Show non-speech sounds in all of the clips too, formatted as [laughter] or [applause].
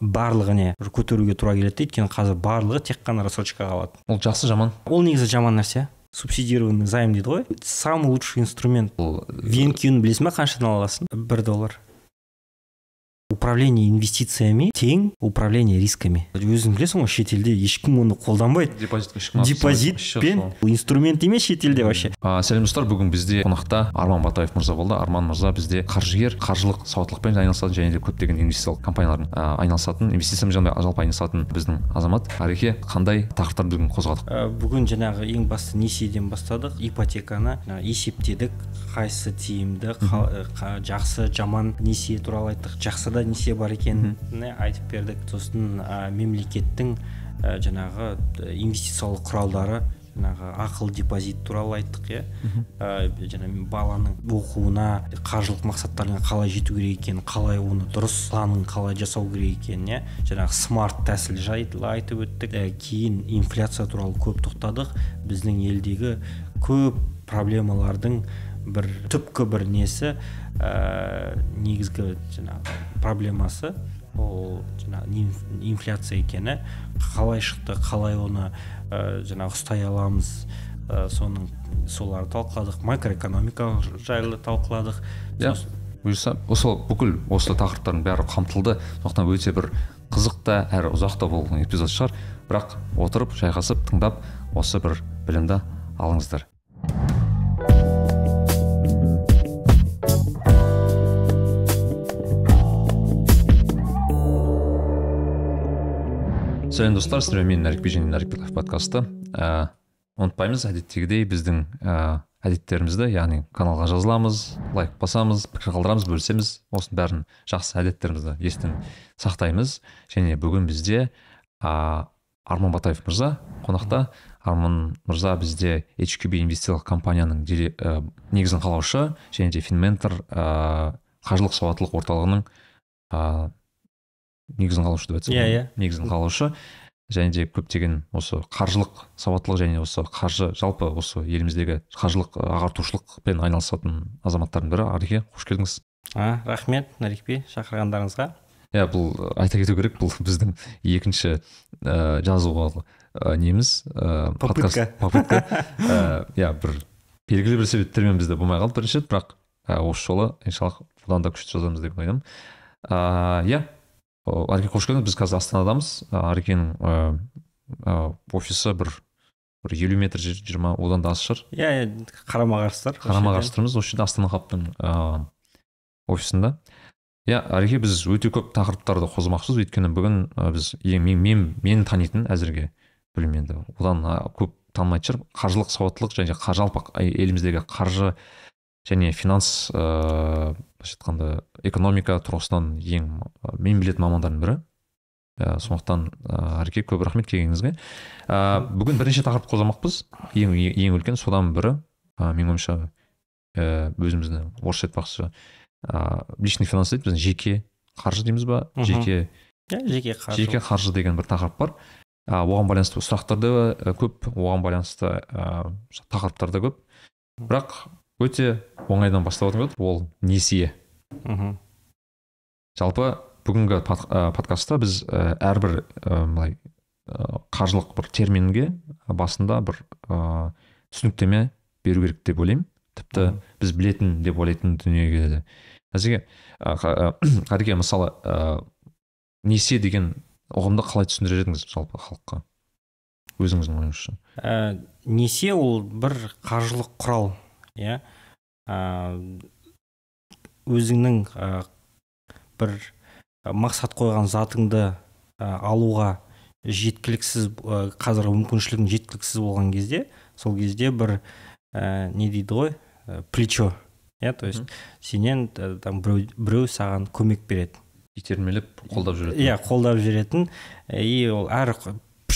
барлығыне бір көтеруге тура келеді өйткені қазір барлығы тек қана рассрочкаға алады. Ол жақсы жаман. Ол негізі жаман нәрсе. Субсидированный займ дейді ғой. Самый лучший инструмент. Ол венкюны білесің ба қаншадан аласың? Бір доллар. Управление инвестициями тең управление рисками. Өзің білесің ғой шетелде ешкім оны қолданбайды. Депозитке ешкім депозитпен инструмент емес шетелде вообще. А, сәлем достар бүгін бізде қонақта арман батаев мырза болды. Арман мырза бізде қаржыгер қаржылық сауаттылықпен айналысатын және де көптеген инвестициялық компаниялардың а, айналысатын инвестициямен және жалпы айналысатын біздің азамат. Ареке қандай тақырыптарды бүгін қозғадық? Ә, бүгін жаңағы ең басты несиеден бастадық. Ипотеканы есептедік. Қайсысы тиімді жақсы жаман несие туралы айттық. Жақсы да несие бар екенін айтып бердік сосын ә, мемлекеттің ә, жаңағы ә, инвестициялық құралдары жаңағы ақыл депозит туралы айттық иә. Ә, жаңағы баланың оқуына қаржылық мақсаттарына қалай жету керек екенін қалай оны дұрыс планын қалай жасау керек екенін иә. Жаңағы смарт тәсіл жайлы айтып өттік. Ә, кейін инфляция туралы көп тоқтадық. Біздің елдегі көп проблемалардың бір түпкі бір несі ә, негізгі жаңағы проблемасы ол жаңағы инф- инфляция екені. Қалай шықты қалай оны ә, жаңағы ұстай аламыз. Ә, соның соларды талқыладық. Макроэкономика жайлы талқыладық. Иә. Бұйырса осы бүкіл осы тақырыптардың бәрі қамтылды. Сондықтан өте бір қызық та әрі ұзақ та болған эпизод шығар. Бірақ отырып шайқасып тыңдап осы бір білімді алыңыздар. Сәлем достар сіздермен мен нарикбек және Билаев подкасты. Ә, ұмытпаймыз әдеттегідей біздің ә, әдеттерімізді яғни каналға жазыламыз лайк басамыз пікір қалдырамыз бөлісеміз. Осының бәрін жақсы әдеттерімізді естен сақтаймыз. Және бүгін бізде ә, арман батаев мырза қонақта. Арман мырза бізде HQB инвестициялық компанияның дире- ә, негізін қалаушы және де финментор ә, қаржылық сауаттылық орталығының ә, негізін қалаушы деп айтсам Иә, иә. негізін қалаушы. Және де көптеген осы қаржылық сауаттылық және осы қаржы жалпы осы еліміздегі қаржылық ағартушылықпен айналысатын азаматтардың бірі ареке қош келдіңіз. А, рахмет нарикбей шақырғандарыңызға. Иә бұл айта кету керек бұл біздің екінші ә, жазуға ә, неміз ә, Попытка. подкаст. Попытка. Ә, [laughs] иә бір белгілі бір себептермен бізде болмай қалды бірінші рет бірақ ә, осы жолы иншаллах бұдан да күшті жазамыз деп ойлаймын. Ә, иә О, ареке қош келдіңіз. Біз қазір астанадамыз Ә, арекенің ә, ә, офисі бір бір елу метр жер- жиырма одан да аз шығар иә иә қарама қарсылар қарама қарсы тұрмыз осы жерде астана хабтың ыыы офисында. Иә ареке біз өте көп тақырыптарды қозғамақшымыз өйткені бүгін біз ең мен, мен мені танитын әзірге білмеймін енді. Одан көп танымайтын шығар. Қаржылық сауаттылық және жалпы еліміздегі қаржы және финанс ыыы былайша айтқанда экономика тұрғысынан ең мен білетін мамандардың бірі. Ә, сондықтан ыыы ареке көп рахмет келгеніңізге. Ә, бүгін бірнеше тақырып қозғамақпыз ең ең үлкен содан бірі ә, менің ойымша ә, өзімізді орысша айтпақшы ә, личный финанс дейді біздің жеке қаржы дейміз ба? Жеке иә жеке қаржы. жеке қаржы деген бір тақырып бар. Ә, оған байланысты сұрақтар да ә, көп. Оған байланысты ә, тақырыптар да көп. Бірақ өте оңайдан бастап болады. Ол несие. Мхм. Жалпы бүгінгі под, ә, подкастта біз ә, әрбір былай қаржылық бір терминге басында бір ә, түсініктеме беру керек деп ойлаймын. Тіпті біз білетін деп ойлайтын дүниеге келеді әзірге қа- қареке [clears throat] мысалы ә, несие деген ұғымды қалай түсіндірер едіңіз жалпы халыққа? Өзіңіздің ойыңызша. Ә, несие ол бір қаржылық құрал. Иә? Өзіңнің ә, бір мақсат қойған затыңды ә, алуға жеткіліксіз ә, қазіргі мүмкіншілігің жеткіліксіз болған кезде сол кезде бір ә, не дейді ғой ә, плечо иә? То есть сенен ә, там біреу, біреу саған көмек береді. Итермелеп қолдап жүретін. Иә қолдап жүретін. И ол әр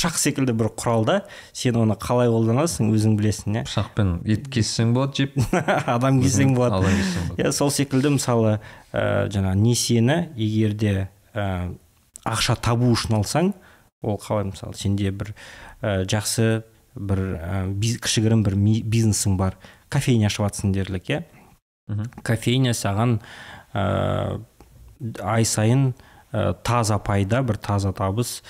пышақ секілді бір құрал да. Сен оны қалай қолданасың өзің білесің иә? Пышақпен ет кессең болады жеп. [laughs] Адам кессең болады. иә сол секілді мысалы ә, жаңағы несиені егер де ә, ақша табу үшін алсаң ол қалай мысалы сенде бір ә, жақсы бір ә, кішігірім бір бизнесің бар. Кофейня ашып жатсың дерлік иә? Кофейня саған ә, ай сайын ә, таза пайда бір таза табыс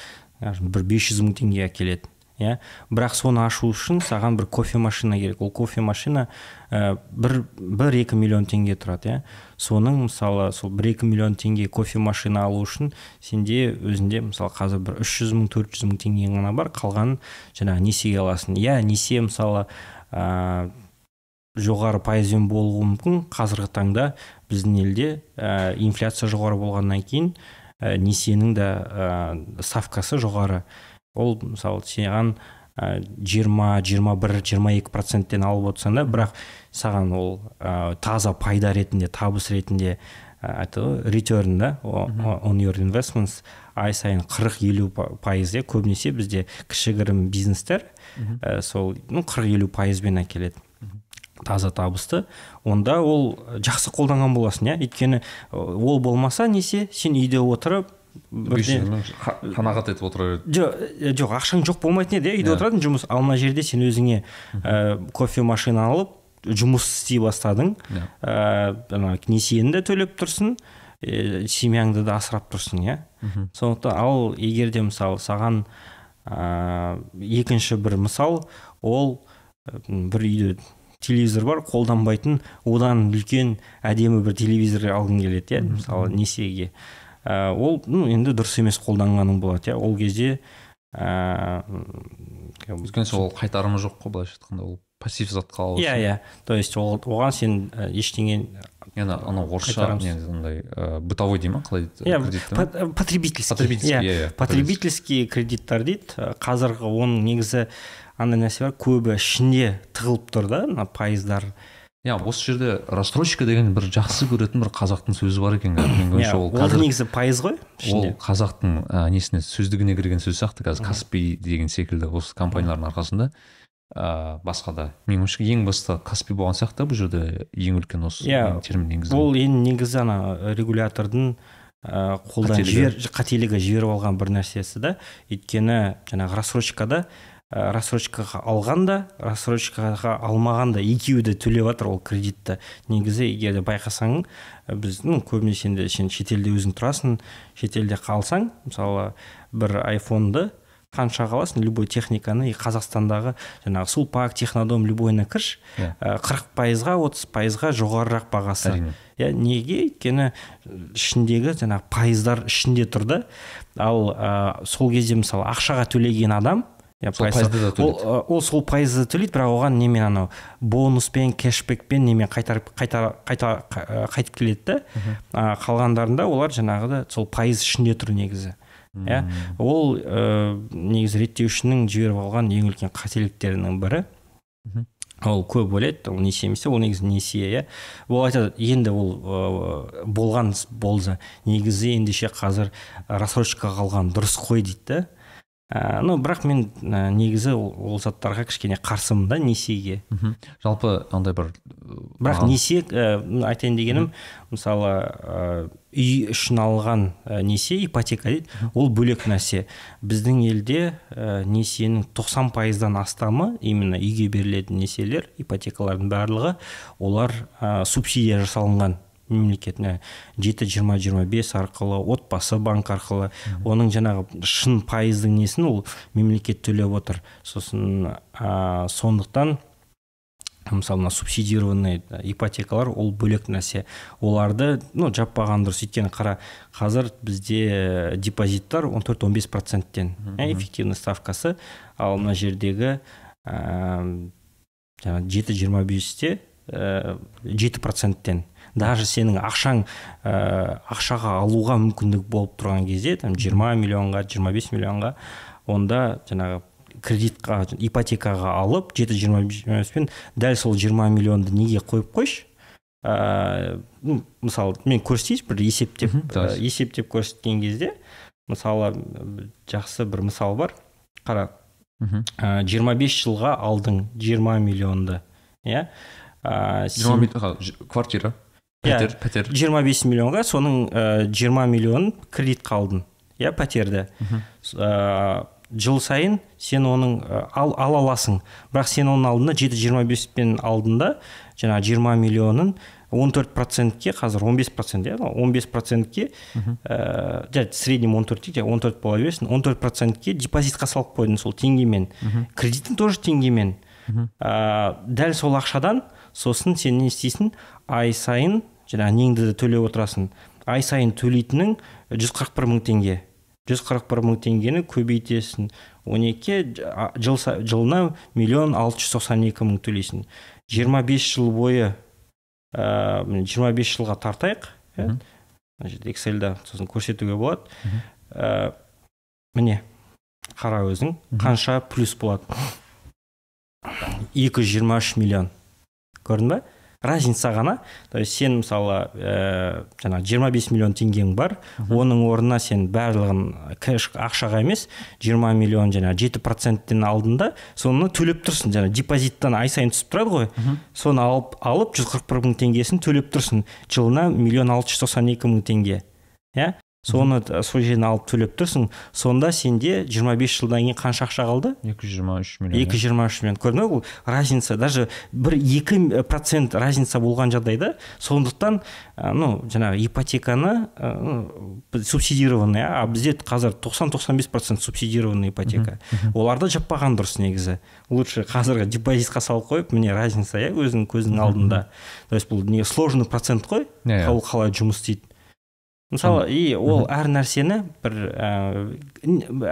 бір 500 мың теңге әкеледі иә? Бірақ соны ашу үшін саған бір кофе машина керек. Ол кофе машина ә, бір бір екі миллион теңге тұрады иә? Соның мысалы сол бір екі миллион теңге кофе машина алу үшін сенде өзінде мысалы қазір бір үш жүз мың төрт жүз мың теңгең ғана бар қалғанын жаңағы несиеге аласың. Иә несие мысалы ә, жоғары пайызбен болуы мүмкін. Қазіргі таңда біздің елде ә, инфляция жоғары болғаннан кейін ә, несиенің де ә, ставкасы жоғары. Ол мысалы саған жиырма жиырма бір жиырма екі проценттен алып отырсаң да бірақ саған ол ә, таза пайда ретінде табыс ретінде айтады ғой return да on your investments ай сайын қырық елу пайыз иә көбінесе бізде кішігірім бизнестер ә, сол ну қырық елу пайызбен әкеледі. Таза табысты онда ол жақсы қолданған боласың иә. Өйткені ол болмаса несе сен үйде отырып қанағат етіп отыра береді. жоқ жоқ ақшаң жоқ болмайтын еді иә үйде отыратын жұмыс. Ал мына жерде сен өзіңе ә, кофе машина алып жұмыс істей бастадың. Ә, несиені де төлеп тұрсың ә, семьяңды да асырап тұрсың иә. Сондықтан ал егер де мысалы саған ә, екінші бір мысал ол бір үйде телевизор бар қолданбайтын одан үлкен әдемі бір телевизор алғың келеді иә мысалы несиеге. Ә, ол ну енді дұрыс емес қолданғаның болады иә. Ол кезде ә, өйткені ол қайтарымы жоқ қой былайша айтқанда ол пассив затқа алу иә иә. То есть ол оған сен ештеңе енді анау орысша андай бытовой дей ма? Қалай дейді? Иә потребительский потребительский иә, иә потребительский кредиттер дейді. Қазіргі оның негізі андай нәрсе бар көбі ішінде тығылып тұр да мына пайыздар. Иә осы жерде рассрочка деген бір жақсы көретін бір қазақтың сөзі бар екен [coughs] менің ойымша ол қазір негізі пайыз ғой ол қазақтың ә, несіне сөздігіне кірген сөз сияқты қазір каспи деген секілді осы компаниялардың арқасында. Ә, басқа да. Менің ойымша ең басты каспи болған сияқты бұл жерде ең үлкен осы иә термин негізі. ол енді негізі ана регулятордың ә, қолдан жібер қателігі жіберіп алған бір нәрсесі да. Өйткені жаңағы рассрочкада Э, рассрочкаға алған да рассрочкаға алмаған да екеуі де төлеп жатыр ол кредитті. Негізі егер де байқасаң э, біз ну көбінесе енді сен шетелде өзің тұрасың шетелде қалсаң мысалы бір айфонды қанша аласың? Любой техниканы и қазақстандағы жаңағы сулпак технодом любойына кірші иә. э, қырық пайызға отыз пайызға жоғарырақ бағасы. Иә неге? Өйткені ішіндегі жаңағы пайыздар ішінде тұр да. Ал ә, сол кезде мысалы ақшаға төлеген адам иә пайызды ол, ол сол пайызды төлейді бірақ оған немен анау бонуспен кэшбэкпен немен қайтарып қайта қайта қайтып келеді да. А, қалғандарында олар жаңағыда сол пайыз ішінде тұр негізі. Иә? Ол ә, негізі реттеушінің жіберіп алған ең үлкен қателіктерінің бірі. Ол көп ойлайды ол несие емес ол негізі несие иә? Ол айтады енді ол ә, болған болды негізі ендеше қазір рассрочкаға алған дұрыс қой дейді да. Ә, ну бірақ мен ә, негізі ол, ол заттарға кішкене қарсымын да несиеге. Жалпы андай бір бірақ несие ә, айтайын дегенім мысалы ә, үй үшін алған ә, несие ипотека дейді ол бөлек нәрсе. Біздің елде ә, несиенің 90 пайыздан астамы именно үйге берілетін несиелер ипотекалардың барлығы олар ә, субсидия жасалынған. Мемлекетіне жеті жиырма жиырма бес арқылы отбасы банк арқылы. Оның жаңағы шын пайыздың несін ол мемлекет төлеп отыр. Сосын ә, сондықтан мысалы мына субсидированный ипотекалар ол бөлек нәрсе. Оларды ну жаппаған дұрыс. Өйткені қара қазір бізде депозиттар 14-15 проценттен. Ә, эффективный ставкасы. Ал мына жердегі ә, жаңағы жеті жиырма бесте жеті проценттен. Даже сенің ақшаң ә, ақшаға алуға мүмкіндік болып тұрған кезде там 20 миллионға 25 миллионға онда жаңағы кредитқа ипотекаға алып жеті жиырма беспен дәл сол 20 миллионды неге қойып қойшы? Ә, ну, мысалы мен көрсетейінші бір есептеп ә, есептеп көрсеткен кезде мысалы жақсы бір мысал бар. Қара ә, 25 жылға алдың 20 миллионды иә? Ә, квартира. Пәтер пәтер. жиырма бес миллионға соның жиырма ә, миллионын кредитқа алдың иә пәтерді. Ә, жыл сайын сен оның ал, ала аласың. Бірақ сен оның алдында жеті жиырма беспен алдында жаңағы жиырма миллионын он төрт процентке қазір он бес процент иә он бес процентке ә, жарайды среднем он төрт он төрт бола берсін он төрт процентке депозитқа салып қойдың сол теңгемен. Кредитің тоже теңгемен. Ә, дәл сол ақшадан сосын сен не істейсің? Ай сайын жаңағы неңді де төлеп отырасың. Ай сайын төлейтінің жүз қырық бір мың теңге. жүз қырық бір мың теңгені көбейтесің. он екіге жыл, жылына миллион алты жүз тоқсан екі мың төлейсің. жиырма бес жыл бойы ыыы жиырма бес жылға тартайық иә? Мына жерде эксельда сосын көрсетуге болады. Ә, міне қара өзің қанша плюс болады? екі жүз жиырма үш миллион. Көрдің ба разница ғана. То есть сен мысалы ә, жаңағы жиырма бес миллион теңгең бар оның орнына сен барлығын кэш ақшаға емес жиырма миллион жаңағы жеті проценттен алдың да соны төлеп тұрсың. Жаңағы депозиттан ай сайын түсіп тұрады ғой. Соны алып алып жүз қырық бір мың теңгесін төлеп тұрсың. Жылына миллион алты жүз тоқсан екі мың теңге. Иә? Соны сол жерден алып төлеп тұрсың сонда сенде 25 жылдан кейін қанша ақша қалды? екі жүз жиырма үш миллион. екі жүз жиырма үш миллион. Көрдің ба ол разница? Даже бір екі процент разница болған жағдайда сондықтан ну жаңағы ипотеканы ә, субсидированный а бізде қазір 90-95 процент субсидированный ипотека. Оларды жаппаған дұрыс негізі. Лучше қазіргі депозитқа салып қойып міне разница иә өзіңнің көзіңнің алдында. То есть бұл не сложный процент қой? Ол қалай жұмыс істейді. Мысалы и ол әр нәрсені бір ә,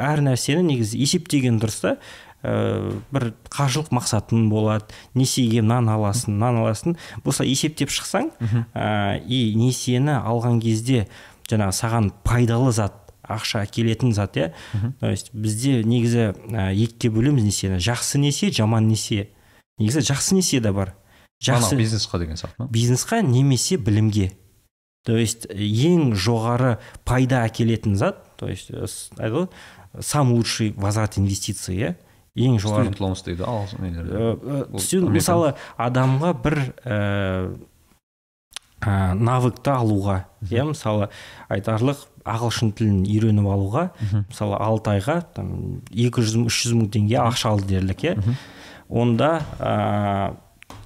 әр нәрсені негізі есептеген дұрыс та ә, бір қаржылық мақсатың болады. Несиеге мынаны аласың мынаны аласың. Болса есептеп шықсаң ә, и несиені алған кезде жаңағы саған пайдалы зат ақша әкелетін зат иә? То есть бізде негізі ә, екіге бөлеміз несиені. Жақсы несие жаман несие. Негізі жақсы несие де бар. Жақсы бизнесқа деген сияқты ма? Бизнесқа немесе білімге. То есть ең жоғары пайда әкелетін зат то есть айтады ғой самый лучший возврат инвестиций иә? Ең жоғары. Дейді ал мысалы адамға бір ә, навыкты алуға иә? Мысалы айтарлық ағылшын тілін үйреніп алуға мысалы алты айға там екі жүз үш жүз мың теңге ақша алды дерлік иә? Онда ә,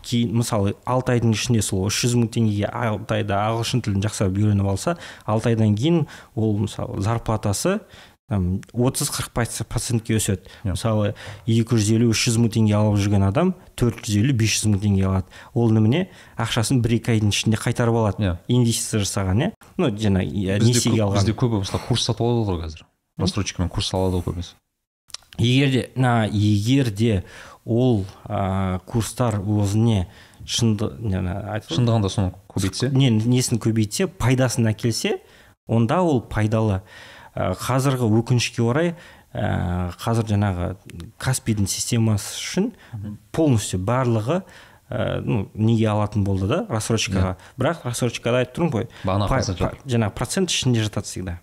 кейін мысалы алты айдың ішінде сол үш жүз мың теңгеге алты айда ағылшын тілін жақсылап үйреніп алса алты айдан кейін ол мысалы зарплатасы там отыз қырық процентке өседі. Мысалы екі жүз елу үш жүз мың теңге алып жүрген адам төрт жүз елу бес жүз мың теңге алады. Ол немене? Ақшасын бір екі айдың ішінде қайтарып алады. Иә. Инвестиция жасаған иә? Ну жаңағы несиеге алған. бізде көбі мысалы курс сатып алады ғой қазір. Рассрочкамен курс алады ғой көбісі егер де на егер де ол ә, курстар өзіне шынды шындығында соны көбейтсе. Не несін көбейтсе пайдасын әкелсе онда ол пайдалы. Ә, қазіргі өкінішке орай ә, қазір жаңағы каспийдің системасы үшін полностью барлығы ә, ну неге алатын болды да рассрочкаға. Бірақ рассрочкада айтып тұрмын ғой бағана жаңағы процент ішінде жатады всегда.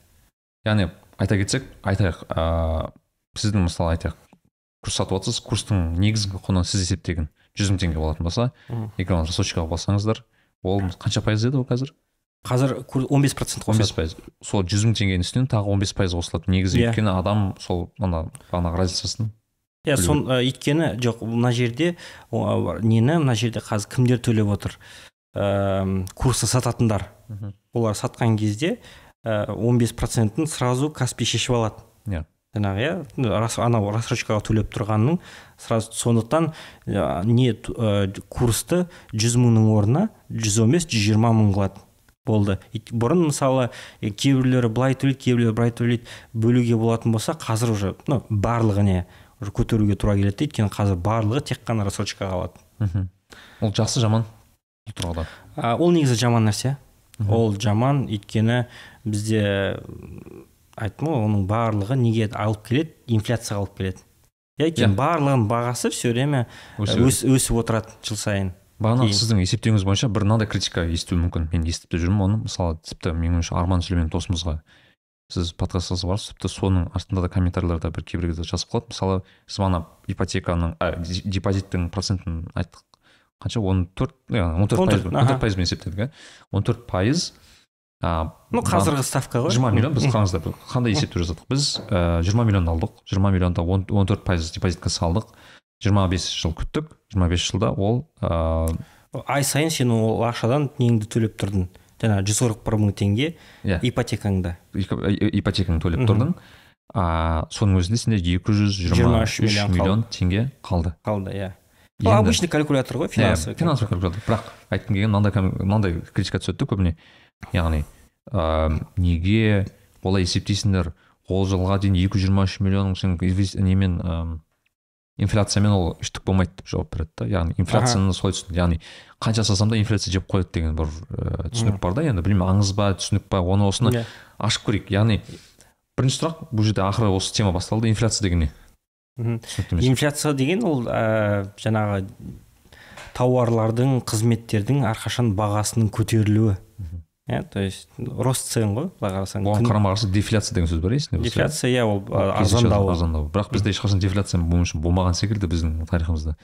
Яғни айта кетсек айтайық ыыы сіздің мысалы айтайық курс сатып жатсыз курстың негізгі құны сіз есептеген жүз мың теңге болатын болса егер оны рассрочкаға бассаңыздар ол қанша пайыз еді ол қазір? Қазір он бес процент он бес пайыз. Сол жүз мың теңгенің үстінен тағы он бес пайыз қосылады. Негізі Иә. өйткені адам сол ана бағанағы разницасын иә сон өйткені жоқ мына жерде о, нені мына жерде қазір кімдер төлеп отыр? Ыыы курсы сататындар. Олар сатқан кезде он бес процентін сразу каспи шешіп алады. Иә. Жаңағы иә рас анау рассрочкаға төлеп тұрғанның сразу сондықтан ә, не ә, курсты жүз мыңның орнына жүз он бес жүз жиырма мың қылады. Болды. Бұрын мысалы е, кейбіреулері былай төлейді кейбіреулері былай төлейді бөлуге болатын болса қазір уже ну барлығыне уже көтеруге тура келеді де өйткені қазір барлығы тек қана рассрочкаға алады. Мхм. Ол жақсы жаман бұл тұрғыда? Ол негізі жаман нәрсе. Ол жаман өйткені бізде айттым ғой оның барлығы неге алып келеді? Инфляцияға алып келеді. Иә. өйткені барлығының бағасы все время Өсіп- өс, өсіп отырады жыл сайын. Бағана сіздің есептеуіңіз бойынша бір мынандай критика естуі мүмкін. Мен естіп те жүрмін оны. Мысалы тіпті менің ойымша арман сүлеймен досымызға сіз подкаст жазып барсыз тіпті соның астында да комментарийлерде бір кейбір кезде жазып қалады. Мысалы сіз бағана ипотеканың ә, депозиттің процентін айттық. Қанша? он төрт он төрт 14, пайыз он аха. төрт пайызбен есептедік иә он төрт пайыз ну қазіргі ставка ғой. жиырма миллион біз қараңыздар қандай есептеу жасадық біз жиырма миллион алдық. жиырма миллионда он төрт пайыз депозитке салдық. жиырма бес жыл күттік. жиырма бес жылда ол ыыы ай сайын сен ол ақшадан неңді төлеп тұрдың. жаңағы жүз қырық бір мың теңге иә. ипотекаңда. Ипо- и- ипотеканы төлеп тұрдың. А соның өзінде сенде екі жүз жиырма 23 үш миллион теңге қалды. Қалды иә. Обычный калькулятор ғой финансовый иә финансовый калькулятор. Бірақ айтқым келгені мынандай мынандай критика түседі да көбіне. Яғни ә, неге олай есептейсіңдер? Ол жылға дейін екі жүз жиырма үш миллион сен немен ә, инфляциямен ол ештік болмайды деп жауап береді да. Яғни инфляцияны солай түсін яғни қанша жасасам да инфляция жеп қояды деген бір ә, түсінік бар да. Енді білмеймін аңыз ба түсінік па оны осыны Иә. ашып көрейік. Яғни бірінші сұрақ бұл жерде ақыры осы тема басталды. Инфляция деген не? Инфляция деген ол ә, жаңағы тауарлардың қызметтердің әрқашан бағасының көтерілуі. Иә то есть рост цен ғой былай қарасаң оған қарама қарсы дефляция деген сөз бар есіңде дефляция иә ол Ол а, керісінше арзандауы арзандау. Бірақ бізде ешқашан дефляция болмаған секілді біздің тарихымызда.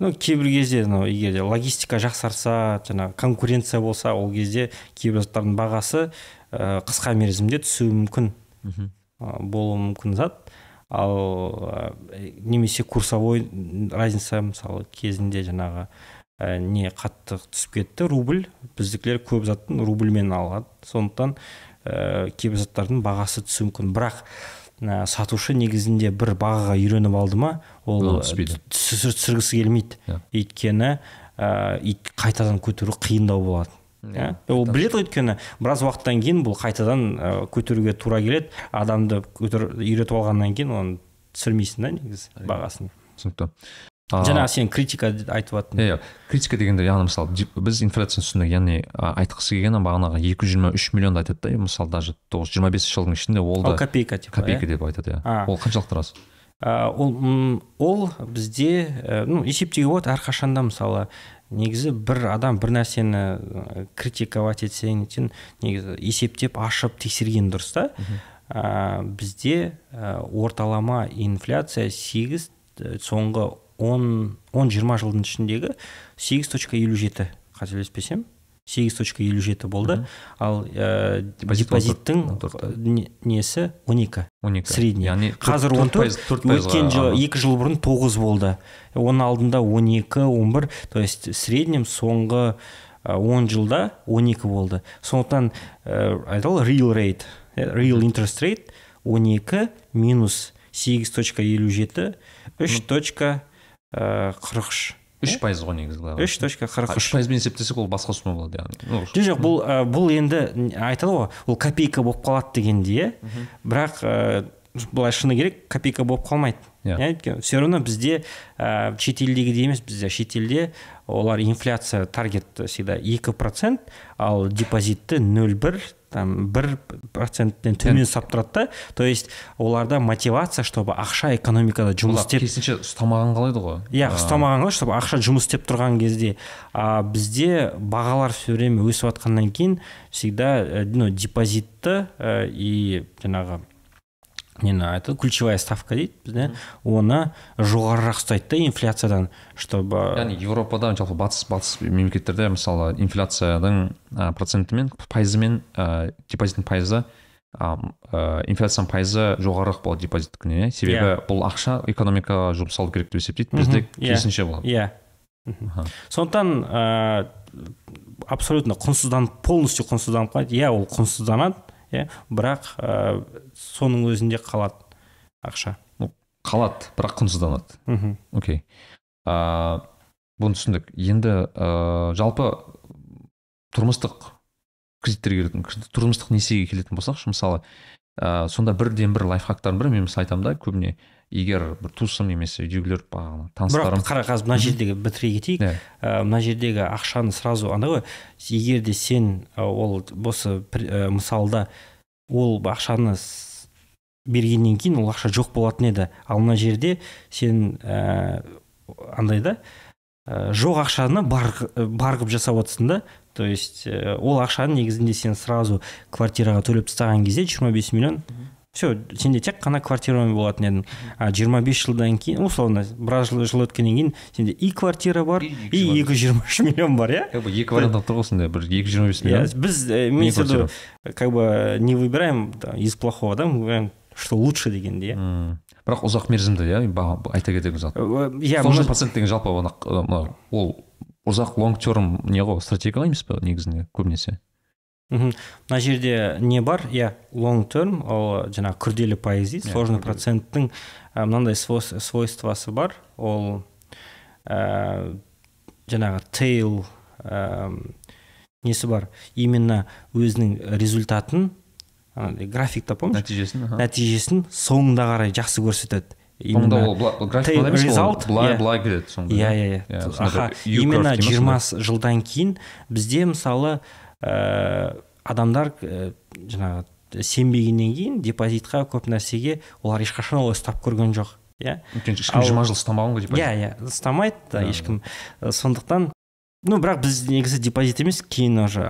Ну кейбір кезде ну егер де логистика жақсарса жаңағы конкуренция болса ол кезде кейбір заттардың бағасы ә, қысқа мерзімде түсуі мүмкін. Мхм. Ә, болуы мүмкін зат. Ал ә, немесе курсовой разница мысалы кезінде жаңағы не қатты түсіп кетті. Рубль. Біздікілер көп заттың рубльмен алады. Сондықтан ә, кейбір заттардың бағасы түсуі мүмкін. Бірақ ә, сатушы негізінде бір бағаға үйреніп алды ма ол түсіргісі келмейді. Иә. өйткені ә, қайтадан көтеру қиындау болады. Иә ол біледі ғой өйткені. Біраз уақыттан кейін бұл қайтадан ә, көтеруге тура келеді. Адамды көтер үйретіп алғаннан кейін оны түсірмейсің да негізі бағасын. түсінікті. Жаңағы сен критика айтып жатрсың иә критика дегенде яғни мысалы біз инфляцияны түсіндік яғни айтқысы келгені бағанағы екі жүз жиырма үш миллионды айтады да мысалы даже тоғыз жиырма бес жылдың ішінде ол ол да копейка типа копейка деп айтады иә ол қаншалықты рас? Ол ол бізде ну есептеуге болады әрқашанда мысалы негізі бір адам бір нәрсені критиковать етсең негізі есептеп ашып тексерген дұрыс та. Бізде орталама инфляция сегіз соңғы он он жиырма жылдың ішіндегі сегіз точка елу жеті қателеспесем. Сегіз точка елу жеті болды. Ал ә, Депозит депозиттің несі? он екі. Он екі. Средний. яғни қазір он төрт өткен жылы екі жыл бұрын тоғыз болды. Оның алдында он екі он бір. То есть в среднем соңғы ә, он жылда он екі болды. Сондықтан ә, айтады ғой real rate real interest rate он екі минус сегіз точка елу жеті үш точка қырық үш. Үш пайыз ғой негізі үш точка қырық үш. пайызбен есептесек ол басқа сумма болады яғни. Жоқ жоқ бұл ә, бұл енді айтады ғой ол копейка болып қалады дегенде иә бірақ ә, былай шыны керек копейка болып қалмайды. Иә. иә өйткені все равно бізде ә, шетелдегідей емес бізде шетелде олар инфляция таргет всегда екі процент ал депозитті нөл бір там бір проценттен төмен ұстап тұрады да. То есть оларда мотивация чтобы ақша экономикада жұмыс істеп керісінше ұстамаған қалайды ғой. Иә ұстамаған ғой чтобы ақша жұмыс істеп тұрған кезде. А бізде бағалар все время өсіп жатқаннан кейін всегда э, ну депозитті э, и жаңағы нені айтады ключевая ставка дейді бізде оны жоғарырақ ұстайды да инфляциядан чтобы яғни еуропада жалпы батыс батыс мемлекеттерде мысалы инфляцияның ә, процентімен пайызымен ә, депозиттің пайызы ә, инфляцияның пайызы жоғарырақ болады депозиттікіне иә? Себебі бұл ақша экономикаға жұмсалу керек деп есептейді. Бізде керісінше болады. Иә сондықтан ә, абсолютно құнсызданып полностью құнсызданып қалады. Иә ол құнсызданады. Иә? Бірақ ә, соның өзінде қалады ақша. Қалады бірақ құнсызданады. Мхм. Окей. Ыыы бұны түсіндік. Енді ыыы жалпы тұрмыстық кредиттерге келетін тұрмыстық несиеге келетін болсақшы мысалы ә, сонда бірден бір лайфхактардың бірі мен мысалы айтамын да көбіне егер бір туысым немесе үйдегілер бағана бірақ таныстарым қара қазір мына жердегі бітіре кетейік. Иә. Ә, мына жердегі ақшаны сразу андай ғой. Егер де сен ә, ол осы ә, мысалда ол ақшаны бергеннен кейін ол ақша жоқ болатын еді. Ал мына жерде сен ә, андай да ә, жоқ ақшаны бар, бар қылып жасап отырсың да то есть ә, ол ақшаны негізінде сен сразу квартираға төлеп тастаған кезде 25 миллион все сенде тек қана квартирамен болатын едің. А 25 жылдан кейін условно біраз жыл, жыл өткеннен кейін сенде и квартира бар И и 223 миллион бар иә? Как бы екі вариант тұр ғой сонда бір екі жүз жиырма бес миллион біз э, имеется в виду как бы не выбираем да, из плохого да мы выбираем что лучше дегенде иә бірақ ұзақ мерзімді иә айта кететін зат. Э, иә процент деген жалпы ол ұзақ лонг терм не ғой стратегия емес па негізінде көбінесе? Мхм. Мына жерде не бар? Иә long term ол жаңағы күрделі пайыз дейді Иә, сложный проценттің мынандай свойс- свойствосы бар. Ол ә, жаңағы тейл ә, несі бар? Именно өзінің результатын андай графикта помнишь? Нәтижесін нәтижесін соңында қарай жақсы көрсетеді. Именно- ол график емес былай былай келеді иә иә Иә, иә аха именно curve дейді ма сондай? 20 жылдан кейін бізде мысалы ә, адамдар ә, жаңағы сенбегеннен кейін депозитқа көп нәрсеге олар ешқашан олай ұстап көрген жоқ иә өйткені ешкім жиырма жыл ұстамаған ғой депозит иә иә ұстамайды да ешкім Ә, сондықтан ну бірақ біз негізі депозит емес кейін уже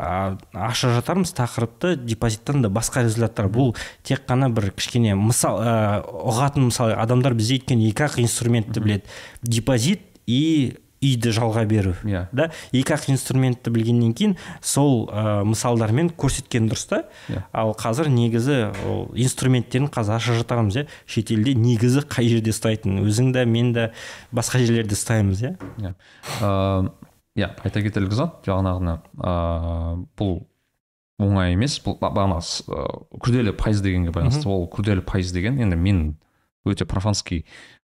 аша жатармыз тақырыпты депозиттан да басқа результаттар. Бұл тек қана бір кішкене мысал ә, ұғатын мысалы адамдар бізде өйткені екі ақ инструментті біледі. Депозит и үйді жалға беру иә. да? Екі ақ инструментті білгеннен кейін сол ә, мысалдармен көрсеткен дұрыс та. Иә. ал қазір негізі ол инструменттерін қазір аша жатамыз иә? Шетелде негізі қай жерде ұстайтын өзің да мен де басқа жерлерде ұстаймыз иә? Иә. Ыыы, иә айта кетерлік зат жаңағыны ыыы бұл оңай емес. Бұл ба- бағана күрделі пайыз дегенге байланысты ол күрделі пайыз деген енді мен өте профанский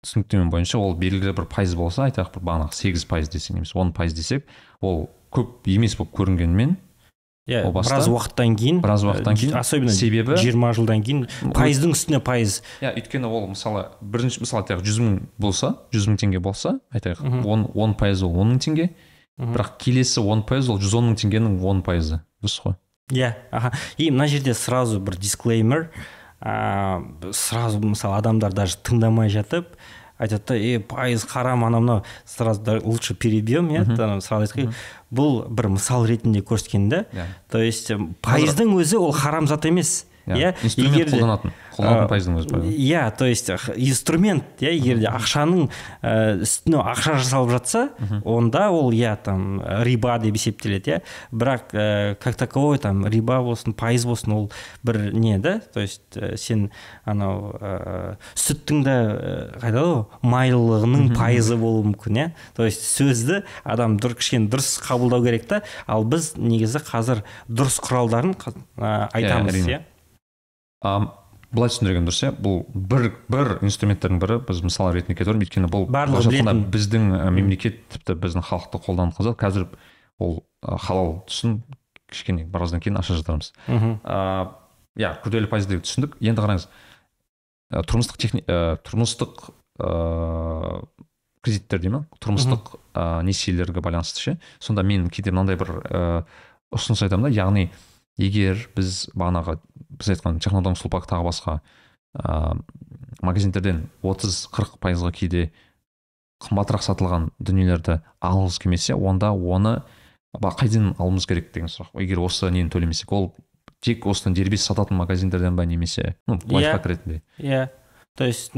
түсініктеме бойынша ол белгілі бір пайыз болса айтайық бір бағанағы сегіз пайыз десек немесе он пайыз десек ол көп емес болып көрінгенімен иә баста біраз уақыттан кейін біраз уақыттан кейін особенно себебі- жиырма жылдан кейін пайыздың үстіне пайыз. Иә өйткені ол мысалы бірінші мысалы айтайық жүз мың болса жүз мың теңге болса айтайық он он пайыз ол он мың теңге. Мгм. бірақ келесі он пайыз ол жүз он мың теңгенің он пайызы. Дұрыс қой. Иә аха. И мына жерде сразу бір дисклеймер. Ә, сразу мысалы адамдар даже тыңдамай жатып айтады да е пайыз харам анау мынау сразу да лучше перебьем иә сразу айтайық. Бұл бір мысал ретінде көрсеткен да иә. То есть пайыздың өзі ол харам зат емес иә. инструмент егер де- қолданатын. А, пайыздың өзі иә то есть инструмент иә егер де ақшаның үстіне ақша жасалып жатса онда ол иә там риба деп есептеледі иә бірақ ә, как таковой там риба болсын пайыз болсын ол бір не да? То есть ә, сен анау ә, сүттің да ә, қайда ғой майлылығының пайызы болуы мүмкін иә то есть сөзді адам дұр кішкене дұрыс қабылдау керек та. Ал біз негізі қазір дұрыс құралдарын қа- ә, айтамыз иә былай түсіндірген дұрыс иә. Бұл бір бір инструменттердің бірі біз мысал ретінде кетемін өйткені бұл Барлығы біздің мемлекет тіпті біздің халықты қолданып қалса қазір ол халал тұсын кішкене біраздан кейін аша жатармыз мхм ыыы иә күрделі деп түсіндік. Енді қараңыз ә, тұрмыстық техни ә, тұрмыстық ыыы кредиттер дей ма тұрмыстық ә, несиелерге байланысты ше. Сонда мен кейде мынандай бір ә, ұсыныс айтамын да яғни егер біз бағанағы біз айтқан технодом сулпак тағы басқа ә, магазиндерден 30-40 пайызға кейде қымбатырақ сатылған дүниелерді алғымыз келмесе онда оны қайдан алуымыз керек? деген сұрақ. Егер осы нені төлемесек ол тек осыдан дербес сататын магазиндерден ба немесе ну лайфхак ретінде. Иә. То есть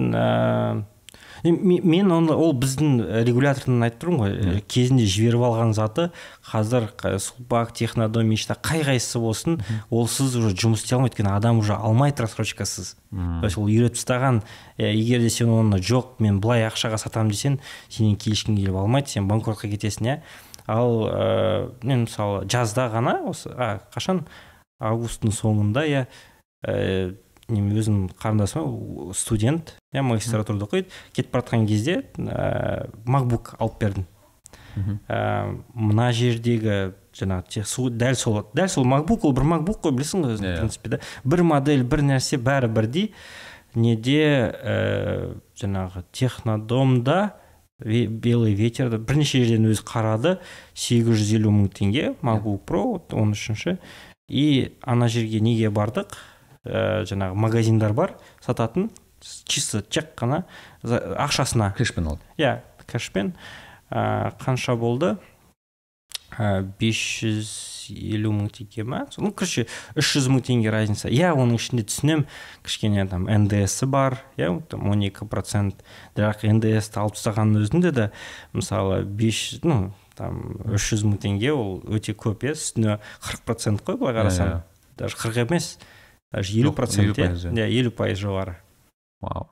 мен оны ол біздің регулятордан айтып тұрмын ғой. Иә. кезінде жіберіп алған заты қазір сулпак технодом мечта қай қайсысы болсын олсыз уже жұмыс істей алмайды өйткені адам уже алмайды рассрочкасыз. То есть ол үйретіп тастаған ә, егер де сен оны жоқ мен былай ақшаға сатамын десең сенен ешкім келіп алмайды сен банкротқа кетесің иә. Ал ә, мен мысалы жазда ғана осы а, қашан? Августтың соңында иә. Ә, неме өзім қарындасым студент иә магистратурада оқиды. Кетіп бара жатқан кезде ә, макбук алып бердім. Ә, мына жердегі жаңағы су- дәл сол дәл сол макбук ол бір макбук қой білесің ғой өзің Иә, в иә. принципе да? Бір модель бір нәрсе бәрі бірдей. Неде ә, жаңағы технодомда белый ветерда бірнеше жерден өзі қарады. 850 мың теңге макбук про он үшінші. И ана жерге неге бардық? Ә, жаңағы магазиндар бар сататын чисто тек қана ақшасына. Кэшпен алды. Иә кэшпен ә, қанша болды? Ә, 550 мың теңге ма? Ну короче 300 мың теңге разница. Иә оның ішінде түсінемін. Кішкене там ндс бар. Иә там 12 процент. Бірақ ндс ті алып тастағанның өзінде де мысалы 5 ну там 300 мың теңге ол өте көп иә үстіне 40 процент қой былай қарасаң. Иә, даже 40 емес. Елу процент 50 пайыз, иә елу пайыз жоғары вау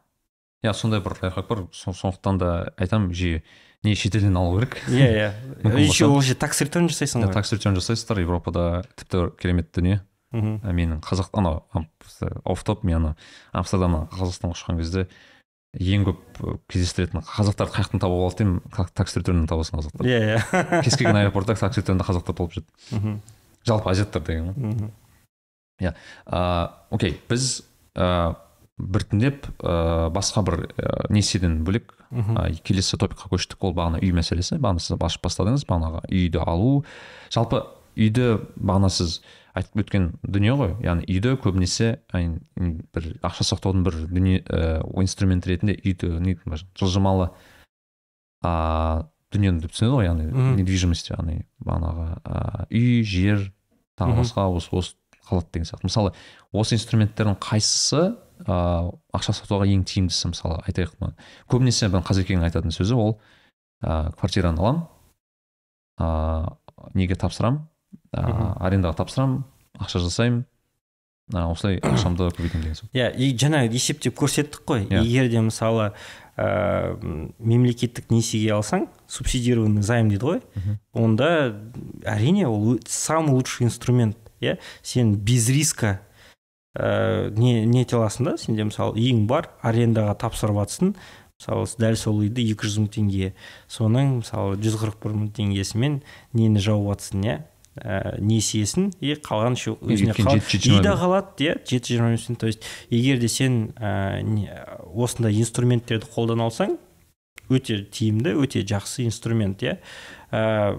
иә сондай бір лайфхак бар со- сондықтан да айтамын жиі не шетелден алу керек иә иә еще ол жерде такс ретерн жасайсың ғой такс ретерн жасайсыздар европада тіпті керемет дүние мхм. Менің қазақ анау оф топ мен ана амстердамнан қазақстанға ұшқан кезде ең көп кездестіретін қазақтарды қай жақтан тауып алды деймін такс ретерннен табасың қазақтарды иә иә кез келген аэропортта такс ретернде қазақтар толып жүреді мхм, жалпы азиаттар деген ғой мхм. ыыы окей біз ыыы біртіндеп ыыы басқа бір ыыы несиеден бөлек ы, келесі топикқа көштік. Ол бағана үй мәселесі. Бағана сіз ашып бастадыңыз. Бағанағы үйді алу. Жалпы үйді бағана сіз айтып өткен дүние ғой. Яғни үйді көбінесе бір ақша сақтаудың бір дүние ііі инструмент ретінде үйді не жылжымалы а дүниені деп түсінеді ғой. Яғни недвижимость яғни бағанағы ыыы үй жер тағы басқа осы осы қалады деген сияқты. Мысалы осы инструменттердің қайсысы ыыы ақша сақтауға ең тиімдісі мысалы айтайық мына. Көбінесе мен қазекеңнің айтатын сөзі ол ыыы квартираны аламын ыыы неге тапсырамын ыыы арендаға тапсырамын ақша жасаймын ы, осылай [coughs] ақшамды көбейтемін деген сөз иә и жаңа есептеп көрсеттік қой. Иә. егер де мысалы ә, мемлекеттік несиеге алсаң субсидированный займ дейді ғой онда әрине ол самый лучший инструмент иә? Сен без риска ә, не не ете аласың да? Сенде мысалы үйің бар арендаға тапсырып жатсың мысалы дәл сол үйді екі жүз мың теңге. Соның мысалы жүз қырық бір мың теңгесімен нені жауып жатсың иә? Ә, несиесін и қалған еще өзіне өйткені қал- жеті жүз жиырма үй да бес. қалады иә? Жеті жиырма то есть егер де сен ә, не- осындай инструменттерді қолдана алсаң өте тиімді өте жақсы инструмент иә. Ә,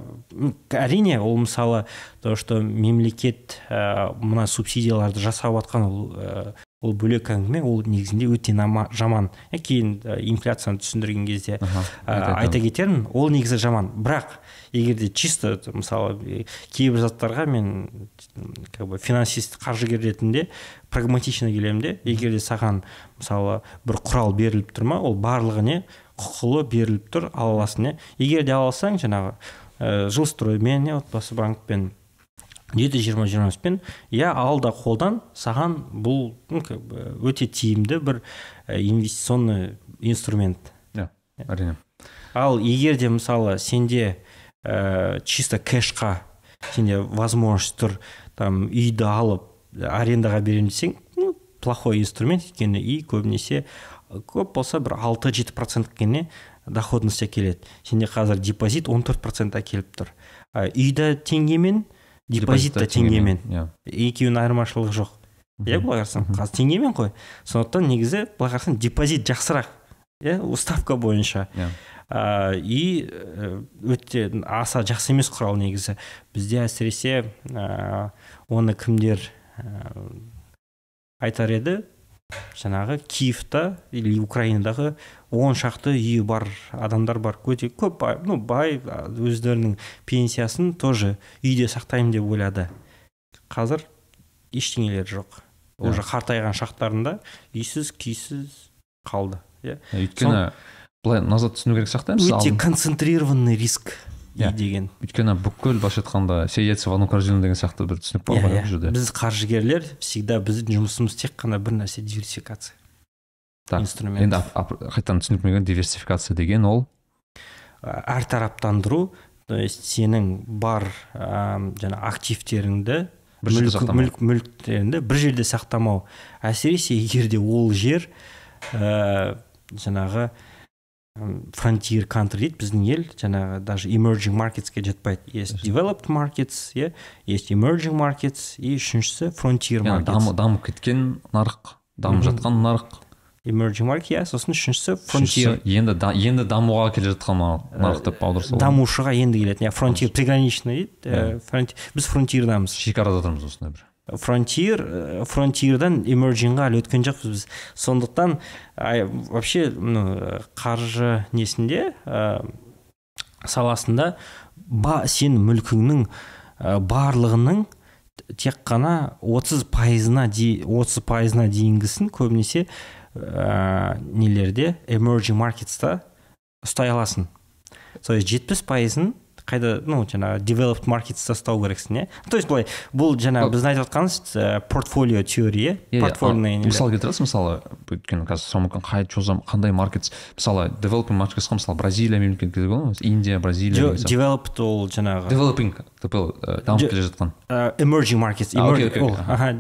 әрине ол мысалы то что мемлекет ә, мына субсидияларды жасап жатқан ол ә, ол бөлек әңгіме ол негізінде өте нама- жаман. Иә, кейін ә, инфляцияны түсіндірген кезде ә, айта кетермін ол негізі жаман. Бірақ егер де чисто мысалы кейбір заттарға мен как бы финансист қаржыгер ретінде прагматично келемін де егер де саған мысалы бір құрал беріліп тұр ма ол барлығына құқылы беріліп тұр ала аласың иә егер де ала алсаң жаңағы ә, жилстроймен иә отбасы банкпен жеті жиырма жиырма беспен иә ал да қолдан саған бұл өте тиімді бір ә, инвестиционный инструмент. Әрине. Ал егер де мысалы сенде ә, чисто кэшқа сенде возможность тұр там үйді алып арендаға беремін десең ну, плохой инструмент өйткені үй көбінесе көп болса бір алты жеті процентке доходность әкеледі. Сенде қазір депозит 14 процент әкеліп тұр. А үйді теңгемен депозит та теңгемен иә. Екеуінің айырмашылығы жоқ. Иә былай қарасаң қазір теңгемен қой. Сондықтан негізі былай қарасаң депозит жақсырақ. Иә ставка бойынша. Иә. И ә, өте аса жақсы емес құрал негізі. Бізде әсіресе ә, оны кімдер ә, айтар еді? Жаңағы киевта или украинадағы он шақты үйі бар адамдар бар. Өте көп бай, ну бай өздерінің пенсиясын тоже үйде сақтаймын деп ойлады. Қазір ештеңелері жоқ. Иә. уже қартайған шақтарында үйсіз күйсіз қалды иә. Өйткені былай назар түсіну керек сияқты өте концентрированный риск. Үй Иә. деген өйткені бүкіл былайша айтқанда яйца в одну корзину деген сияқты бір түсінік бар Иә, ғой иә. бұл жерде біз қаржыгерлер всегда біздің жұмысымыз тек қана бір нәрсе диверсификация Так, инструмент енді қайтадан түсінікмеген диверсификация деген ол Ә, әртараптандыру то есть сенің бар ә, жаңа активтеріңді бір жерде мүлік, сақтамау. мүлік мүліктеріңді бір жерде сақтамау әсіресе егер де ол жер ә, жаңағы фронтир country дейді біздің ел жаңағы даже emerging marketsке жатпайды. Есть developed markets иә есть emerging markets и үшіншісі frontier markets. дамы- дамып кеткен нарық дамып жатқан нарық. Emerging market иә сосын үшіншісі frontier. енді да- енді дамуға келе жатқан нар- нарық деп аударса болады. дамушыға енді келетін иә frontier приграничный дейді фронти- біз фронтирдамыз. Шекарада тұрмыз осындай бір. Фронтир фронтирдан emergingға әлі өткен жоқпыз біз. Сондықтан вообще ну, қаржы несінде ә, саласында ба, сен мүлкіңнің ә, барлығының тек қана 30 пайызына де, 30 пайызына дейінгісін көбінесе ә, нелерде emerging marketста ұстай аласың. Есть жетпіс пайызын қайда ну жаңағы developed marketста ұстау керексің иә то есть былай бұл жаңағы біздің айтып жатқанымыз ә, портфолио теория Иә, иә, портфольный мысал келтіресіз мысалы өйткені қазір мүмкін қай что за қандай маркет мысалы developing markетсқа мысалы бразилия мемлекеті кетуге болады ма индия бразилия сияқты. developed ол жаңағы developing типа, ә, дамып келе жатқан. Ә, emerging markets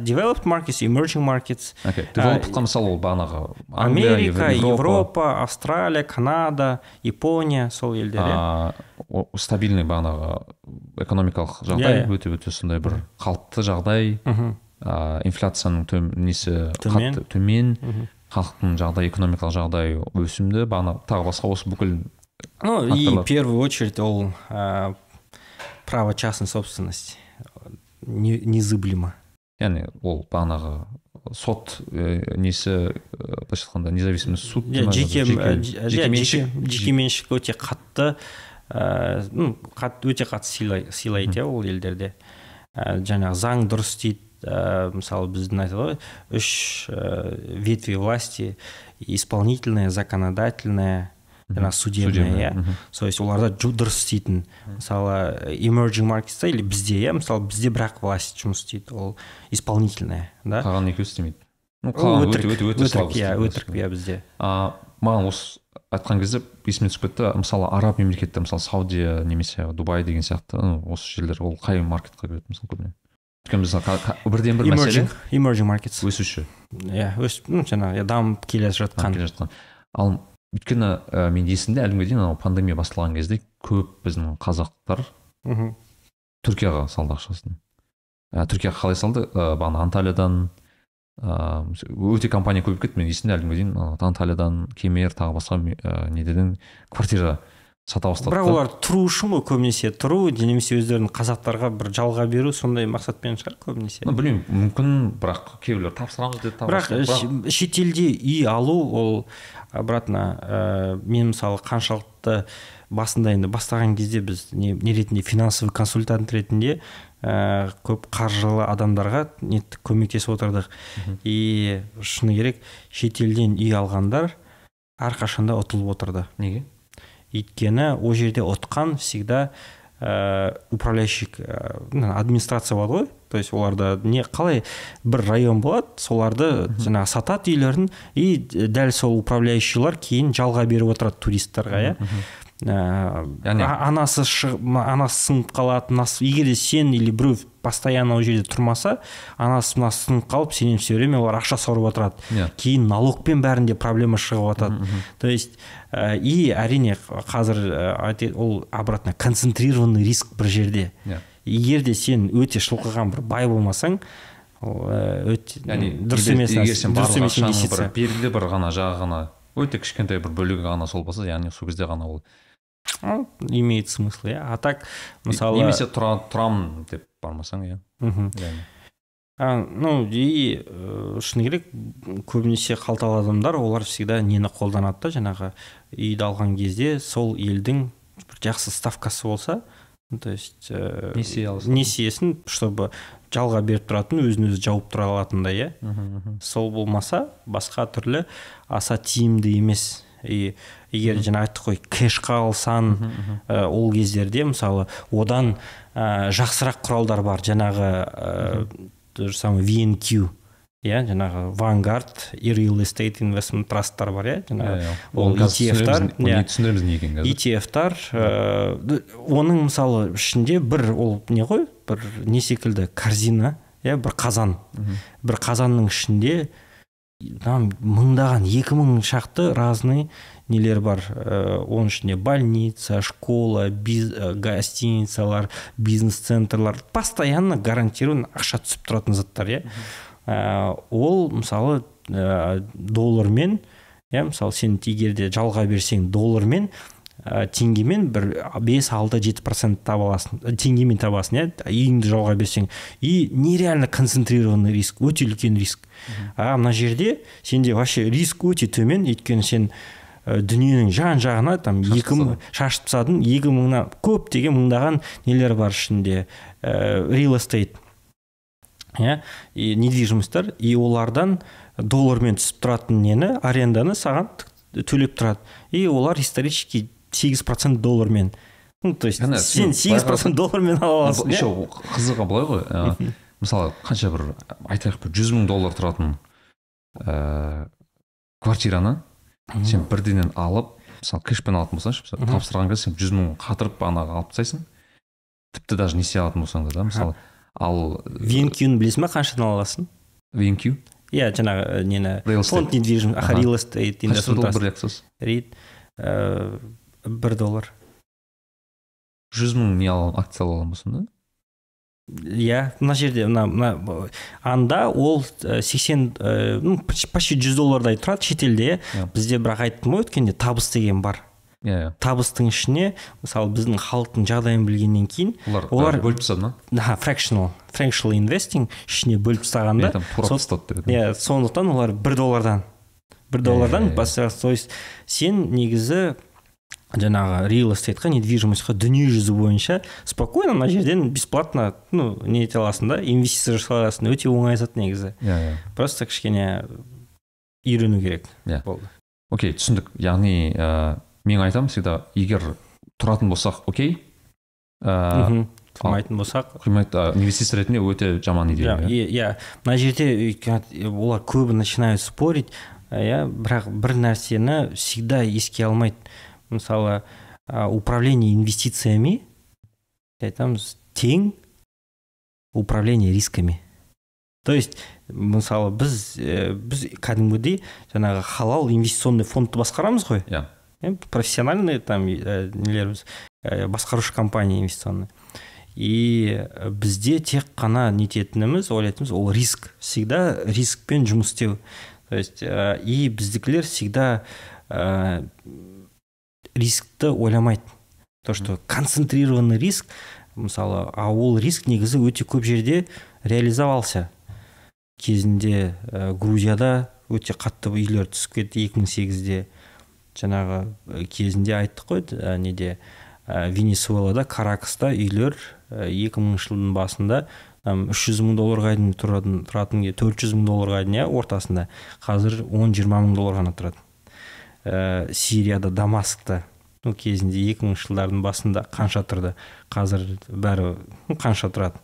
developed markets emerging markets. Окей developedқа мысалы ол бағанағы америка Европа, австралия канада япония сол елдер иә. а, стабильный бағанағы экономикалық жағдай Иә, иә. өте өте сондай бір қалыпты жағдай. Мхм а, инфляцияның төм, несі Төмен. қатты төмен халықтың жағдайы экономикалық жағдайы өсімді. Бағана тағы басқа осы бүкіл ну и в первую очередь ол ә, право частной собственности. Не- незыблемо. Яғни ол бағанағы сот ә, несі ә, былайша айтқанда независимый суд жеке ә, жекеменшік жеке жекеменшік өте қатты. ә, ну қатты өте қатты сыйлай- сыйлайды иә ол елдерде. Ә, жаңағы заң дұрыс дейді. Ә, мысалы біздің айтады ғой үш ә, ветви власти исполнительная законодательная жаңағы судебная иә. то есть оларда дұрыс істейтін. Мысалы emerging marketста или бізде иә. Мысалы бізде бірақ власть жұмыс істейді ол исполнительная да. Қалған екеуі істемейді. Ну қалған өтірік өтірік иә істейді. өтірік иә бізде. Маған осы айтқан кезде есіме түсіп кетті. Мысалы араб мемлекеттер мысалы саудия немесе дубай деген сияқты ну, осы жерлер ол қай маркетқа кіреді мысалы көбіне? Өйткені біз бірден бір мәселе emerging markets. өсуші. Иә өсіп ну жаңағы иә, дамып келе жатқан. Келе жатқан. Ал өйткені ә, мен есімде әлі күнге дейін анау пандемия басталған кезде көп біздің қазақтар мхм. Түркияға салды ақшасын. Ә, түркияға қалай салды? Ә, бағана анталиядан ыыы өте компания көбейіп кетті мен есімде әлі күнге дейін анталиядан кемер тағы басқа ә, неден квартира сата бастады бірақ олар тұру үшін ғой көбінесе. Тұру немесе өздерін қазақтарға бір жалға беру сондай мақсатпен шығар көбінесе. Білмеймін мүмкін бірақ кейбіреулер тапсырамыз тағы бірақ ш- шетелде үй алу ол обратно ә, мен мысалы қаншалықты басында енді бастаған кезде біз не, не ретінде финансовый консультант ретінде ә, көп қаржылы адамдарға неттік көмектесіп отырдық. И шыны керек шетелден үй алғандар әрқашанда ұтылып отырды. Неге? Өйткені ол жерде ұтқан всегда ә, управляющий ә, ну, администрация болады ғой. То есть оларда не қалай бір район болады соларды жаңағы сатады үйлерін и дәл сол управляющийлар кейін жалға беріп отырады туристтарға иә. Ә, Яғни- анасы шығып анасы сынып қалады егер де сен или біреу постоянно ол жерде тұрмаса анасы мынасы сынып қалып сенен все время олар ақша сорып отырады. Иә. Кейін налогпен бәрінде проблема шығып жатады то есть ә, и әрине қазір айта- ол обратно концентрированный риск бір жерде. Иә. Егер де сен өте шылқыған бір бай болмасаң ол өте яғни дұрыс емес егер сен дұрыс барлық емес ақшаның бір инвестиция. белгілі бір ғана жағы ғана өте кішкентай бір бөлігі ғана сол болса яғни сол кезде ғана ол имеет смысл иә а так мысалы немесе тұра, тұрамын деп бармасаң иә мхм. ну и ә, шыны керек көбінесе қалталы адамдар олар всегда нені қолданады да жаңағы үйді алған кезде сол елдің бір жақсы ставкасы болса то есть ә, Несие несиесін чтобы жалға беріп тұратын өзін өзі жауып тұра алатындай иә. Сол болмаса басқа түрлі аса тиімді емес. И егер жаңа айттық қой кэшқа алсаң ә, ол кездерде мысалы одан ә, жақсырақ құралдар бар. Жаңағы ә, то же самое VNQ иә жаңағы Vanguard и Real Estate Investment Trust'тар бар иә жаңағы Иә, иә. ол ETF-тар, түсіндіреміз- иә. не екенін ETF-тар оның мысалы ішінде бір ол не ғой бір не секілді корзина иә бір қазан. Бір қазанның ішінде там мыңдаған екі мың шақты разный нелер бар ә, оның ішінде больница школа биз, ә, гостиницалар бизнес центрлар постоянно гарантированно ақша түсіп тұратын заттар иә. Ә, ол мысалы ә, доллармен иә мысалы сен егер де жалға берсең доллармен ә, теңгемен бір бес алты жеті процент таба аласың теңгемен табасың иә. Үйіңді жалға берсең. И нереально концентрированный риск өте үлкен риск. А мына жерде сенде вообще риск өте төмен. Өйткені сен дүниенің жан жағына там екі мың шашып тастадың екі мыңнан көптеген мыңдаған нелер бар ішінде ә, real estate. Иә? И недвижимостьтар и олардан доллармен түсіп тұратын нені аренданы саған төлеп тұрады. И олар исторически сегіз процент доллармен. Ну то есть сен сегіз процент доллармен ала аласың еще иә? қызығы былай ғой. [laughs] Ә, мысалы қанша бір айтайық бір жүз мың доллар тұратын ә, квартираны сен бірденен алып мысалы кэшпен алатын болсаңшы мысалы, тапсырған кезде сен жүз мың қатырып ана алып тастайсың. Тіпті даже несие алатын болсаң да да мысалы ал венкюны білесің ба қаншадан ала аласың? VNQ иә жаңағы ә, нені? Фонд недвижимость аха бір акциясы рейд бір доллар. Жүз мың не ала акция ала болсың да иә мына жерде мына мына анда ол ә, 80 ә, ну почти- жүз доллардай тұрады шетелде. Иә. Бізде бірақ айттым ғой өткенде табыс деген бар. Иә иә. Табыстың ішіне мысалы біздің халықтың жағдайын білгеннен кейін олар Олар- бөліп тастады ма? Да fractional fractional investing ішіне бөліп тастағанда тастады деп иә сондықтан олар бір доллардан бір доллардан иә. то есть сен негізі жаңағы real эстейтқа недвижимостьқа дүние жүзі бойынша спокойно мына жерден бесплатно ну не ете аласың да инвестиция жасай аласың өте оңай зат негізі. Иә иә. Просто кішкене үйрену керек Иә. болды. Окей түсіндік. Яғни ә, мен айтамын всегда егер тұратын болсақ окей. Ә, Мгм. тұрмайтын болсақ. Құймайды а, инвестиция ретінде өте жаман идея иә. иә. Мына жерде олар көбі начинают спорить иә. Бірақ бір нәрсені всегда еске алмайды. Мысалы управление инвестициями айтамыз тең управление рисками. То есть мысалы біз ә, біз кәдімгідей жаңағы халал инвестиционный фондты басқарамыз ғой. Иә. Иә, профессиональный там ә, нелеріміз ә, басқарушы компания инвестиционный и бізде тек қана нететініміз ойлайтынымыз ол риск. Всегда рискпен жұмыс істеу. То есть ә, и біздікілер всегда ә, рискті ойламайды. То что концентрированный риск мысалы а ол риск негізі өте көп жерде реализовался. Кезінде ә, грузияда өте қатты үйлер түсіп кетті 2008-де жаңағы ә, кезінде айттық қой ә, неде ә, венесуэлада каракаста үйлер ә, 2000 жылдың басында там 300 мың долларға дейін тұратын тұратын 400 мың долларға дейін иә ортасында. Қазір 10-20 мың доллар ғана тұрады. Ә, сирияда дамаскта ну кезінде 2000 жылдардың басында қанша тұрды? Қазір бәрі қанша тұрады?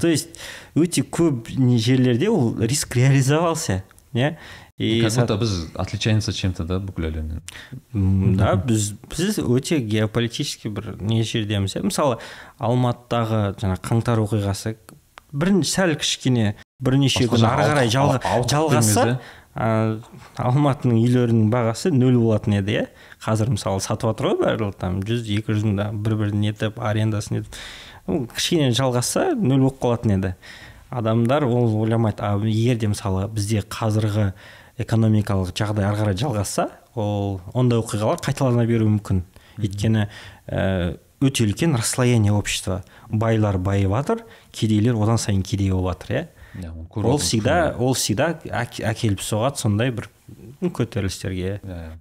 То есть өте көп не жерлерде ол риск реализовался иә и как будто біз отличаемся чем то да бүкіл әлемнен да біз біз өте геополитический бір не жердеміз. Иә мысалы алматыдағы жаңа қаңтар оқиғасы бір сәл кішкене бірнеше күн ары қарай жалға, жалғасса алматының үйлерінің бағасы нөл болатын еді иә? Қазір мысалы сатып жатыр ғой бәрі там жүз екі жүз мыңда бір бірін нетіп арендасын нетіп кішкене жалғасса нөл болып қалатын еді. Адамдар ол ойламайды. А егер де мысалы бізде қазіргі экономикалық жағдай ары қарай жалғасса ол ондай оқиғалар қайталана беруі мүмкін. Өйткені ә, өте үлкен расслоение общества. Байлар байып жатыр кедейлер одан сайын кедей болып жатыр иә? Көріп ол всегда ол всегда әк- әкеліп соғады сондай бір ну, көтерілістерге. Иә, иә.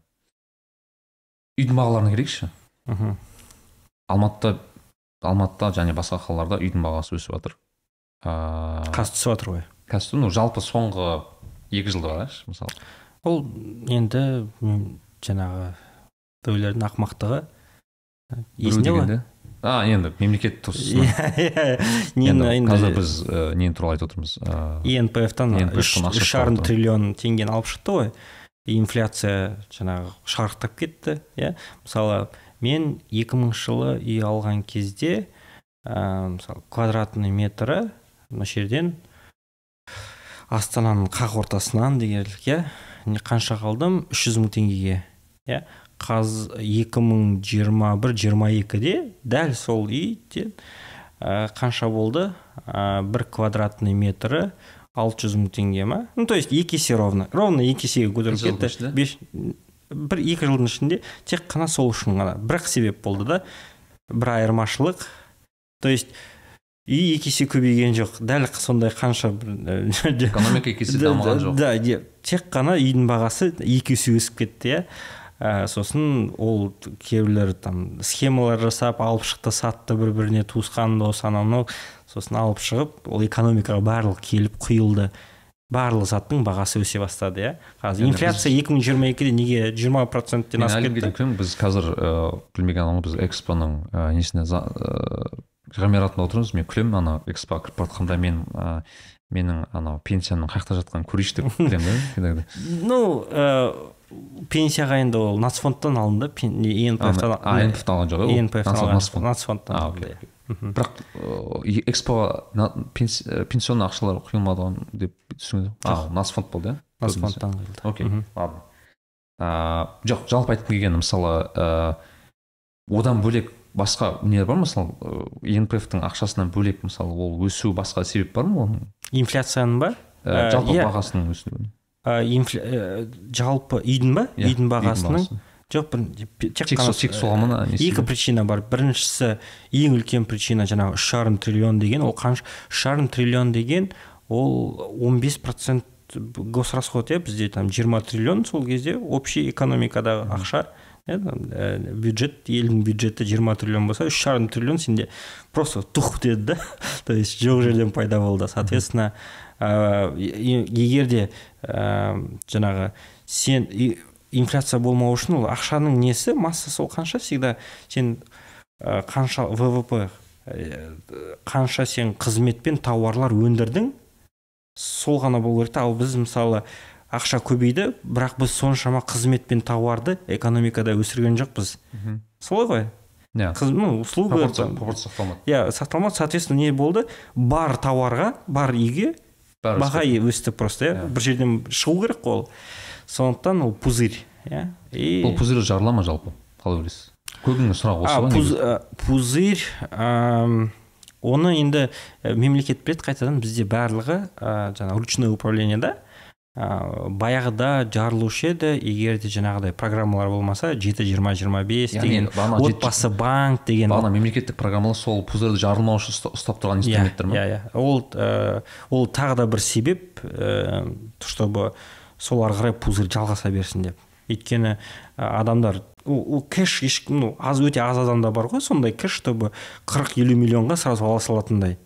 үйдің бағаларына келейікші. Мхм. алматыда алматыда және басқа қалаларда үйдің бағасы өсіп жатыр. Ыыы қазір түсіп жатыр ғой. қазір ну жалпы соңғы екі жылда қарашы мысалы? Ол енді жаңағы біреулердің ақымақтығы. Есінде ғой. А енді мемлекет тұрғысынан [laughs] иә иә. Нені енді қазір біз нені туралы айтып отырмыз? Инпфтан INPF -тан үш ақша үш жарым триллион теңгені алып шықты ғой. Инфляция жаңағы шарықтап кетті иә. Мысалы мен 2000 жылы үй алған кезде ә, мысалы квадратный метрі мына жерден астананың қақ ортасынан дегенлік иә. Қанша қалдым? 300 мың теңгеге иә. Қаз 2021-22-де дәл сол үйде ә, қанша болды? Ә, бір квадратный метрі 600 мың теңге ма? Ну то есть екі есе ровно. Ровно екі есеге көтеріліп Бір кетті. беш бір екі жылдың ішінде тек қана сол үшін ғана. Бірақ себеп болды да бір айырмашылық. То есть үй екі есе көбейген жоқ. Дәл сондай қанша бір экономика екі есе да, дамыған да, жоқ. да тек қана үйдің бағасы екі есе өсіп кетті иә. Ә, сосын ол кейбіреулер там схемалар жасап алып шықты сатты бір біріне туысқан дос анау. Мынау сосын алып шығып ол экономикаға барлық келіп құйылды. Барлық заттың бағасы өсе бастады иә. Қазір инфляция екі мың жиырма екіде неге жиырма проценттен мен асып кетті? біз қазір ыыы білмеген адамға біз экспоның ә, несіне ыыы ғимаратында отырмыз. Мен күлемін ана экспо кіріп бара жатқанда мен ә, менің анау пенсияның қай жақта жатқанын көрейінші деп [laughs] күлемін да. [laughs] Ну ә, пенсияға енді ол нацфондтан алынды ЕНПФ-тан алған жоқ иә? ЕНПФ-тан алған нацфондтан окей, иә. бірақ ә, пенсионный ақшалар құйылмады ғой деп түсіндім а нацфонд болды иә? Нацфондтан құйылды окей Мгм. ладно. Ыыы жоқ жалпы айтқым келгені мысалы ыыы одан бөлек басқа не бар ма? Мысалы енпфтің ақшасынан бөлек мысалы ол өсу басқа себеп бар ма оның? Инфляцияның ба жалпы иә. бағасының өсуі. Жалпы үйдің ба үйдің бағасының бағасы. жоқ бір тек қана не екі причина бар. Біріншісі ең үлкен причина жаңағы үш жарым триллион деген ол қанша үш жарым триллион деген ол 15 бес процент госрасход иә бізде там 20 триллион сол кезде общий экономикадағы ақша иә, бюджет елдің бюджеті 20 триллион болса үш жарым триллион сенде просто тух деді да. [laughs] То есть жоқ жерден пайда болды. Соответственно егер де ә, жаңағы сен инфляция болмау үшін ол ақшаның несі массасы ол қанша всегда сен ә, қанша ввп ә, қанша сен қызмет пен тауарлар өндірдің сол ғана болу керек ал біз мысалы ақша көбейді бірақ біз соншама қызмет пен тауарды экономикада өсірген жоқпыз. Солай ғой. Иә. Ну услуга пропорция сақталмады иә сақталмады. Соответственно не болды? Бар тауарға бар үйге баға өсті просто иә. Иә. бір жерден шығу керек қой ол. Сондықтан ол пузырь иә. И бұл пузырь жарыла ма жалпы? Қалай ойлайсыз? Көбінің сұрағы осы а, ғой пуз, пузырь оны енді ә, мемлекет біледі қайтадан бізде барлығы ә, жаңағы ручное управлениеда ә, баяғыда жарылушы еді. Егер де жаңағыдай программалар болмаса жеті жиырма жиырма бес деген отбасы банк деген бағана мемлекеттік программалар сол пузырьды жарылмау үшін ұста- ұстап тұрған иә инструменттер ма? иә иә. Ол ә, ол тағы да бір себеп ә, чтобы сол ары қарай пузырь жалғаса берсін деп. Өйткені ә, адамдар ол кэш ну аз өте аз адамда бар ғой сондай кэш чтобы қырық елу миллионға сразу ала салатындай.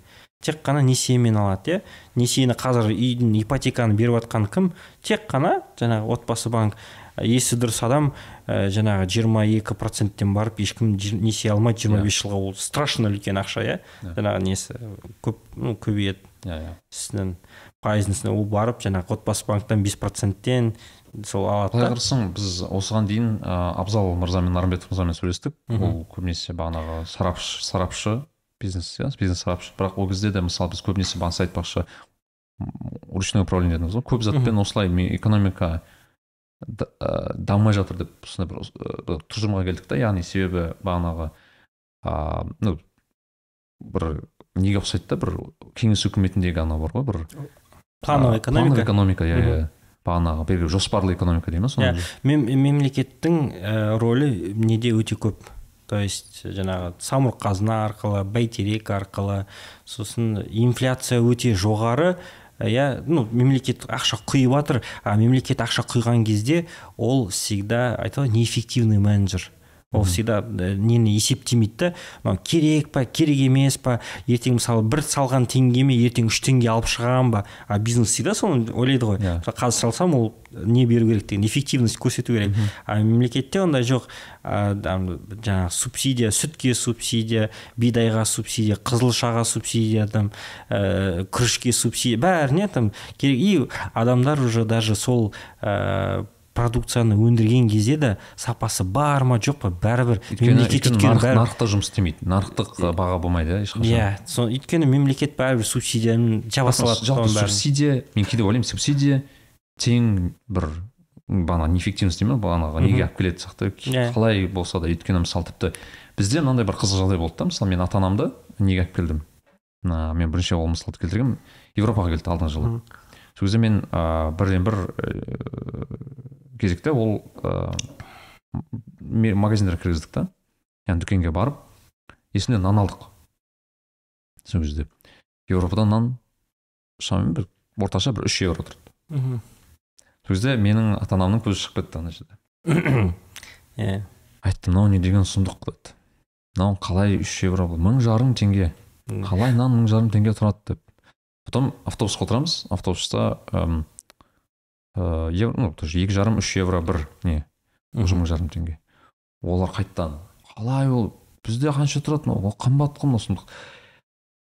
Тек қана несиемен алады иә? Несиені қазір үйдің ипотеканы беріп жатқан кім тек қана жаңағы отбасы банк. Есі дұрыс адам ә, жаңағы жиырма екі проценттен барып ешкім несие алмайды жиырма бес жылға ол страшно үлкен ақша иә? Иә. жаңағы несі көп ну көбейеді. Иә иә. Үстінен пайыздың үстіне ол барып жаңағы отбасы банктан бес проценттен сол алады былай қарасаң біз осыған дейін ә, абзал мырзамен нарымбетов мырзамен сөйлестік. Ол көбінесе бағанағы сарапшы сарапшы. Бизнес иә бизнес сарапшы. Бірақ ол кезде де мысалы біз көбінесе бағана сіз айтпақшы м, ручное управление дедіңіз ғой. Көп затпен осылай экономика ә, дамымай жатыр деп сондай бір тұжырымға келдік та. Яғни себебі бағанағы а, ну бір неге ұқсайды да бір кеңес үкіметіндегі анау бар ғой бір плановая а, плановая экономика экономика иә иә. Бағанағы белгілі жоспарлы экономика дей ма соны Иә. Мем- мемлекеттің ә, рөлі неде өте көп? То есть жаңағы самұрық қазына арқылы бәйтерек арқылы сосын инфляция өте жоғары. Иә ну мемлекет ақша құйып жатыр а мемлекет ақша құйған кезде ол всегда айтады ғой неэффективный менеджер. Ол всегда нені есептемейді да мынау керек па керек емес па ертең мысалы бір салған теңгеме ертең үш теңге алып шығамын ба? А бизнес всегда соны ойлайды ғой. Иә. Мысалы, қазір салсам ол не беру керек деген эффективность көрсету керек. А мемлекетте ондай жоқ. Там, жаңағы субсидия сүтке субсидия бидайға субсидия қызылшаға субсидия там ә, күрішке субсидия бәріне там керек. И адамдар уже даже сол ә, продукцияны өндірген кезде де сапасы бар ма жоқ па? Бәрібір мемлекет өйткені нарықта жұмыс істемейді. Нарықтық баға болмайды иә ешқашан. иә сол өйткені мемлекет бәрібір субсидияны жаба салады жалпы субсидия мен кейде ойлаймын субсидия тең бір бағана неэффективность дей ма бағанағы неге алып келеді сияқты. Иә. қалай болса да өйткені мысалы тіпті бізде мынандай бір қызық жағдай болды да мысалы мен ата анамды неге алып келдім? Мен бірінші ол мысалды келтіргенмін. Европаға келді алдыңғы жылы. Сол кезде мен ыыы бірден бір ііі кезекте ол ыыы магазиндерге кіргіздік та. Яғни дүкенге барып есімде нан алдық. Сол кезде еуропадан нан шамамен бір орташа бір үш евро тұрды. Мгм. сол кезде менің ата анамның көзі шығып кетті ана жерде. [coughs] Иә айтты мынау не деген сұмдық? деді. Мынау қалай үш евро бұл мың жарым теңге қалай нан мың жарым теңге тұрады? деп потом автобусқа отырамыз автобуста ым, э, евро ну тоже екі жарым үш евро бір не уже мың жарым теңге. Олар қайтадан қалай ол бізде қанша тұрады мынау? Ол қымбат қой мынау сұмдық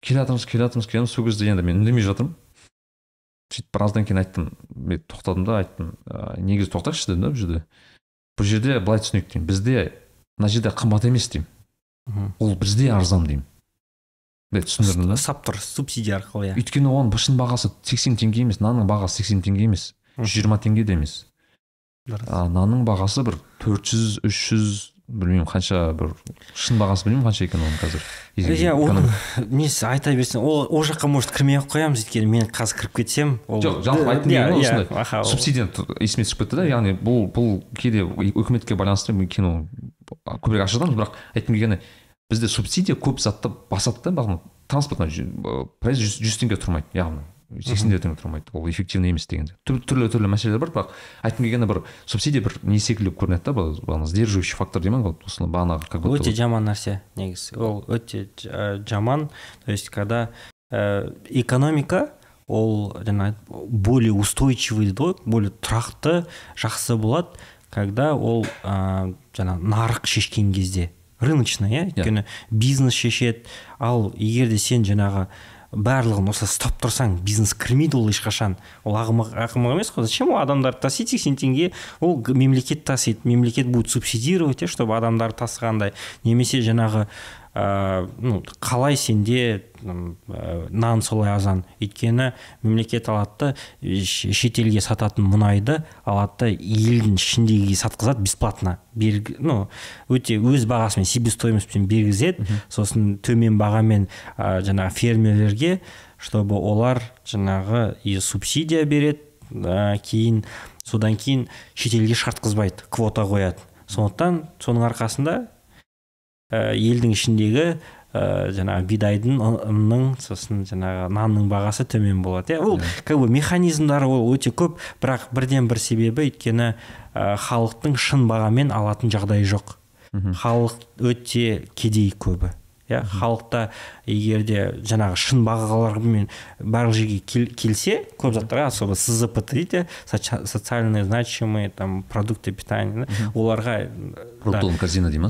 келе жатырмыз келе жатырмыз келе жатырмыз сол кезде енді мен үндемей жатырмын сөйтіп біраздан кейін айттым мен тоқтадым да айттым «ә, негізі тоқтайықшы дедім да бұл жерде бұл жерде былай түсінейік деймін бізде мына жерде қымбат емес деймін. Ол бізде арзан деймін. Деп түсіндірдім да. Ұстап тұр субсидия арқылы иә. Өйткені оның шын бағасы сексен теңге емес нанның бағасы сексен теңге емес жүз жиырма теңге де емес. А нанның бағасы бір төрт жүз үш жүз білмеймін қанша бір шын бағасы білмеймін қанша екенін оның қазір иә оның несі айта берсең ол ол жаққа может кірмей ақ қоямыз өйткені мен қазір кіріп кетсем ол жоқ жалпы айтқым Иә, келгені иә, осындай. аха, ол- субсидия есіме түсіп кетті да яғни бұл бұл кейде үкіметке байланысты мен кино көбірек ашып жатамыз бірақ айтқым келгені бізде субсидия көп затты басады да бағана транспортна проезд жүз теңге тұрмайды яғни сексен теңге тұрмайды ол эффективный емес дегенде. Түр- түрлі түрлі мәселелер бар бірақ айтқым келгені бір субсидия бір не секілді көрінеді да бағана сдерживающий фактор дей ма вот осыны бағанағы как будто өте жаман нәрсе негізі. Ол өте жаман. То есть когда ә, экономика ол жаңа более устойчивый дейді ғой более тұрақты жақсы болады когда ол ә, жаңа нарық шешкен кезде. Рыночный иә өйткені бизнес шешеді. Ал егер де сен жаңағы барлығын осы ұстап тұрсаң бизнес кірмейді ол ешқашан. Ол ақымақ ақымақ емес қой. Зачем ол адамдарды тасиды сексен теңге? Ол мемлекет тасиды. Мемлекет будет субсидировать иә чтобы адамдар тасығандай. Немесе жаңағы ә, ну қалай сенде ә, нан солай азан. Өйткені мемлекет алады да шетелге сататын мұнайды алады да елдің ішіндегіге сатқызады бесплатно. Ну өте өз бағасымен себестоимостьпен бергізеді. Сосын төмен бағамен ә, жаңағы фермерлерге чтобы олар жаңағы и субсидия береді ә, кейін. Содан кейін шетелге шартқызбайды квота қояды. Сондықтан соның арқасында елдің ішіндегі ә, жаңағы бидайдың ұнның сосын жаңағы нанның бағасы төмен болады иә? Ол как бы механизмдары ол өте көп бірақ бірден бір себебі өйткені ә, халықтың шын бағамен алатын жағдайы жоқ. Халық өте кедей көбі. Иә халықта егер де жаңағы шын бағалармен барлық жерге кел- келсе көп заттарға особо сзпт дейді соци- социально значимые там продукты питания да, оларға да, продуктовая корзина дей ма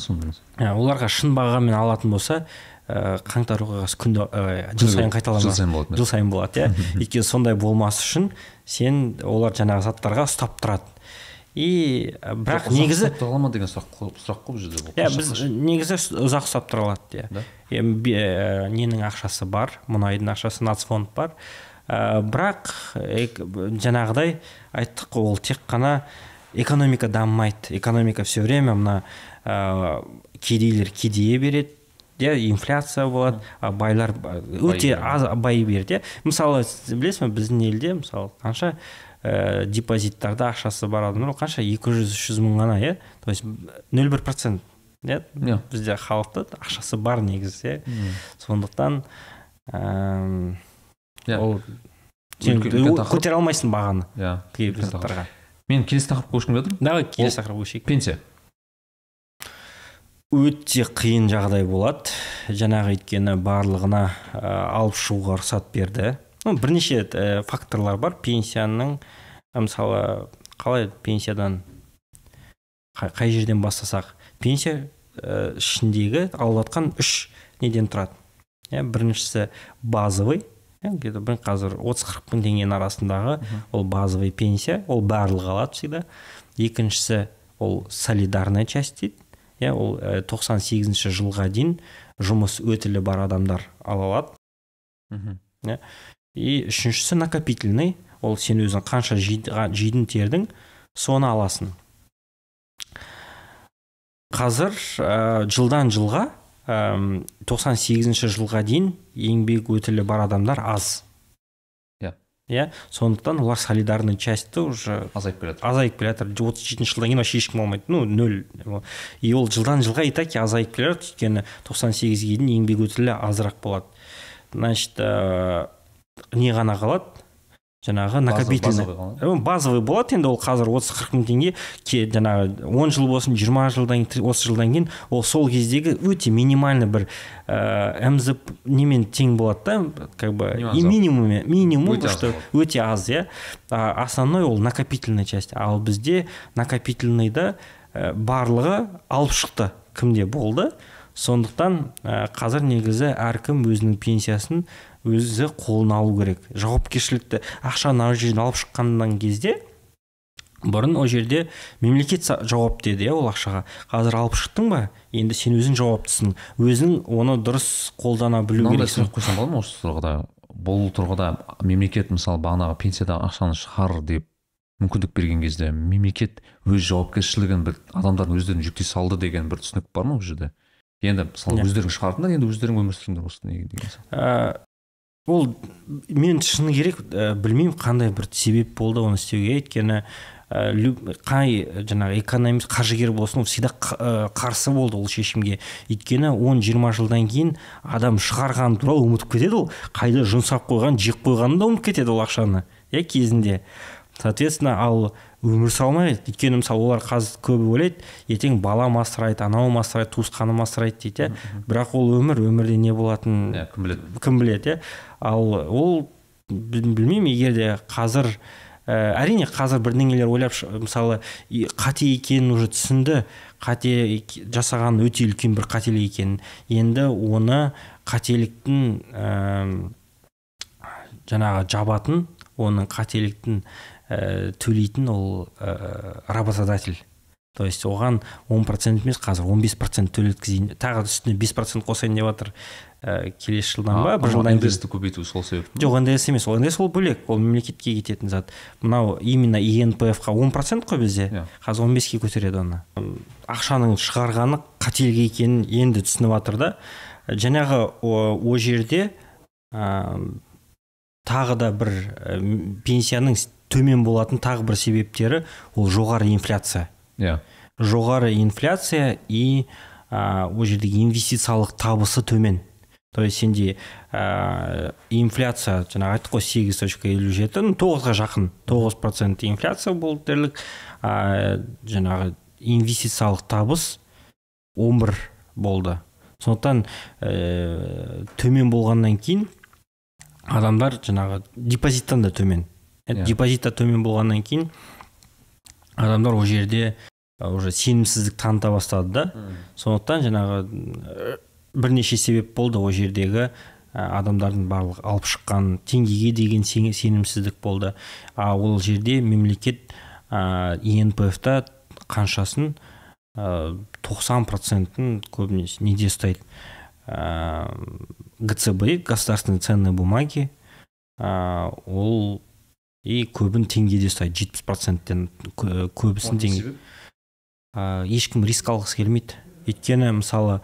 Ә, оларға шын бағамен алатын болса ә, қаңтар оқиғасы күнде ә, жыл сайын қайталанады жыл сайын болады жыл сайын болады иә. [laughs] Өйткені сондай болмас үшін сен олар жаңағы заттарға ұстап тұрады. И ә, бірақ негізі тұра ма деген сұрақ қой- сұрақ қой бұл жерде иә біз негізі ұзақ ұстап тұра алады иә ненің ақшасы бар мұнайдың ақшасы нацфонд бар. Ә, бірақ жаңағыдай айттық қой ол тек қана экономика дамымайды. Экономика все время мына ә, кедейлер кедейе береді иә инфляция болады а байлар ба- өте аз бай береді иә мысалы сіз білесіз бе біздің елде мысалы қанша ә, депозиттарда ақшасы бар адамдар ол қанша? екі жүз үш жүз мың ғана иә? То есть нөл бір процент. Иә. Бізде халықта ақшасы бар негізі иә? Сондықтан әм, Иә. ол көтере алмайсың бағаны. Иә кейбір заттарға мен келесі тақырыпқа көшкім келіп жатыр давай келесі тақырыпқа көшейік. пенсия. Өте қиын жағдай болады. Жаңағы өйткені барлығына ә, алып шығуға рұқсат берді. Ну, бірнеше ә, факторлар бар. Пенсияның ә, мысалы қалай пенсиядан қай, қай жерден бастасақ? Пенсия ә, ішіндегі алып жатқан үш неден тұрады. Иә біріншісі базовый иә где то бір қазір отыз қырық мың теңгенің арасындағы ол базовый пенсия ол барлығы алады всегда. Екіншісі ол солидарная часть дейді. Иә ол ә, 98 жылға дейін жұмыс өтілі бар адамдар ала алады. Мхм и үшіншісі накопительный. Ол сен өзің қанша жидың тердің соны аласың. Қазір ә, жылдан жылға әм, 98 жылға дейін еңбек өтілі бар адамдар аз. Иә. иә? Сондықтан олар солидарный частьті уже азайып келе жатыр. азайып келе жатыр. отыз жетінші жылдан кейін вообще ешкім алмайды ну нөл. И ол жылдан жылға и так азайып келе жатыр. Өйткені тоқсан сегізге дейін еңбек өтілі азырақ болады. Значит ә, не ғана қалады. Жаңағы накопительный. базовый Э, базовый болады. Енді ол қазір отыз қырық мың теңге жаңағы он жыл болсын жиырма жылдан отыз жылдан кейін ол сол кездегі өте минимальный бір ә, мзп немен тең болады да как бы. Минимум и аз. минимуме минимум Өте что өте аз иә. А основной ол накопительная часть. Ал бізде накопительныйда ә, барлығы алып шықты. Кімде болды? Сондықтан ә, қазір негізі әркім өзінің пенсиясын өзі қолына алу керек. Жауапкершілікті ақшаны ана жерден алып шыққаннан кезде бұрын ол жерде мемлекет жауапты еді иә ол ақшаға. Қазір алып шықтың ба? Енді сен өзің жауаптысың. Өзің оны дұрыс қолдана білу керексің. сұрақ қойсам болады ма осы тұрғыда? Бұл тұрғыда мемлекет мысалы бағанағы пенсиядағы ақшаны шығар деп мүмкіндік берген кезде мемлекет өз жауапкершілігін бір адамдардың өздеріне жүктей салды деген бір түсінік бар ма ол жерде? Енді мысалы Иә. өздерің шығардыңдар енді өздерің өмір сүріңдер осы неге деген сияқты ол мен шыны керек ә, білмеймін қандай бір себеп болды оны істеуге. Өйткені ә, қай жаңағы экономист қаржыгер болсын ол всегда ә, қарсы болды ол шешімге. Өйткені 10-20 жылдан кейін адам шығарғаны туралы ұмытып кетеді ол. Қайда жұмсап қойған жеп қойғанын да ұмытып кетеді ол ақшаны иә кезінде. Соответственно ал өмір сүре алмайды. Өйткені мысалы олар қазір көбі ойлайды ертең балам асырайды анауым асырайды туысқаным асырайды дейді иә. Бірақ ол өмір өмірде не болатынын иә кім біледі? кім біледі иә. Ал ол біл- білмеймін егер де қазір ә, әрине қазір бірдеңелер ойлап мысалы қате екенін уже түсінді қате жасаған өте үлкен бір қателік екенін. Енді оны қателіктің әм, жаңағы жабатын оның қателіктің ә, төлейтін ол ә, работодатель. То есть оған 10 процент емес қазір 15 процент төлеткізейін. Тағы үстіне 5 процент қосайын деп жатыр ә, келесі жылдан ба бір жылдан кейін. Ндс көбейту сол себеп жоқ ндс емес ол ндс ол бөлек ол мемлекетке кететін зат. Мынау именно инпф қа он процент қой бізде. Иә. қазір он беске көтереді оны. Ақшаның шығарғаны қателік екенін енді түсініп жатыр да. Жаңағы о, о жерде ә, тағы да бір ә, пенсияның төмен болатын тағы бір себептері ол жоғары инфляция. Иә. Жоғары инфляция и ә, ол жердегі инвестициялық табысы төмен. То есть сенде ә, инфляция жаңағы айттық қой сегіз точка елу жеті ну тоғызға жақын тоғыз процент инфляция болды дерлік. Ә, жаңағы инвестициялық табыс 11 болды. Сондықтан ә, төмен болғаннан кейін адамдар жаңағы депозиттан да төмен. Иә. депозит та төмен болғаннан кейін адамдар ол жерде ә, уже сенімсіздік таныта бастады да. Сондықтан жаңағы ә, бірнеше себеп болды ол жердегі ә, адамдардың барлық алып шыққан теңгеге деген сен- сенімсіздік болды. А ол жерде мемлекет ә, инпф та қаншасын ә, 90 процентін көбінесе неде ұстайды? Ә, гцб государственные ценные бумаги. Ә, ол и көбін теңгеде ұстайды жетпіс проценттен кө- көбісін теңге. ә, ешкім риск алғысы келмейді. Өйткені мысалы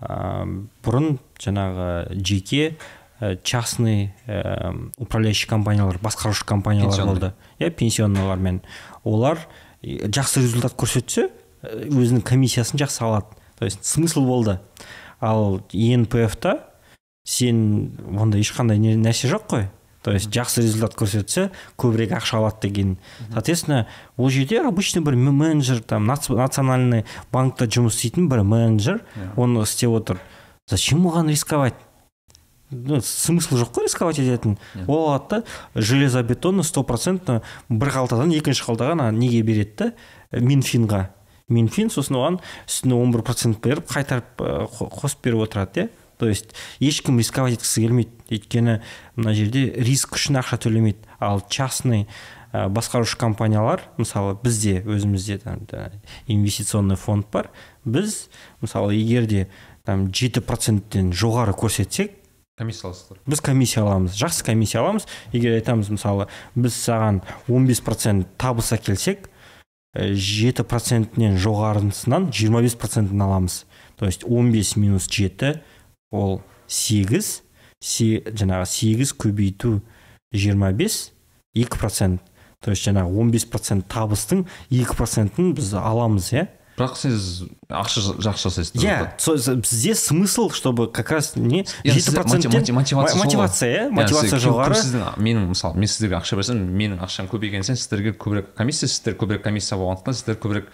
ә, бұрын жаңағы жеке ә, частный ә, управляющий компаниялар басқарушы компаниялар болды. Иә пенсионныйлармен. Олар жақсы результат көрсетсе өзінің комиссиясын жақсы алады. То есть смысл болды. Ал инпф та сен онда ешқандай нәрсе жоқ қой. То есть жақсы результат көрсетсе көбірек ақша алады деген. Соответственно ол жерде обычный бір менеджер там нац- национальный банкта жұмыс істейтін бір менеджер Иә. оны істеп отыр. Зачем оған рисковать? Ну, смысл жоқ қой рисковать ететін. Иә. ол алады да железобетонно сто процентно бір қалтадан екінші қалтаға ана неге береді да? Минфинға. Минфин сосын оған үстіне он бір процент беріп қайтарып э, қо- қосып беріп отырады иә. То есть ешкім рисковать еткісі келмейді. Өйткені мына жерде риск үшін ақша төлемейді. Ал частный ә, басқарушы компаниялар мысалы бізде өзімізде там да, инвестиционный фонд бар. Біз мысалы егер де там жеті проценттен жоғары көрсетсек комиссия аласыздар. біз комиссия аламыз. Жақсы комиссия аламыз. Егер айтамыз мысалы біз саған 15 процент табыс әкелсек э, жеті процентінен жоғарысынан 25 процентін аламыз. То есть 15 минус 7 ол 8 се, жаңағы 8 көбейту 25 2 процент. То есть жаңағы 15 процент табыстың 2 процентін біз аламыз иә? Бірақ сіз ақша жақсы жасайсыз иә бізде смысл чтобы как раз не Иә, жеті проценттен мотивация иә Иә, мотивация жоғары. сіздің менің мысалы мен сіздерге ақша берсем менің ақшам көбейген сайын сіздерге көбірек комиссия сіздер көбірек комиссия болғандықтан сіздер көбірек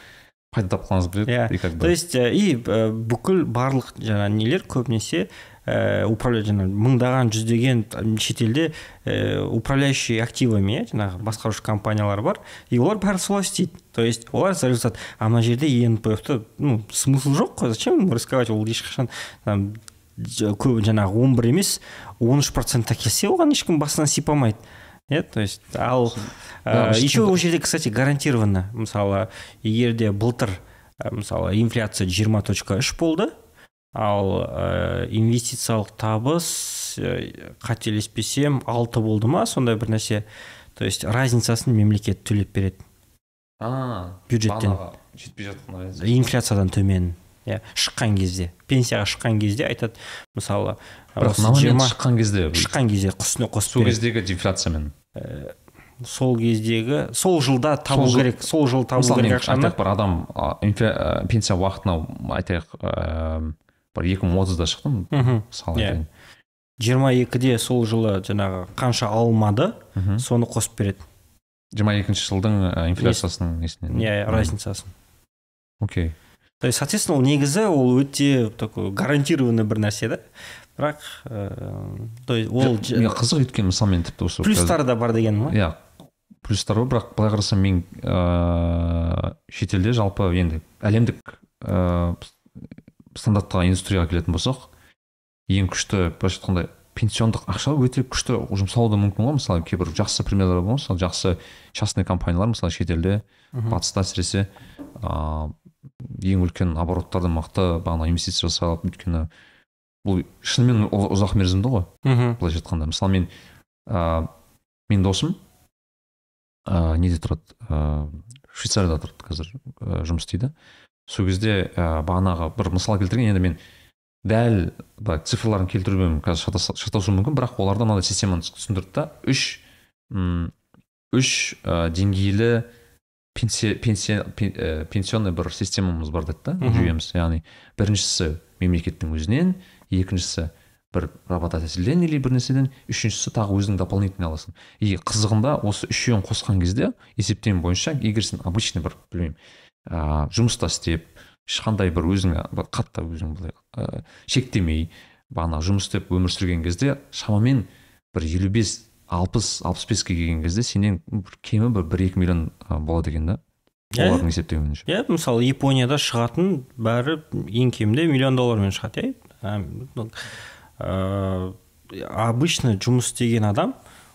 пайда тапқыларыңыз келеді иә. И как бы. То есть э, и э, бүкіл барлық жаңағы нелер көбінесе ә, управля жаңағы мыңдаған жүздеген шетелде ә, управляющий активами иә жаңағы басқарушы компаниялар бар и олар бәрі солай істейді. То есть олар айтады а мына жерде енпф ты ну смысл жоқ қой зачем рисковать? Ол ешқашан там көп жаңағы он бір емес он үш процентта келсе оған ешкім басынан сипамайды иә то есть ал ә, еще ол жерде кстати гарантированно мысалы егер де былтыр ә, мысалы инфляция жиырма точка үш болды. Ал ә, инвестициялық табыс ә, қателеспесем алты болды ма сондай бір нәрсе. То есть разницасын мемлекет төлеп береді а бюджеттен. жетпей жатқан инфляциядан төмен. Иә шыққан кезде пенсияға шыққан кезде айтады мысалы бірақ 20 шыққан кезде шыққан кезде үстіне қосып сол кездегі дефляциямен. Сол кездегі сол жылда табу Сол керек сол жыл табу мысалы керек ақшаны. айтайық бір адам а, пенсия уақытына айтайық ыыы, бір екі мың отызда шықтым мысалы Иә. айтайын. Жиырма екіде сол жылы жаңағы қанша алмады соны қосып береді. Жиырма екінші жылдың ә, инфляциясының несінен? Иә разницасын. Окей. То есть соответственно ол негізі ол өте такой гарантированный бір нәрсе да? Бірақ ыыы то есть ол қызық өйткені мысалы мен тіпті осы плюстары да бар дегенім ғой иә плюстар бар бірақ былай қарасам мен ыыы шетелде жалпы енді әлемдік ыыы стандарттағы индустрияға келетін болсақ ең күшті былайша айтқанда пенсиондық ақша өте күшті жұмсалуы да мүмкін ғой. Мысалы кейбір жақсы примерлер бар мысалы жақсы частный компаниялар мысалы шетелде батыста әсіресе ыыы ең үлкен обороттарды мықты бағана инвестиция жасалып өйткені бұл шынымен ұзақ мерзімді ғой. Мхм. Былайша айтқанда мысалы мен ыыы менің досым ыыы неде тұрады? Ыыы швейцарияда тұрады қазір ыыы жұмыс істейді. Сол кезде ыыы бағанағы бір мысал келтірген енді мен дәл былай цифрларын келтірумен қазір шатас- шатасуым мүмкін бірақ оларда мынандай системаны түсіндірді да үш м, үш ә, деңгейлі пенсия пенсия пен- ә, пенсионный бір системамыз бар деді да жүйеміз. Яғни біріншісі мемлекеттің өзінен екіншісі бір работодательден или бір нәрседен үшіншісі тағы өзің дополнительный аласың. И қызығында осы үшеуін қосқан кезде есептеуім бойынша егер сен обычный бір білмеймін ыыы жұмыста істеп ешқандай бір өзіңе бір қатты өзің былай ыыы шектемей бағана жұмыс істеп өмір сүрген кезде шамамен бір елу бес алпыс алпыс беске келген кезде сенен бір кемі бір бір екі миллион болады екен да? Иә. олардың есептеуінше иә мысалы японияда шығатын бәрі ең кемінде миллион доллармен шығады иә? Обычно жұмыс істеген адам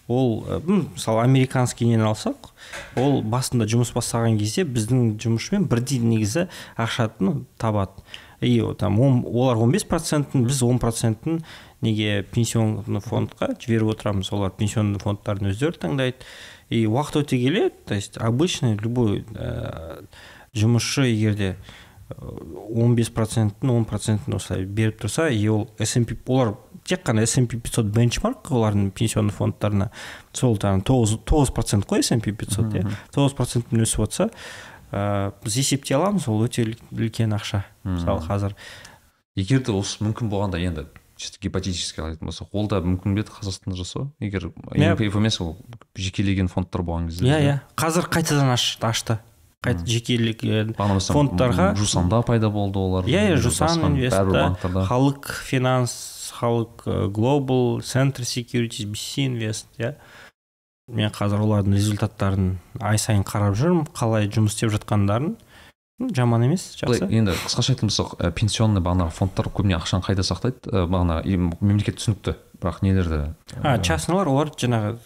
ол мысалы американский нені алсақ ол басында жұмыс бастаған кезде біздің жұмысшымен бірдей негізі ақша ну, табады. И там он, олар 15 процентін біз 10 процентін неге пенсионный фондқа жіберіп отырамыз? Олар пенсионный фондтарын өздері таңдайды. И уақыт өте келе то есть обычный любой ә, жұмысшы егер де он бес процентін он процентін осылай беріп тұрса и ол smp олар тек қана smp 500 бенчмарк олардың пенсионный фондтарына. Сол там тоғыз тоғыз процент қой smp 500 иә? тоғыз процентпен өсіп отырса ә, біз есептей аламыз. Ол өте үл- үлкен ақша. Мысалы қазір егер де осы мүмкін болғанда енді чисто гипотетически алатын болсақ ол да мүмкін бе еді қазақстанда жасау? Егер. МПФ емес ол жекелеген фондтар болған кезде иә иә. Қазір қайтадан аш- ашты. Қайта жекелеген фондтарға- жусанда пайда болды олар иә иә жусан инвест халық финанс халық глобал центр секьюритис bc инвест иә. Мен қазір олардың результаттарын ай сайын қарап жүрмін қалай жұмыс істеп жатқандарын. Жаман емес жақсы. Енді қысқаша айтатын болсақ ә, пенсионный бағанағы фондтар көбіне ақшаны қайда сақтайды? Ә, бағана мемлекет түсінікті бірақ нелерді? А ә, частныйлар олар жаңағы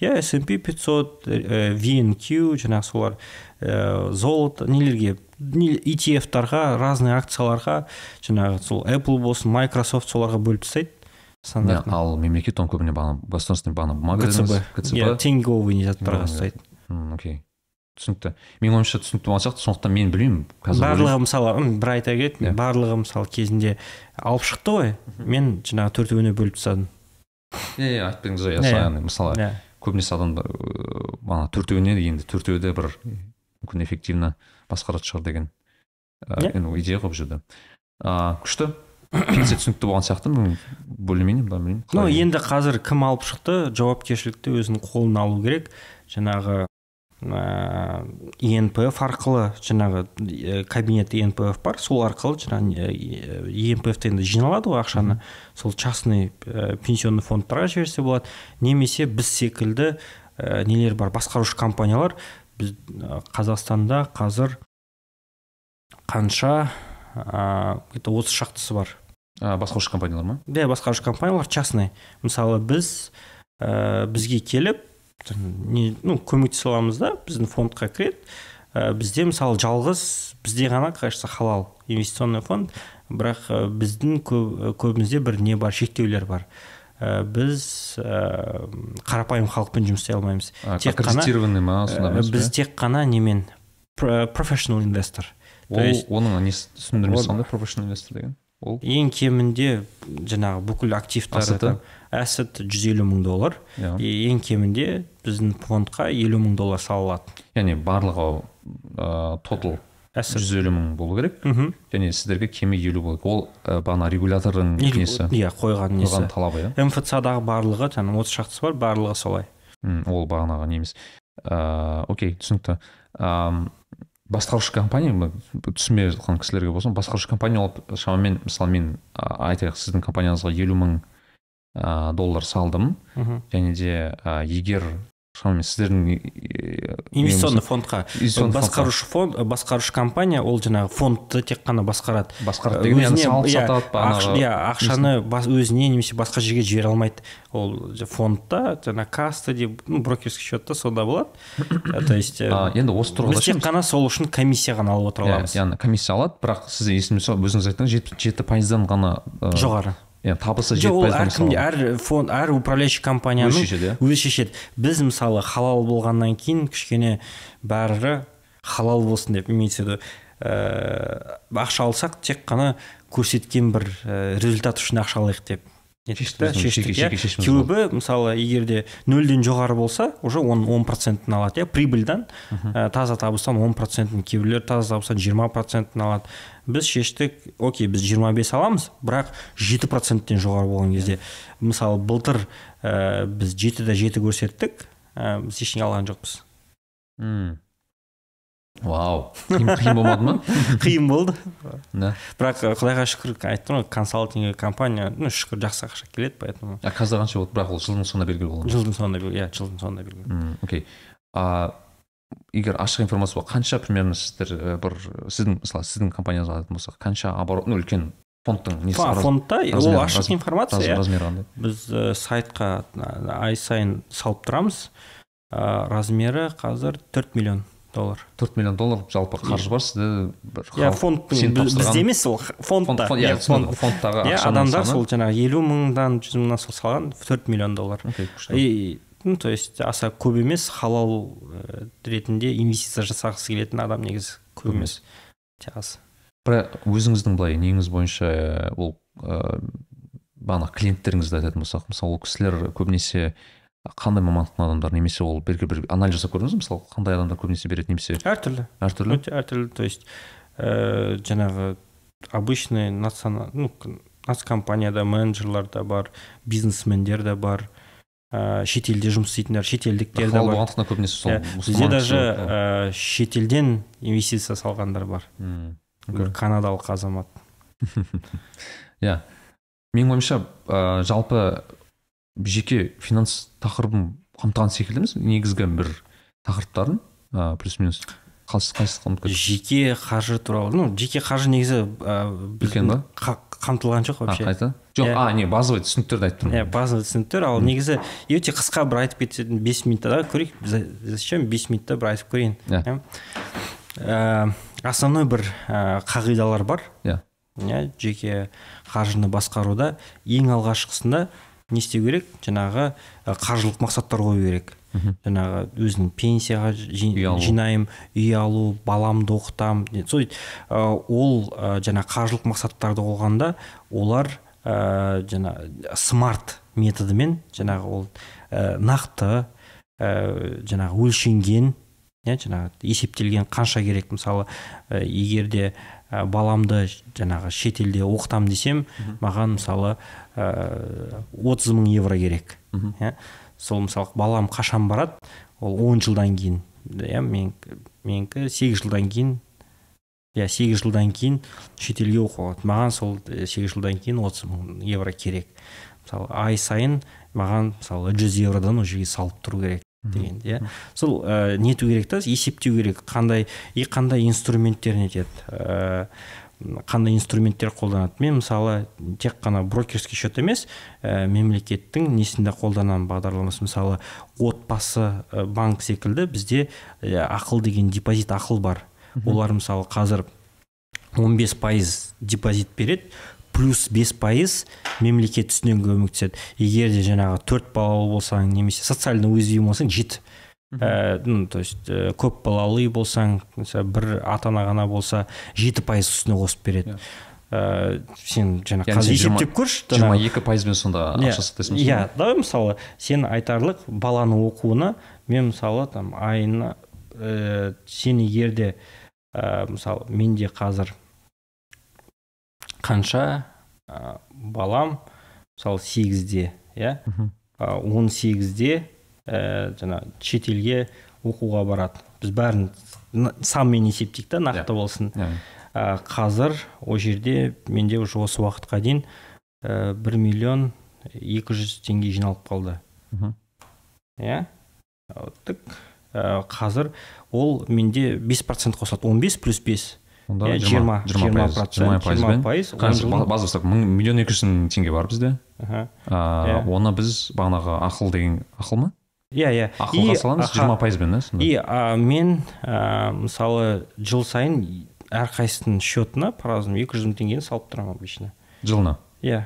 иә 500 э, VNQ жаңағы солар э, золото нелерге не- ETF-тарға разный акцияларға жаңағы сол Apple болсын Microsoft соларға бөліп тастайды. Стандартно. ал мемлекет оны көбіне бағана государственный бағана бумага дедіңіз, ГЦБ иә тенговый заттарға ұстайды окей. Түсінікті. Менің ойымша түсінікті болған сияқты сондықтан мен білмеймін қазір барлығы мысалы бір айта кетейін Иә. барлығы мысалы кезінде алып шықты ғой. Мен жаңағы төртеуіне бөліп тастадым. Иә иә айтып беріңіз ғой Иә, мысалы иә көбінесе адамдар ыыы, бағана төртеуіне енді төртеуі де бір мүмкін эффективно басқаратын шығар деген ә, Иә. енді идея ғой бұл жерде. А, күшті. Пенсия түсінікті болған сияқты более-менее білмеймін. Ну енді қазір кім алып шықты? Жауапкершілікті өзінің қолына алу керек. Жаңағы ыыы енпф арқылы жаңағы э, кабинет енпф бар. Сол арқылы жаңағы енпф енді жиналады ғой ақшаны. Сол частный э, пенсионный фондтарға жіберсе болады. Немесе біз секілді э, нелер бар? Басқарушы компаниялар. Біз э, қазақстанда қазір қанша ыыы где то отыз шақтысы бар. А, басқарушы компаниялар ма? Иә басқарушы компаниялар частный. Мысалы біз ә, бізге келіп не, ну, көмектесе аламыз да біздің фондқа кіреді. Ә, бізде мысалы жалғыз бізде ғана кажется халал инвестиционный фонд. Бірақ ә, біздің көп, көбімізде бір не бар шектеулер бар. Ә, біз ә, қарапайым халықпен жұмыс істей алмаймыз. А, тек қана ма ә, біз тек қана немен про- professional investor. То ол есть- оның несі түсіндірмесі қандай professional investor деген? Ол? ең кемінде жаңағы бүкіл активтары әсет жүз елу мың доллар. Иә. И ең кемінде біздің фондқа елу мың доллар салынады яғни барлығы ыыы тотал жүз елу мың болу керек. Мхм. Және сіздерге кемі елу болу керек. Ол ә, бағана регулятордың несі? иә қойған несі. Қойған талабы иә? Мфцадағы барлығы жаңағы отыз шақтысы бар барлығы солай. М, ол бағанағы не емес ыыы окей түсінікті. Ам, басқарушы компания түсінбей жатқан кісілерге болсын басқарушы компания ол шамамен мысалы мен айтайық сіздің компанияңызға елу мың доллар салдым. Және де а, егер шамамен сіздердің э, инвестиционный фондқа. басқарушы фонд басқарушы компания ол жаңағы фондты тек қана басқарады. Басқарады салып иә, иә ақшаны өзіне немесе басқа жерге жібере алмайды. Ол фондта жаңағы каста деп ну, брокерский счетта сонда болады. Э, то есть э, енді осы тұрғыда біз тек қана сол үшін комиссия ғана алып отыра иә, аламыз. яғни комиссия алады бірақ сіз есімде өзіңіз айттыңыз жеті, жеті пайыздан ғана жоғары. Иә табысы жоқ ол мысалы әр фонд әр управляющий компанияның өзі шешеді иә өзі шешеді біз мысалы халал болғаннан кейін кішкене бәрі халал болсын деп имеется в виду ә, ақша алсақ тек қана көрсеткен бір ә, результат үшін ақша алайық деп. Шештіңіз, шештік иә? мысалы егер де нөлден жоғары болса уже оның он процентін алады иә прибыльдан. Ә, таза табыстан он процентін кейбіреулер таза табыстан жиырма процентін алады. Біз шештік окей біз 25 аламыз бірақ жеті проценттен жоғары болған кезде мысалы былтыр ә, біз жетіде жеті көрсеттік ә, біз ештеңе алған жоқпыз. М. вау. Қиын болмады ма? [laughs] Қиын болды. Да. Бірақ ә, құдайға шүкір айттым ғой консалтинг компания ну шүкір жақсы ақша келеді поэтому. А қазір қанша болды? бірақ ол жылдың соңында белгілі болған жылдың соңында иә жылдың соңында белгілі. Окей. А егер ашық информация қанша примерно сіздер ә, бір сіздің мысалы сіздің компанияңызға алатын болсақ қанша оборот ну үлкен фондтың несі фондта ол ашық информация раз- иә. размері қандай? Біз ә, сайтқа ай сайын салып тұрамыз. Размері қазір 4 миллион. Доллар. Төрт миллион доллар жалпы қаржы бар сізде бір иә фондтың бізде емес ол фондта иә, фонд түсіндім. фондтағы ақшаның адамдар сол жаңағы елу мыңнан жүз мыңнан сол салған төрт миллион доллар. И ну то есть аса көп емес халал ә, ретінде инвестиция жасағысы келетін адам негізі көп емес. тек аз. Бірақ өзіңіздің былай неңіз бойынша ә, ол ә, бағана клиенттеріңізді айтатын болсақ мысалы ол кісілер көбінесе қандай мамандықтың адамдар немесе ол белгілі бір анализ жасап көрдіңіз мысалы қандай адамдар көбінесе береді немесе әртүрлі. Әртүрлі? Өте әртүрлі. То есть ә, жаңағы обычный национа- ну, нацкомпанияда менеджерлар да бар бизнесмендер де бар ә, шетелде жұмыс істейтіндер шетелдіктер де бар. болғандықтан көбінесе сол Иә, бізде даже ә, шетелден инвестиция салғандар бар. Окей. канадалық азамат. [laughs] Иә. Менің ойымша ә, жалпы жеке финанс тақырыбын қамтыған секілдіміз. Негізгі бір тақырыптарын ә, плюс минус жеке қаржы туралы ну жеке қаржы негізі ә, Үлкен ба? қа- қамтылған жоқ вообще. Қайта жоқ Иә. а не базовый түсініктерді айтып иә тұрмын базовый түсініктер. Ал негізі өте қысқа бір айтып кетсең бес минутта көрейік. За- зачем бес минутта бір айтып көрейін? Иә. Ә, основной бір қағидалар бар. Иә. иә жеке қаржыны басқаруда ең алғашқысында не істеу керек жаңағы қаржылық мақсаттар қою керек. Жаңағы өзінің пенсияға жинаймын үй алу баламды оқытамын сол ол жаңа қаржылық мақсаттарды қойғанда олар ә, жаңа смарт методымен жаңағы ол ә, нақты ә, жаңағы өлшенген иә жаңағы есептелген қанша керек. Мысалы ә, егер де ә, баламды жаңағы шетелде оқытамын десем маған мысалы отыз мың евро керек. Иә сол мысалы балам қашан барады? Ол он жылдан кейін. Иә мен менікі сегіз жылдан кейін. Иә сегіз жылдан кейін шетелге оқуға маған сол сегіз жылдан кейін отыз мың евро керек. Мысалы ай сайын маған мысалы жүз евродан ол жерге салып тұру керек. Деген иә. Сол ә, нету керек та есептеу керек. Қандай и қандай инструменттер нетеді? Ә, қандай инструменттер қолданады? Мен мысалы тек қана брокерский счет емес ә, мемлекеттің несінде қолданамын бағдарламасы мысалы отбасы банк секілді бізде ә, ақыл деген депозит ақыл бар. Олар мысалы қазір 15 пайыз депозит береді. Плюс бес пайыз мемлекет үстінен көмектеседі. Егер де жаңағы төрт балалы болсаң немесе социально уязвим болсаң жеті ә, ну то есть ә, көп балалы болсаң мысалы бір ата ана ғана болса жеті пайыз үстіне қосып береді. Ә, сен жаңа қазір есептеп көрші жиырма екі пайызбен сонда ақша сақтайсың иә давай мысалы сен айтарлық баланың оқуына мен мысалы там айына ә, сен егер де ә, мысалы менде қазір қанша ә, балам мысалы сегізде иә? Он сегізде ә, жаңа шетелге оқуға барады. Біз бәрін санмен есептейік та нақты yeah. болсын. Ә, қазір ол жерде менде уже осы уақытқа дейін бір миллион екі жүз теңге жиналып қалды. Иә? Қазір ол менде бес процент қосады. Он бес плюс бес. Онда жиырма жиырма пайыз базасы мың миллион екі жүз мың теңге бар бізде. Оны біз бағанағы ақыл деген ақыл ма? Иә иә. Ақылға саламыз жиырма пайызбен иә и мен мысалы жыл сайын әрқайсысының счетына по разному екі жүз мың теңгені салып тұрамын обычно. Жылына? Иә.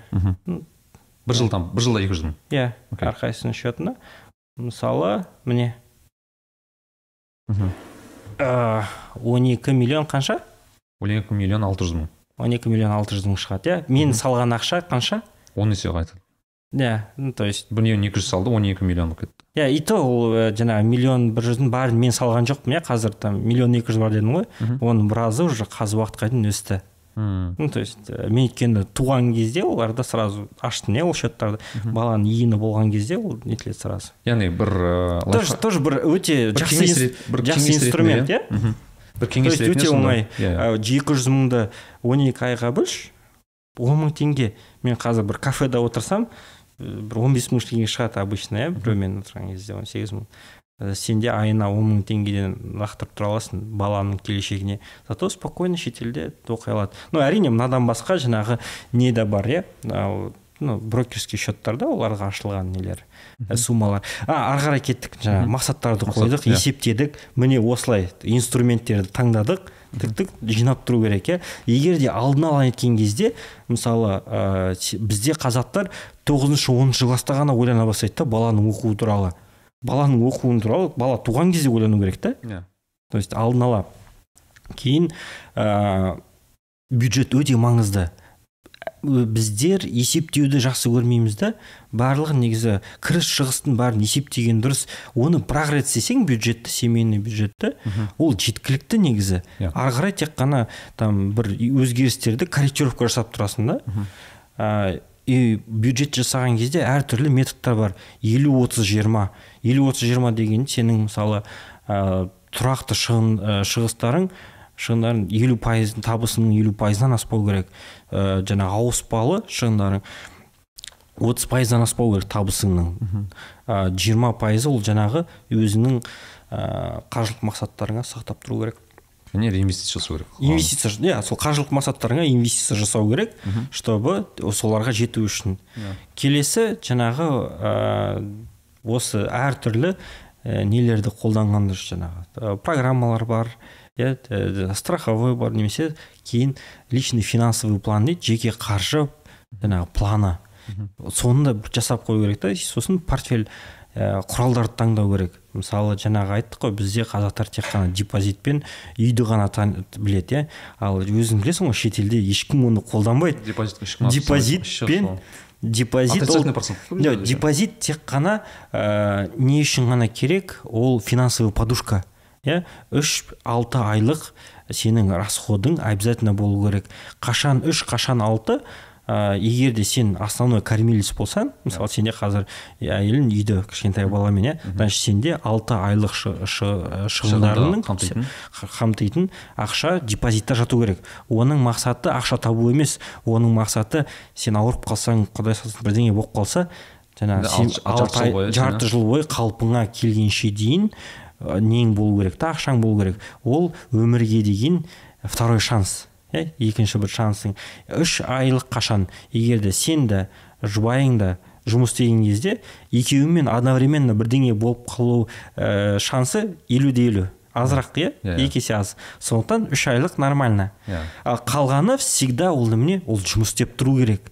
Бір жылдан бір жылда екі жүз мың? Иә әрқайсысының счетына. Мысалы міне. Он екі миллион қанша? Он екі миллион алты жүз мың. Он екі миллион алты жүз мың шығады иә? Мен салған ақша қанша? Он есе қайтады. Иә ну то есть бір миллион екі жүз салды он екі миллион болып кетті. Иә и то ол жаңағы миллион бір жүздің бәрін мен салған жоқпын иә? Қазір там миллион екі жүз бар дедім ғой. Оның біразы уже қазір уақытқа дейін өсті. Ну то есть мен өйткені туған кезде оларды сразу аштым иә ол счеттарды баланың иіні болған кезде ол нетіледі сразу. Яғни бір тоже тоже бір өте жақсы жақсы инструмент иә? Бір кеңес өте оңай. Екі жүз мыңды он екі айға бөлш он мың теңге. Мен қазір бір кафеде отырсам бір он бес мың теңге шығады обычно иә біреумен отырған кезде он сегіз мың. Сенде айына он мың теңгеден лақтырып тұра аласың баланың келешегіне. Зато спокойно шетелде оқи алады. Ну әрине мынадан басқа жаңағы не де бар иә. Ну брокерский счеттарда оларға ашылған нелер суммалар. А ары қарай кеттік жаңағы мақсаттарды қойдық есептедік. Міне осылай инструменттерді таңдадық тік жинап тұру керек иә. Егер де алдын ала неткен кезде мысалы ә, бізде қазақтар тоғызыншы оныншы класста ғана ойлана бастайды да баланың оқуы туралы. Баланың оқуы туралы бала туған кезде ойлану керек та. Иә. То есть алдын ала. Кейін ә, бюджет өте маңызды. Біздер есептеуді жақсы көрмейміз да. Барлығын негізі кіріс шығыстың бәрін есептеген дұрыс. Оны рет істесең бюджетті семейный бюджетті ол жеткілікті негізі. Yeah. Иә. ары қарай тек қана там бір өзгерістерді корректировка жасап тұрасың да. Ә, и бюджет жасаған кезде әртүрлі методтар бар. Елу отыз жиырма. Елу отыз жиырма деген сенің мысалы ә, тұрақты шығын ә, шығыстарың шығындарың елу пайыз табысыңның елу пайызынан аспау керек. Ә, жаңағы ауыспалы шығындарың отыз пайыздан аспау керек табысыңның. Жиырма ә, пайызы ол жаңағы өзіңнің ә, қаржылық мақсаттарыңа сақтап тұру керек. Және инвестиция жасау керек. Инвестиция иә сол қаржылық мақсаттарыңа инвестиция жасау керек чтобы соларға жету үшін. Келесі жаңағы ә, осы әртүрлі ә, нелерді қолданған дұрыс жаңағы программалар бар иә страховой бар немесе кейін личный финансовый план дейді жеке қаржы жаңағы планы. Соны да жасап қою керек та сосын портфель ә, құралдарды таңдау керек. Мысалы жаңағы айттық қой бізде қазақтар тек қана депозитпен үйді ғана біледі иә. Ал өзің білесің ғой шетелде ешкім оны қолданбайды. Депозитпен депозит ол депозит тек қана ә, не үшін ғана керек ол финансовый подушка. Иә? Үш алты айлық сенің расходың обязательно болу керек. Қашан үш қашан алты? Ә, егер де сен основной кормилец болсаң мысалы сенде қазір әйелің үйде кішкентай баламен иә? Значит сенде алты айлық шығындарының қамтитын. ақша депозитта жату керек. Оның мақсаты ақша табу емес. Оның мақсаты сен ауырып қалсаң құдай сақтасын бірдеңе болып қалса жаңағы жарты жыл бойы қалпыңа келгенше дейін нең болу керек та ақшаң болу керек. Ол өмірге деген второй шанс иә екінші бір шансың. Үш айлық қашан? Егер де сен де жұбайың да жұмыс істеген кезде екеуімен одновременно бірдеңе болып қалу ә, шансы елу де елу. Азырақ иә? Yeah, иә. екі есе аз. Сондықтан үш айлық нормально. Yeah. Иә. ал қалғаны всегда ол немене? Ол жұмыс істеп тұру керек.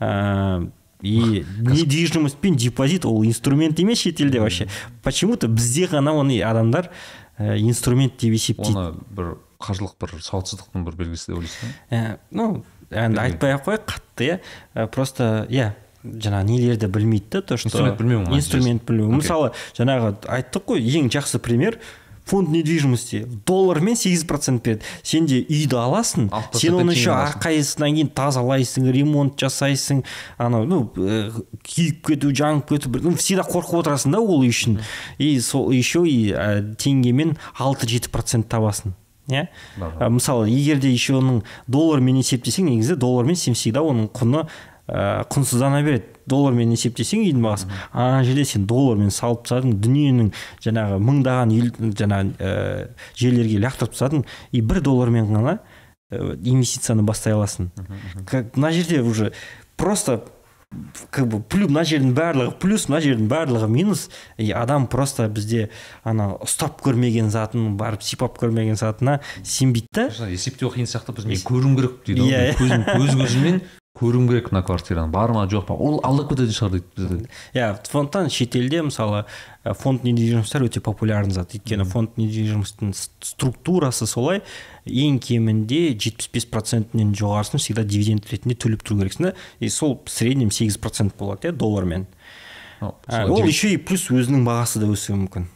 Ә, и недвижимость пен депозит ол инструмент емес шетелде вообще? Почему то бізде ғана оны адамдар ә, инструмент деп есептейді оны бір қажылық бір сауатсыздықтың бір белгісі деп ойлайсың ба? Ә, ну енді айтпай ақ қояйық қатты иә. Ә, просто иә жаңағы нелерді білмейді да то что инструмент инструмент білмеу мысалы жаңағы айттық қой ең жақсы пример фонд недвижимости доллармен сегіз процент береді. Сен де үйді аласың сен оны еще әрқайсысынан кейін тазалайсың ремонт жасайсың анау ну күйіп кету жанып кету ну всегда қорқып отырасың да ол үй үшін и сол еще и теңгемен алты жеті процент табасың иә? Мысалы егер де еще оның доллармен есептесең негізі доллармен сен всегда оның құны ә, құнсыздана береді. Доллармен есептесең үйдің бағасы. Ана жерде сен доллармен салып тастадың дүниенің жаңағы мыңдаған ел жаңағы ә, жерлерге лақтырып тастадың и бір доллармен ғана ә, инвестицияны бастай аласың. Мына жерде уже просто как бы плюс мына жердің барлығы плюс мына жердің барлығы минус. И адам просто бізде ана ұстап көрмеген затын барып сипап көрмеген затына сенбейді да. Есептеу қиын сияқты біз мен көруім керек дейді ғой көзім көз [laughs] көзімен көруім керек мына квартираны бар ма жоқ па? Ол алдап кететін шығар дейді бізді иә сондықтан шетелде мысалы фонд недвижимостьтер өте популярный зат. Өйткені фонд недвижимостьтің структурасы солай. Ең кемінде жетпіс бес процентінен жоғарысын всегда дивиденд ретінде төлеп тұру керексің да и сол в среднем сегіз процент болады иә доллармен. Ол еще и плюс өзінің бағасы да өсуі мүмкін.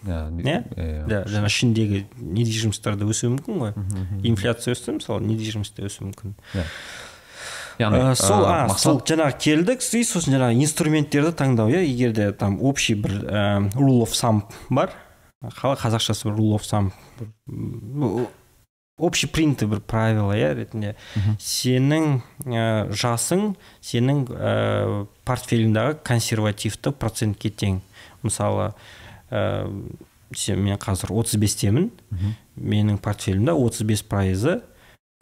Иә иә? жаңағы ішіндегі недвижимостьтар да өсуі мүмкін ғой. Инфляция өсті мысалы недвижимость та өсуі мүмкін. Иә. Яғни сол а сол жаңағы келдік и сосын жаңағы инструменттерді таңдау иә? Егер де там общий бір ә, rule of thumb бар қалай қазақшасы бір rule of thumb общепринятый бір правило иә ретінде. Сенің ә, жасың сенің ә, портфеліңдағы консервативті процентке тең. Мысалы ә, сен мен қазір 35-темін менің портфелімде 35 пайызы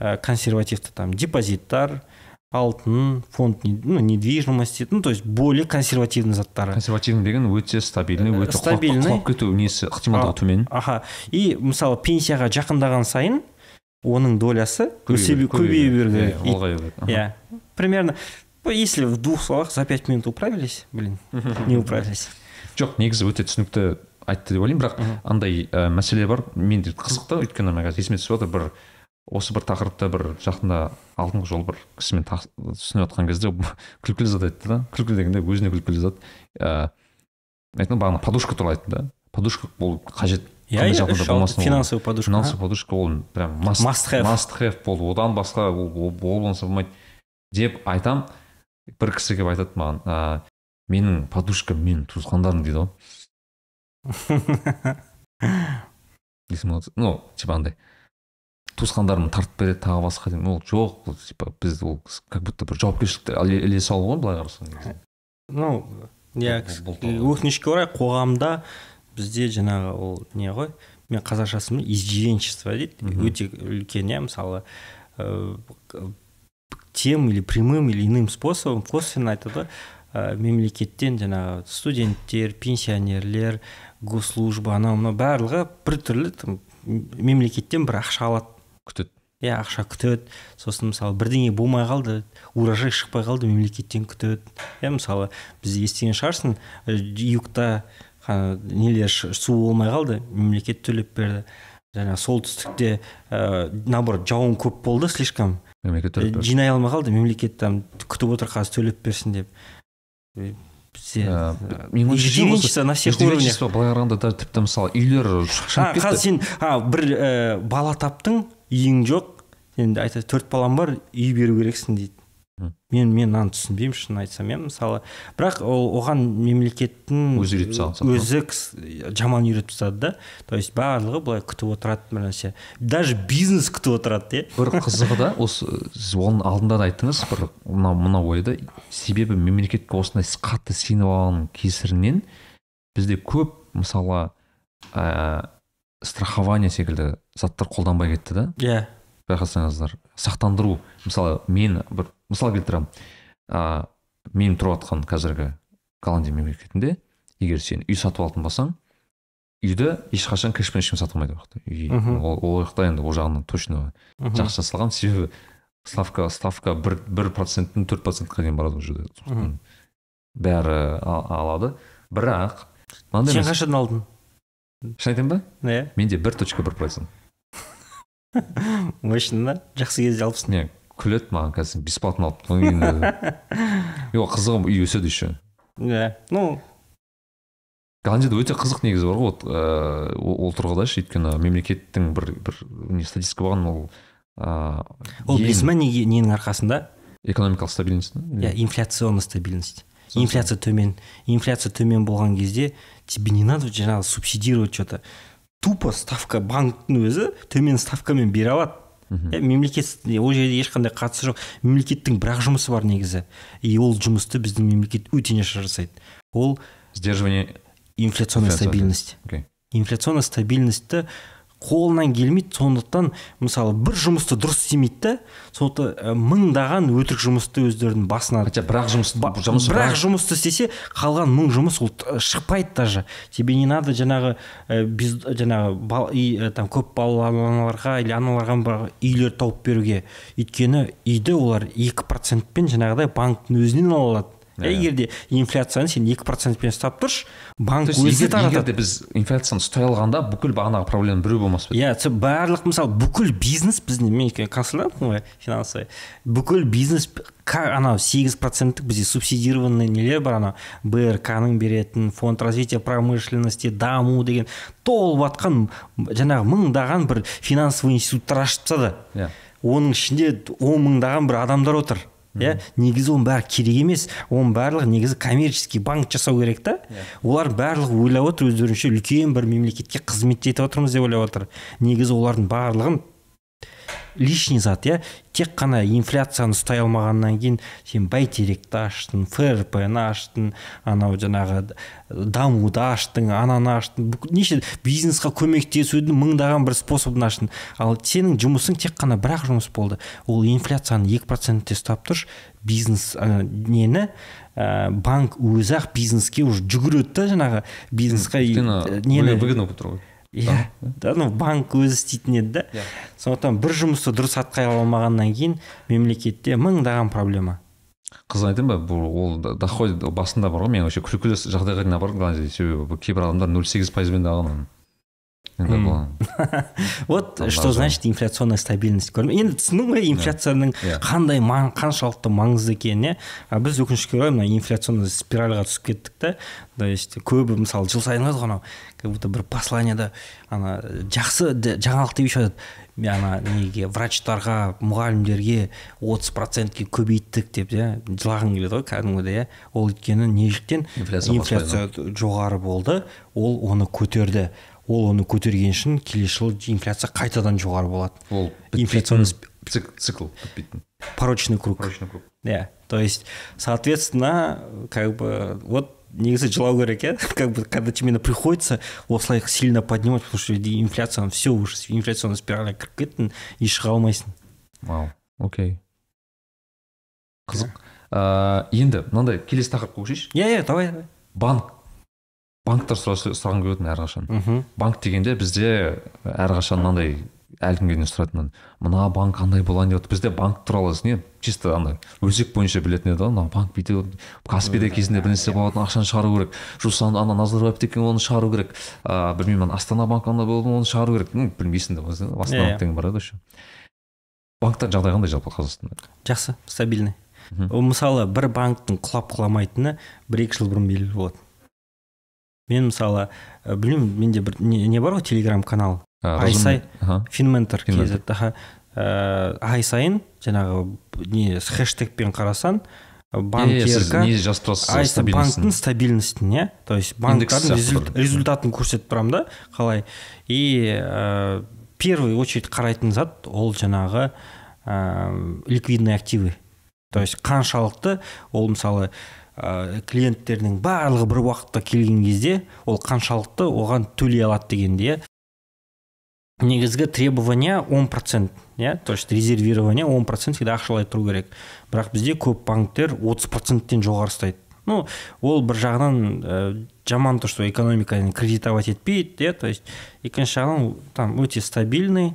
ә, консервативті там депозиттар алтын фонд ну недвижимости ну то есть более консервативный заттары. Консервативный деген өте стабильный өте стабильный. құлап кету несі ықтималдығы төмен аха. И мысалы пенсияға жақындаған сайын оның долясы көбейе берді иә примерно если в двух словах за пять минут управились блин [laughs] не управились. Жоқ негізі өте түсінікті айтты деп ойлаймын бірақ андай ә, мәселе бар. Менде қызық та өйткені қазір есіме түсіп отыр бір осы бір тақырыпты бір жақында алдыңғы жолы бір кісімен түсініп жатқан кезде [laughs] күлкілі зат айтты да. Күлкілі дегенде өзіне күлкілі зат. Ыыы айтты бағана подушка туралы айтты да. Подушка ол қажет иә иә финансовый подушка финансовый подушка ол прям маст have. болды. Одан басқа ол болмаса болмайды деп айтам. Бір кісі келіп айтады маған ә, менің подушкам менің туысқандарым дейді ғой. [laughs] Ну типа андай. Туысқандарым тартып береді тағы басқа деймін. Ол жоқ ол типа біз ол как будто бір жауапкершілікті іле салу ғой былай қарасаң ну иә өкінішке орай қоғамда бізде жаңағы ол не ғой мен қазақшасын издевенчество дейді өте үлкен иә мысалы тем или прямым или иным способом косвенно айтады ғой мемлекеттен жаңағы студенттер пенсионерлер госслужба анау мынау барлығы біртүрлі мемлекеттен бір ақша алады. Күтеді. Иә ақша күтеді. Сосын мысалы бірдеңе болмай қалды урожай шықпай қалды мемлекеттен күтеді. Иә мысалы біз естіген шығарсың югта нелер су болмай қалды мемлекет төлеп берді. Жаңағы солтүстікте ә, наоборот жауын көп болды слишком. Мемлекет төлеп жинай алмай қалды мемлекет там күтіп отыр қазір төлеп берсін деп. Бізде Ә, на всех уровнях. былай қарағанда даже тіпті мысалы үйлер шашылып қазір кетті. сен а, бір бала таптың үйің жоқ. Сен айтады төрт балам бар үй беру керексің дейді. Мен мен мынаны түсінбеймін шын айтсам иә мысалы. Бірақ ол оған мемлекеттің Өзі үйретіп тастаған өзі жаман үйретіп тастады да. То есть барлығы былай күтіп отырады бір нәрсе. Даже бизнес күтіп отырады иә. Бір қызығы да осы сіз оның алдында да айттыңыз бір мына мына ойды себебі мемлекетке осындай қатты сеніп алғанның кесірінен бізде көп мысалы ә, страхование секілді заттар қолданбай кетті да? Иә. Байқасаңыздар. Сақтандыру. Мысалы мен бір мысал келтіремін. Ә, мен тұрып жатқан қазіргі голландия мемлекетінде егер сен үй сатып алатын болсаң үйді ешқашан кэшпен ешкім сата алмайды ол жақта. Үй ол, жақта енді ол жағынан точно жақсы жасалған. Себебі ставка ставка бір бір проценттен төрт процентқа дейін барады ол жерде. Мхм. бәрі алады. Бірақ сен қашан алдың? Шын айтайын ба? Иә. Менде бір точка бір процент. [laughs] мощно да? Жақсы кезде алыпсың. Не күледі маған қазір бесплатно алып жоқ [laughs] қызығы үй өседі еще. Иә ну голландияда өте қызық негізі бар ғой. Вот ыыы, ол ол тұрғыда ше өйткені мемлекеттің бір бір не статистика болған ол ыыы ол ең білесің ба неге ненің арқасында? экономикалық стабильность иә инфляционный стабильность. Инфляция төмен. Инфляция төмен болған кезде тебе не надо жаңағы субсидировать что то тупо ставка банктің өзі төмен ставкамен бере алады. Иә мемлекет ол жерде ешқандай қатысы жоқ. Мемлекеттің бір ақ жұмысы бар негізі. И ол жұмысты біздің мемлекет өте нашар жасайды. Ол сдерживание инфляционная Инфляция, стабильность. Окей. Инфляционная стабильностьті қолынан келмейді. Сондықтан мысалы бір жұмысты дұрыс істемейді да сондықтан мыңдаған өтірік жұмысты өздерінің басына хотя бір ақ жұмыс бірақ бір-ақ- жұмысты істесе қалған мың жұмыс ол шықпайды даже. Тебе не надо жаңағы ә, без жаңағы бал, и, там көп балалы аналарға или аналарға үйлер тауып беруге. Өйткені үйді олар екі процентпен жаңағыдай банктың өзінен ала алады. Иә. егер де инфляцияны сен екі процентпен ұстап тұршы банк өзі егер, егер таратады. де біз инфляцияны ұстай алғанда бүкіл бағанағы проблема біреу болмас па? Еді? иә барлық мысалы бүкіл бизнес біздің мен консультантпын ғой финансовый. Бүкіл бизнес анау сегіз проценттік бізде субсидированный нелер бар анау брк ның беретін фонд развития промышленности даму деген толып жатқан жаңағы мыңдаған бір финансовый институттар ашып тастады. Иә. Оның ішінде он мыңдаған бір адамдар отыр. Иә? Негізі оның бәрі керек емес оның барлығы негізі коммерческий банк жасау керек та. Олар барлығы ойлап отыр өздерінше үлкен бір мемлекетке қызмет етіп отырмыз деп ойлап отыр. Негізі олардың барлығын лишний зат иә? Тек қана инфляцияны ұстай алмағаннан кейін сен бәйтеректі аштың фрп ны аштың анау жаңағы дамуды аштың ананы аштың. Неше бизнесқа көмектесудің мыңдаған бір способын аштың. Ал сенің жұмысың тек қана бір ақ жұмыс болды. Ол инфляцияны екі процентте ұстап тұршы бизнес ә, нені ә, банк өзі ақ бизнеске уже жүгіреді да жаңағы бизнесқа нені. Иә. Да ну банк өзі істейтін еді да Иә. сондықтан бір жұмысты дұрыс атқара алмағаннан кейін мемлекетте мыңдаған проблема. Қызық айтайын ба бұл ол доход басында бар ғой мен вообще күлкілі жағдайға дейін голландияда себебі кейбір адамдар нөл сегіз пайызбен де алған [laughs] вот что значит инфляционная стабильность? Көрдің бе? енді түсіндің ғой инфляцияның қандай маң, қаншалықты маңызды екенін иә а біз өкінішке орай мына инфляционный спиральға түсіп кеттік та. То есть көбі мысалы жыл сайын ғой анау как будто бір посланиеда ана жақсы жаңалық деп еще ана неге врачтарға мұғалімдерге отыз процентке көбейттік деп иә? Жылағың келеді ғой кәдімгідей иә? Ол өйткені неліктен Инфляция инфляция жоғары болды ол оны көтерді. Ол оны көтерген үшін келесі жылы инфляция қайтадан жоғары болады. Ол инфляционный цикл бітпейтін. Порочный круг. Порочный круг. Иә то есть соответственно как бы вот негізі жылау керек иә. [laughs] Как бы когда тебе приходится осылай сильно поднимать потому что инфляция все уже инфляционный спиральға кіріп кеттің и шыға алмайсың. Вау. Окей. Қызық. Ыыы енді мынандай келесі тақырыпқа көшейікші иә иә давай давай. Банк. Банктар сұрағым келетін әрқашан. Мхм. Банк дегенде бізде әрқашан мынандай әлі күнге дейін сұрайды мынаны, мына банк қандай болайын? деп бізде банк туралы не? Чисто андай өзек бойынша білетін еді ғой. Мына банк бүйтіп каспийде кезінде бір нәрсе болатын ақшаны шығару керек жусан ана назарбаев деген оны шығару керек ыыы білмеймін ана астана банк андай болды оны шығару керек ну білмейсің де астана банк деген бар еді еще банктар жағдай қандай жалпы қазақстанда? Жақсы стабильный. Мысалы бір банктің құлап құламайтыны бір екі жыл бұрын белгілі болады мен мысалы ә, білмеймін менде бір не, не бар ғой телеграм канал ай сайын финментор кз аха ай сайын жаңағы не с хэштегпен қарасаң не жазып тұрасыз банктың стабильностін иә? То есть банктардың результатын көрсетіп тұрамын да қалай. И ә, первый очередь қарайтын зат ол жаңағы ә, ликвидный активы. То есть қаншалықты ол мысалы ә, клиенттердің барлығы бір уақытта келген кезде ол қаншалықты оған төлей алады дегенді иә. Негізгі требование 10 процент иә. То есть резервирование 10 процент всегда ақшалай тұру керек. Бірақ бізде көп банктер 30 проценттен жоғары ұстайды. Ну ол бір жағынан ә, жаман то что экономиканы кредитовать етпейді иә. То есть екінші жағынан там өте стабильный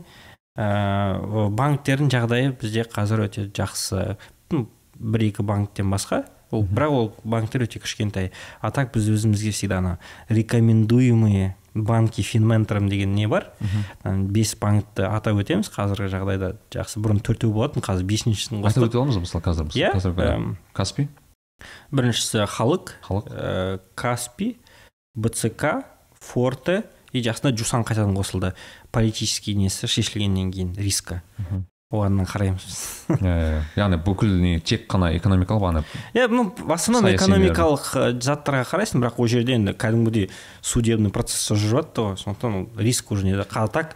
ә, банктердің жағдайы бізде қазір өте жақсы. Ну, бір екі банктен басқа. Ол бірақ ол банктер өте кішкентай. А так біз өзімізге всегда ана рекомендуемые банки финментором деген не бар? Бес банкті атап өтеміз. Қазіргі жағдайда жақсы бұрын төртеу болатын қазір бесіншісін қостық атап өте аламыз ба мысалы қазір иә каспи? Біріншісі халық. Халық. Ә, каспи бцк форте и жақында жусан қайтадан қосылды. Политический несі шешілгеннен кейін риска. Оған қараймыз. Иә яғни бүкіл не тек қана экономикалық ана иә ну в основном экономикалық заттарға қарайсың бірақ ол жерде енді кәдімгідей судебный процесс жүріп жатты ғой. Сондықтан ол риск уже неде а так.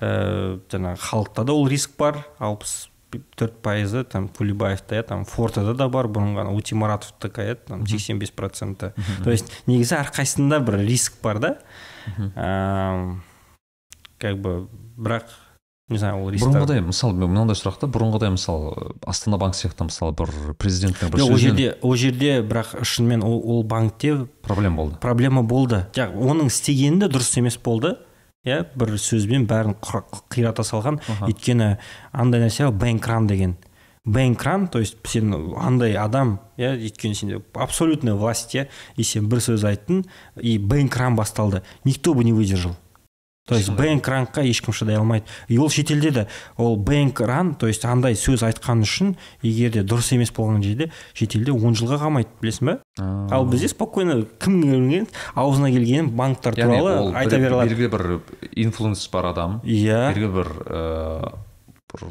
Ә, жаңағы халықта да ол риск бар. Алпыс төрт пайызы там кулибаевта иә там фортада да бар. Бұрын ғана утимаратовтікі иә там сексен бес проценті. То есть негізі әрқайсысында бір риск бар да. Как бы бірақ не знаю ол бұрынғыдай мысалы мынандай сұрақ та бұрынғыдай мысалы астана банк сияқты мысалы бір президенттің бір ол жерде ол жерде бірақ шынымен ол, ол банкте проблема болды. проблема болды. Оның істегені де дұрыс емес болды. Иә бір сөзбен бәрін қирата салған. Өйткені андай нәрсе бэнкран деген. Бэнкран то есть сен андай адам иә өйткені сенде абсолютная власть иә и сен бір сөз айттың и бэнкран басталды. Никто бы не выдержал. То есть бэнк ранға ешкім шыдай алмайды. И ол шетелде де ол бэнк ран то есть андай сөз айтқан үшін егер де дұрыс емес болған жерде шетелде он жылға қамайды білесің ба ал бізде спокойно кім келген аузына келгенін банктар туралы айта бере алады. белгілі бір инфлюенс бар адам иә. белгілі бір ыыы бір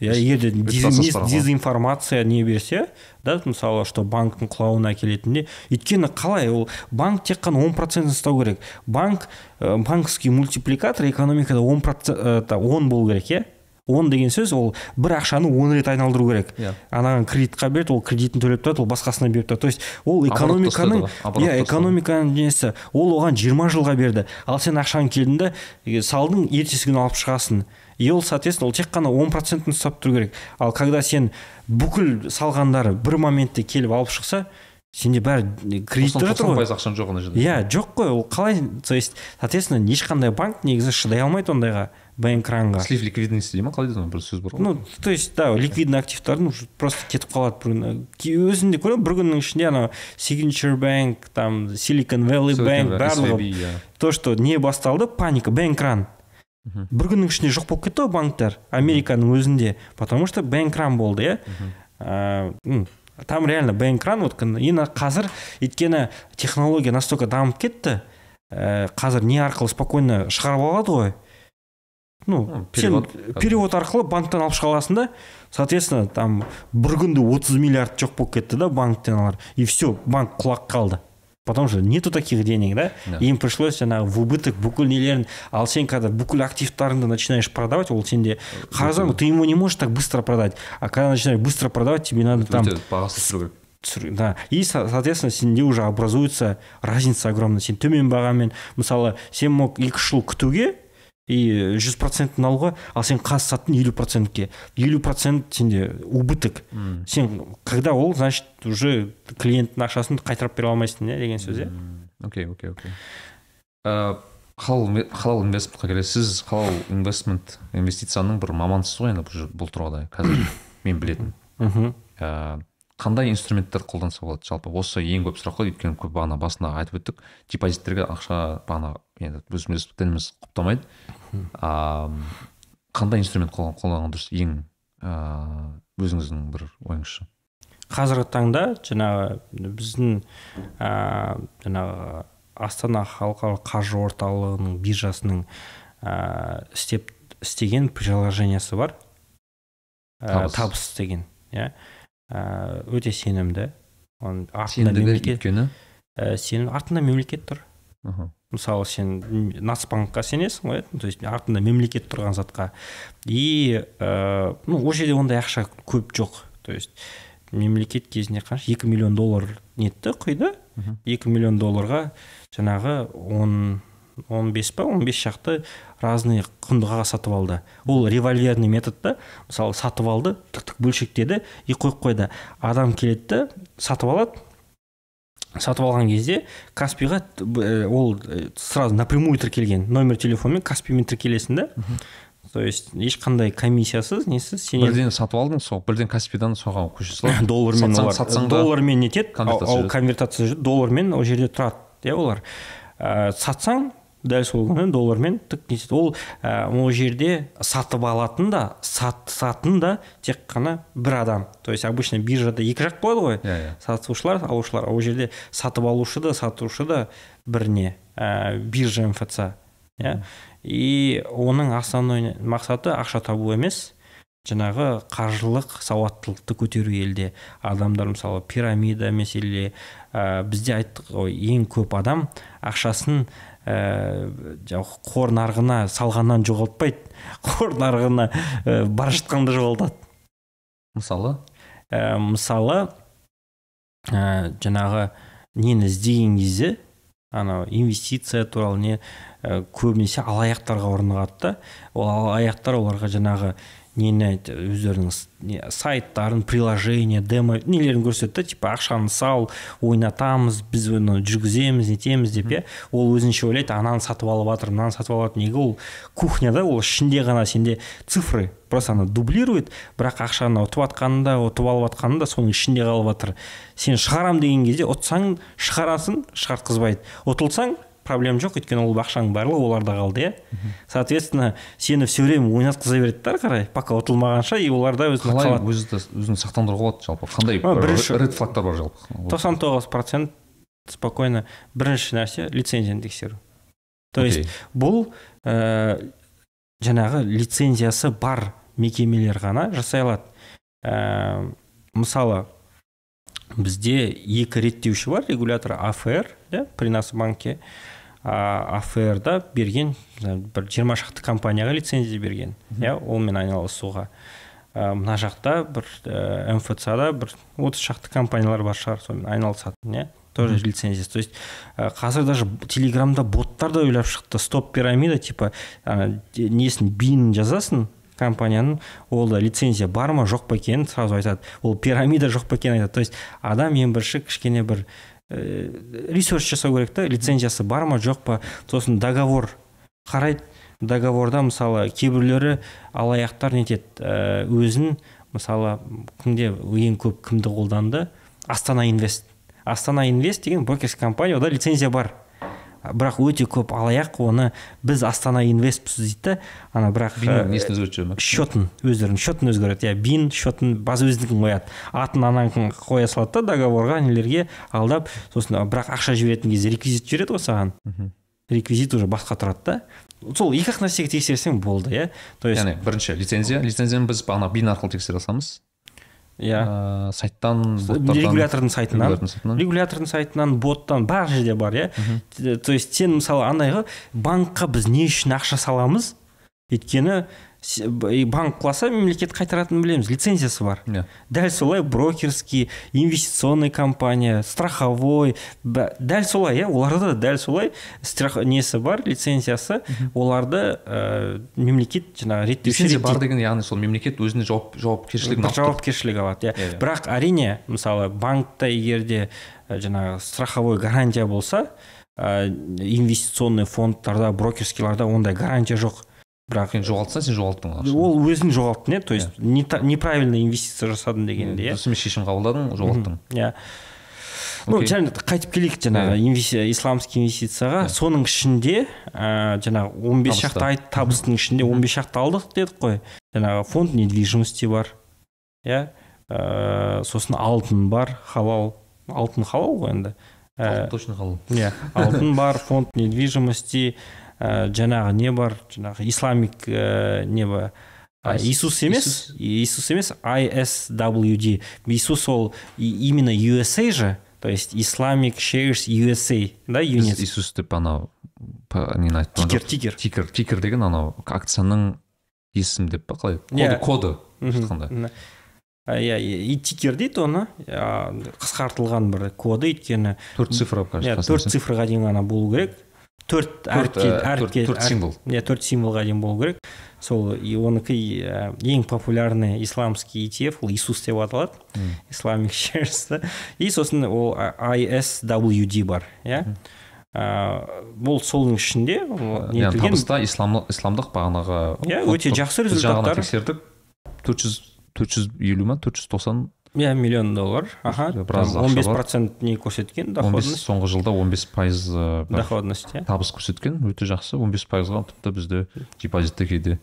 иә егер де дезинформация не берсе да мысалы что банктың құлауына әкелетінде өйткені қалай ол банк тек қана он процент ұстау керек. Банк ә, банковский мультипликатор экономикада он процент он болу керек иә? Он деген сөз ол бір ақшаны он рет айналдыру керек. Иә. Анаған кредитқа береді ол кредитін төлеп тұрады ол басқасына беріп тұрады. То есть ол экономиканың иә экономиканың несі. Ол оған жиырма жылға берді. Ал сен ақшаң келдің да салдың ертесі күні алып шығасың. И ол соответственно ол тек қана он процентін ұстап тұру керек. Ал когда сен бүкіл салғандары бір моментте келіп алып шықса сенде бәрі кредит жатыр ғой. пайыз ақшаң жоқ ана жерде иә жоқ қой ол қалай? То есть соответственно ешқандай банк негізі шыдай алмайды ондайға бэнкранға слив ликвидности дей ма? Қалай дейді бір сөз бар ғой. Ну то есть да ликвидный активтардың просто кетіп қалады бір күні. Өзінде көремін бір күннің ішінде анау signature bank там silicon valley bank барлығы. То что не басталды паника бэнкран бір күннің ішінде жоқ болып кетті ғой банктер американың өзінде потому что бэнкран болды иә? Там реально бэнкран вот енді қазір өйткені технология настолько дамып кетті ә, қазір не арқылы спокойно шығарып алады ғой. Ну перевод, сен перевод арқылы банктен алып шыға аласың да соответственно там бір күнде 30 миллиард жоқ болып кетті да банктен алар и все банк құлап қалды. Потому что нету таких денег да, да. им пришлось жаңағы в убыток бүкіл нелерін ал сен когда бүкіл активтарыңды начинаешь продавать ол сенде қарасаң ты ему не можешь так быстро продать. А когда начинаешь быстро продавать тебе надо там да. И соответственно сенде уже образуется разница огромная. Сен төмен бағамен мысалы сен мог екі үш жыл күтуге и жүз процентін алуға ал сен қазір саттың елу процентке. Елу процент сенде убыток. Сен когда ол значит уже клиенттің ақшасын қайтарып бере алмайсың иә деген сөз иә. Окей окей окей. Халал халал инвестментқа келесіз сіз халал инвестмент инвестицияның бір мамансыз ғой енді бұл тұрғыда қазір мен білетін. Мхм. Қандай инструменттер қолданса болады? Жалпы осы ең көп сұрақ қой өйткені көп бағана басында айтып өттік. Депозиттерге ақша бағана енді өзіміз дініміз құптамайды. А қандай инструмент қолданған дұрыс? Ең ыыы өзіңіздің бір ойыңызша. Қазіргі таңда жаңағы біздің ә, жаңағы астана халықаралық қаржы орталығының биржасының ә, істеп істеген приложениесі бар. Ә, Табыс. табыс деген иә. Өте сенімді. Оның артында мемлекет. өйткені? Ә, сенім артында мемлекет тұр. Мгм. мысалы сен нацбанкқа сенесің ғой то есть артында мемлекет тұрған затқа. И ә, ну ол жерде ондай ақша көп жоқ. То есть мемлекет кезінде қанша екі миллион доллар нетті құйды. Екі миллион долларға жаңағы он он бес па он бес шақты разный құнды қағаз сатып алды. Ол револьверный методта мысалы сатып алды тық тық бөлшектеді и қойып қойды. Адам келеді сатып алады. Сатып алған кезде каспиға э, ол э, сразу напрямую тіркелген. Номер телефонмен каспимен тіркелесің да. То есть ешқандай комиссиясыз несіз сен бірден сатып алдың сол бірден каспидан соған көше салып [laughs] доллармен сатсаң- сатсаң доллармен нетеді конвертация конвертация доллармен ол жерде тұрады иә олар. Ә, сатсаң дәл сол күні доллармен тік ол ә, ол жерде сатып алатын да сататын да тек қана бір адам. То есть обычно биржада екі жақ болады ғой. Иә иә. Сатушылар алушылар. Ол жерде сатып алушы да сатушы да бір не ә, биржа мфц. Иә. И оның основной мақсаты ақша табу емес жаңағы қаржылық сауаттылықты көтеру елде. Адамдар мысалы пирамида мәселе ә, бізде айттық ғой ең көп адам ақшасын жаңағы қор нарығына салғаннан жоғалтпайды. [laughs] Қор нарығына ә, бара жатқанда жоғалтады. Мысалы? Ә, мысалы ә, жаңағы нені іздеген кезде анау инвестиция туралы не ә, көбінесе алаяқтарға ұрынығады да. Ол алаяқтар оларға жаңағы нені айт- өздерінің не, сайттарын приложение демо. Нелерін көрсетеді да типа ақшаны сал ойнатамыз біз оны жүргіземіз нетеміз деп иә ол өзінше ойлайды ананы сатып алып жатыр мынаны сатып алып жатыр неге ол кухняда ол ішінде ғана сенде цифры просто ана дублирует бірақ ақшаны ұтып жатқанында ұтып алып жатқанында соның ішінде қалып жатыр сен шығарам деген кезде ұтсаң шығарасың шығартқызбайды. Ұтылсаң проблема жоқ өйткені ол ақшаның барлығы оларда қалды иә. Соответственно сені все время ойнатқыза береді да ары қарай пока ұтылмағанша и оларда өзі қалай қалады. өзі өзін сақтандыруға болады жалпы? Қандай бірінші- ред флагтар бар жалпы? Тоқсан тоғыз процент спокойно бірінші нәрсе лицензияны тексеру. То есть бұл ә, жаңағы лицензиясы бар мекемелер ғана жасай алады. Ә, мысалы бізде екі реттеуші бар регулятор АФР иә при нас банке. АФР да берген бір жиырма шақты компанияға лицензия берген иә олмен айналысуға. Ә, мына жақта бір ә, мфц да бір отыз шақты компаниялар бар шығар сонымен айналысатын иә тоже лицензиясы. То есть ә, қазір даже телеграмда боттар да ойлап шықты. Стоп пирамида типа де- несін бинін жазасың компанияның? Ол да лицензия бар ма? Жоқ па екенін? сразу айтады. Ол пирамида жоқ па екенін айтады то есть адам ең бірінші кішкене бір ә, ресерч жасау керек та лицензиясы бар ма жоқ па? Сосын договор қарайды. Договорда мысалы кейбіреулері алаяқтар нетеді ә, өзін мысалы кімде ең көп кімді қолданды? Астана инвест. Астана инвест деген брокерский компания ода лицензия бар. Бірақ өте көп алаяқ оны біз астана инвестпіз дейді. Да ана бірақ ә, несін өзгертіп жібермек счетын өздерінің счетын өзгереді. Иә бин счетын база өздікін қояды. Атын ананікін қоя салады да договорға нелерге алдап сосын бірақ ақша жіберетін кезде реквизит жібереді ғой саған. Реквизит уже басқа тұрады да. Сол екі ақ нәрсеге тексерсең болды иә. То есть яғни бірінші лицензия лицензияны біз ана бин арқылы тексере аламыз иә. Ә, сайттан боттардан. регулятордың сайтынан. Регулятордың сайтынан. Боттан бар жерде бар иә. То есть сен мысалы андай ғой банкқа біз не үшін ақша саламыз? Өйткені банк құласа мемлекет қайтаратынын білеміз. Лицензиясы бар. Иә. Дәл солай брокерский инвестиционный компания страховой бә- дәл солай иә оларда да дәл солай страх несі бар лицензиясы. Оларды ә, мемлекет жаңағы реттеуші лицензия бар деген яғни сол мемлекет өзіне жауап жауапкершілігін жауапкершілік алады иә. Иә, иә. бірақ әрине мысалы банкта егер де ә, жаңағы страховой гарантия болса ә, инвестиционный фондтарда брокерскийларда ондай гарантия жоқ. Бірақ сен жоғалтсаң сен жоғалттың ол өзін жоғалттың иә? То есть не та- неправильно инвестиция жасадың дегенде иә? Дұрыс емес шешім қабылдадың жоғалттың. Иә. Ну және қайтып келейік жаңағы инвести- исламский инвестицияға. Иә. соның ішінде ә, жаңағы 15 Табыста. шақты айт табыстың ішінде 15 шақты алдық дедік қой. Жаңағы фонд недвижимости бар иә? Ә, сосын алтын бар халал. Алтын халал ғой енді. Ә, точно халал. иә алтын бар фонд недвижимости ә, жаңағы не бар жаңағы исламик ә, не бар. Иисус емес иисус. Емес ISWD иисус ол именно USA же то есть Islamic Shares USA да юнит иисус деп анау нені айтып тикер тикер. Тикер тикер деген анау акцияның есім деп па қалай? Коды Иә. коды былайша айтқанда. Иә и тикер дейді оны. Қысқартылған бір коды өйткені төрт цифра иә төрт цифрға дейін ғана болу керек. Төрт төрт, әр- символ. иә төрт символға дейін болу керек. Сол и оныкі ә, ең популярный исламский ETF ол иисус деп аталады. Islamic Shares и сосын ол ISWD бар иә. Бұл соның ішінде не яғни табыста исламдық бағанағы Иә, өте жақсы результаттар. тексердік. төрт жүз төрт жүз елу ма төрт жүз тоқсан иә миллион доллар. Аха Біраз он бес процент не көрсеткен доходность. соңғы жылда он бес пайыз бір доходность иә табыс көрсеткен өте жақсы он бес пайызға тіпті бізде депозитте кейде.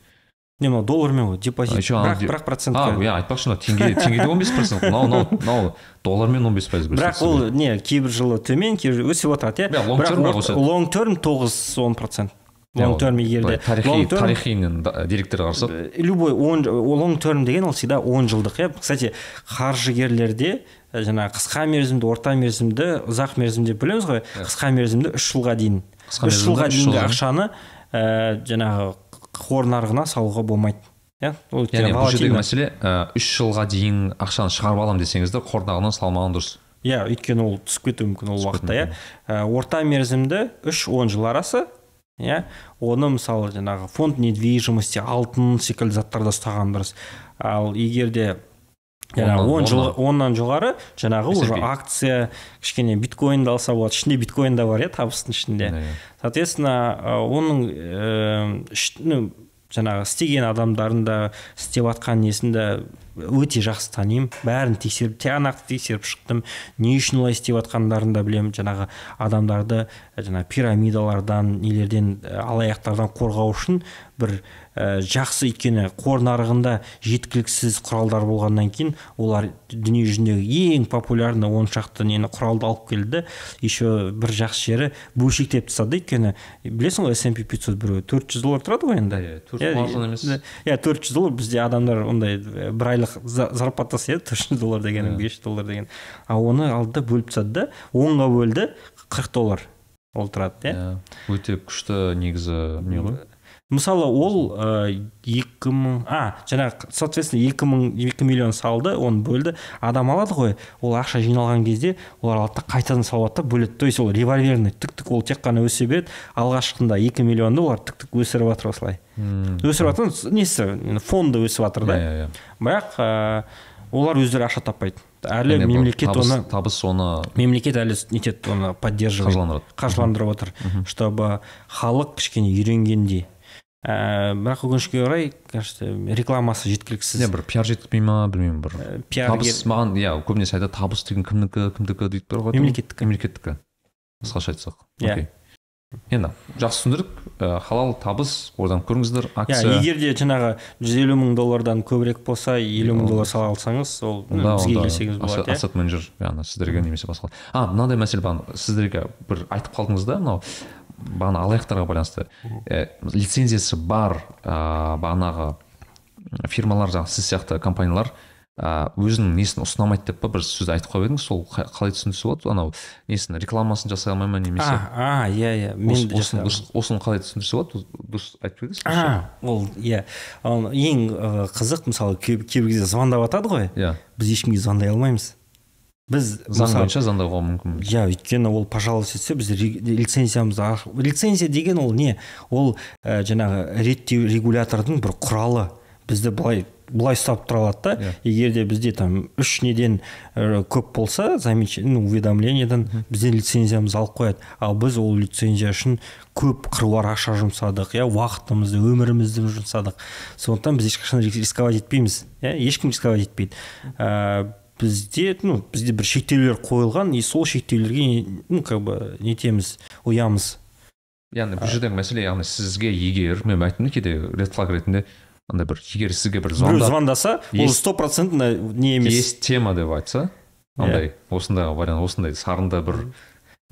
Не мынау доллармен ғой А, депозит еще бірақ бірақ а процентке иә айтпақшы мына теңге теңгеде он бес процент. Мынау мынау мынау доллармен он бес пайыз бірақ ол не кейбір жылы төмен кейбір өсіп отырады иә. Лонг терм тоғыз он процент. Лонг терм егерде тарихи long term тарихи деректер қарасақ Э, любой он лонг терм деген ол всегда он жылдық иә. Кстати қаржыгерлерде э, жаңағы қысқа мерзімді орта мерзімді ұзақ мерзімді деп бөлеміз ғой. Қысқа мерзімді үш жылға дейін. Үш жылға дейінгі ақшаны ә, жаңағы қор нарығына салуға болмайды иә. Ол яғни бұл жердегі мәселе ә, үш жылға дейін ақшаны шығарып аламын десеңіз де қор нарығынан салмаған дұрыс. Иә өйткені ол түсіп кетуі мүмкін ол уақытта иә. орта мерзімді үш он жыл арасы иә? Оны мысалы жаңағы фонд недвижимости алтын секілді заттарда ұстаған дұрыс. Ал егер де жаңағы он жыл оннан. жоғары жаңағы уже акция кішкене биткоинді алса болады ішінде биткоин да бар иә табыстың ішінде. Соответственно оның іш- ну, жаңағы істеген адамдарын да істеп жатқан несін де өте жақсы танимын. Бәрін тексеріп тиянақты тексеріп шықтым. Не үшін олай істеп жатқандарын да білемін. Жаңағы адамдарды жаңағы пирамидалардан нелерден алаяқтардан қорғау үшін бір ә, жақсы өйткені қор нарығында жеткіліксіз құралдар болғаннан кейін олар дүние жүзіндегі ең популярный он шақты нені құралды алып келді еще бір жақсы жері бөлшектеп тастады өйткені білесің ғой S&P 500 біреу төрт жүз доллар тұрады ғой енді Иә, төрт Иә, емес. иә төрт жүз доллар бізде адамдар ондай э, бір айлық за- зарплатасы еді төрт жүз доллар деген Иә. бес жүз доллар деген а оны алды да бөліп тастады да онға бөлді қырық доллар ол тұрады иә Иә. өте күшті негізі не ғой мысалы ол ә, екі мың а жаңағы соответственно екі мың екі миллион салды оны бөлді адам алады ғой. Ол ақша жиналған кезде олар алады да қайтадан салады да бөледі. То есть ол револьверный тік тік ол тек қана өсе береді. Алғашқында екі миллионды олар тік тік өсіріп жатыр осылай. Өсіріп жатыр несі фонды өсіп жатыр да. Иә, иә, иә. бірақ ә, олар өздері ақша таппайды. Әлі бұл мемлекет табыс- оны табыс оны мемлекет әлі нетеді оны поддерживает қаржыландырады. қаржыландырып отыр чтобы халық кішкене үйренгендей. Ә, бірақ өкінішке орай кажется рекламасы жеткіліксіз. Не бір пиар жеткізбей ма білмеймін бір. Ә, пиар табыс маған иә көбінесе айтады табыс деген кімдікі кімдікі дейді бір ғой Мемлекеттікі. мемлекеттікі. Қысқаша айтсақ. Иә. Енді жақсы түсіндірдік ә, халал табыс одан көріңіздер иә акция. егер де жаңағы жүз елу мың доллардан көбірек болса елу мың Ол- доллар сала алсаңыз ол бізге келсеңіз болады иә. ассет менеджер яғни сіздерге немесе басқа. А мынандай мәселе бар. Сіздерге бір айтып қалдыңыз да мынау. Бағана алаяқтарға байланысты. Ә, лицензиясы бар ә, бағанағы фирмалар жаңағы сіз сияқты компаниялар ә, өзінің несін ұсынамайды деп па бір сөз айтып қалып едіңіз сол қа- қалай түсіндірсе болады? Анау несін рекламасын жасай алмай ма немесе? А иә иә мен осыны қалай түсіндірсе болады? Дұрыс айтып беріңіз а ол иә. Ең қызық мысалы кей- кейбір кезде звондап жатады ғой. Иә. Біз ешкімге звондай алмаймыз. Біз заң бойынша звондауға мүмкін. Иә өйткені ол пожалуйста етсе біз аш- лицензия деген ол не? Ол ә, жаңағы реттеу регулятордың бір құралы. Бізді былай былай ұстап тұра алады да. Иә. егер де бізде там үш неден ә, көп болса замечание ну, уведомлениеден бізден лицензиямызды алып қояды. Ал біз ол лицензия үшін көп қыруар ақша жұмсадық иә уақытымызды өмірімізді жұмсадық. Сондықтан біз ешқашан рис- рисковать етпейміз иә ешкім рисковать етпейді. Ә, бізде ну бізде бір шектеулер қойылған и сол шектеулерге ну как бы нетеміз ұямыз. Яғни бұл жердегі мәселе яғни сізге егер мен айттым кейде ред флаг ретінде андай бір егер сізге бір біреу звондаса ол стопроцентно не емес. Есть тема деп айтса андай осындай вариант осындай сарында бір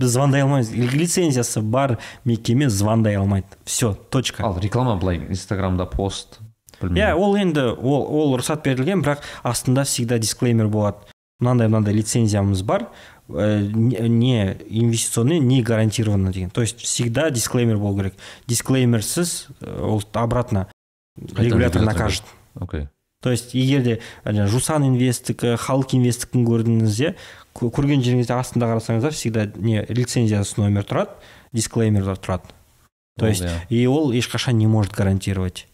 біз звондай алмаймыз. Лицензиясы бар мекеме звондай алмайды. Все точка. Ал реклама былай инстаграмда пост иә білмеймін ол енді ол, ол рұқсат берілген бірақ астында всегда дисклеймер болады. Мынандай мынандай лицензиямыз бар э, не инвестиционный не гарантированно деген. То есть всегда дисклеймер болу керек. Дисклеймерсіз э, ол обратно регулятор накажет. окей. То есть егер де жусан инвесттікі халық инвесттікін көрдіңіз иә кө- көрген жеріңізде астында қарасаңыздар всегда не лицензиясы номер тұрады дисклеймерлер тұрады. То есть иә. и ол ешқашан не может гарантировать.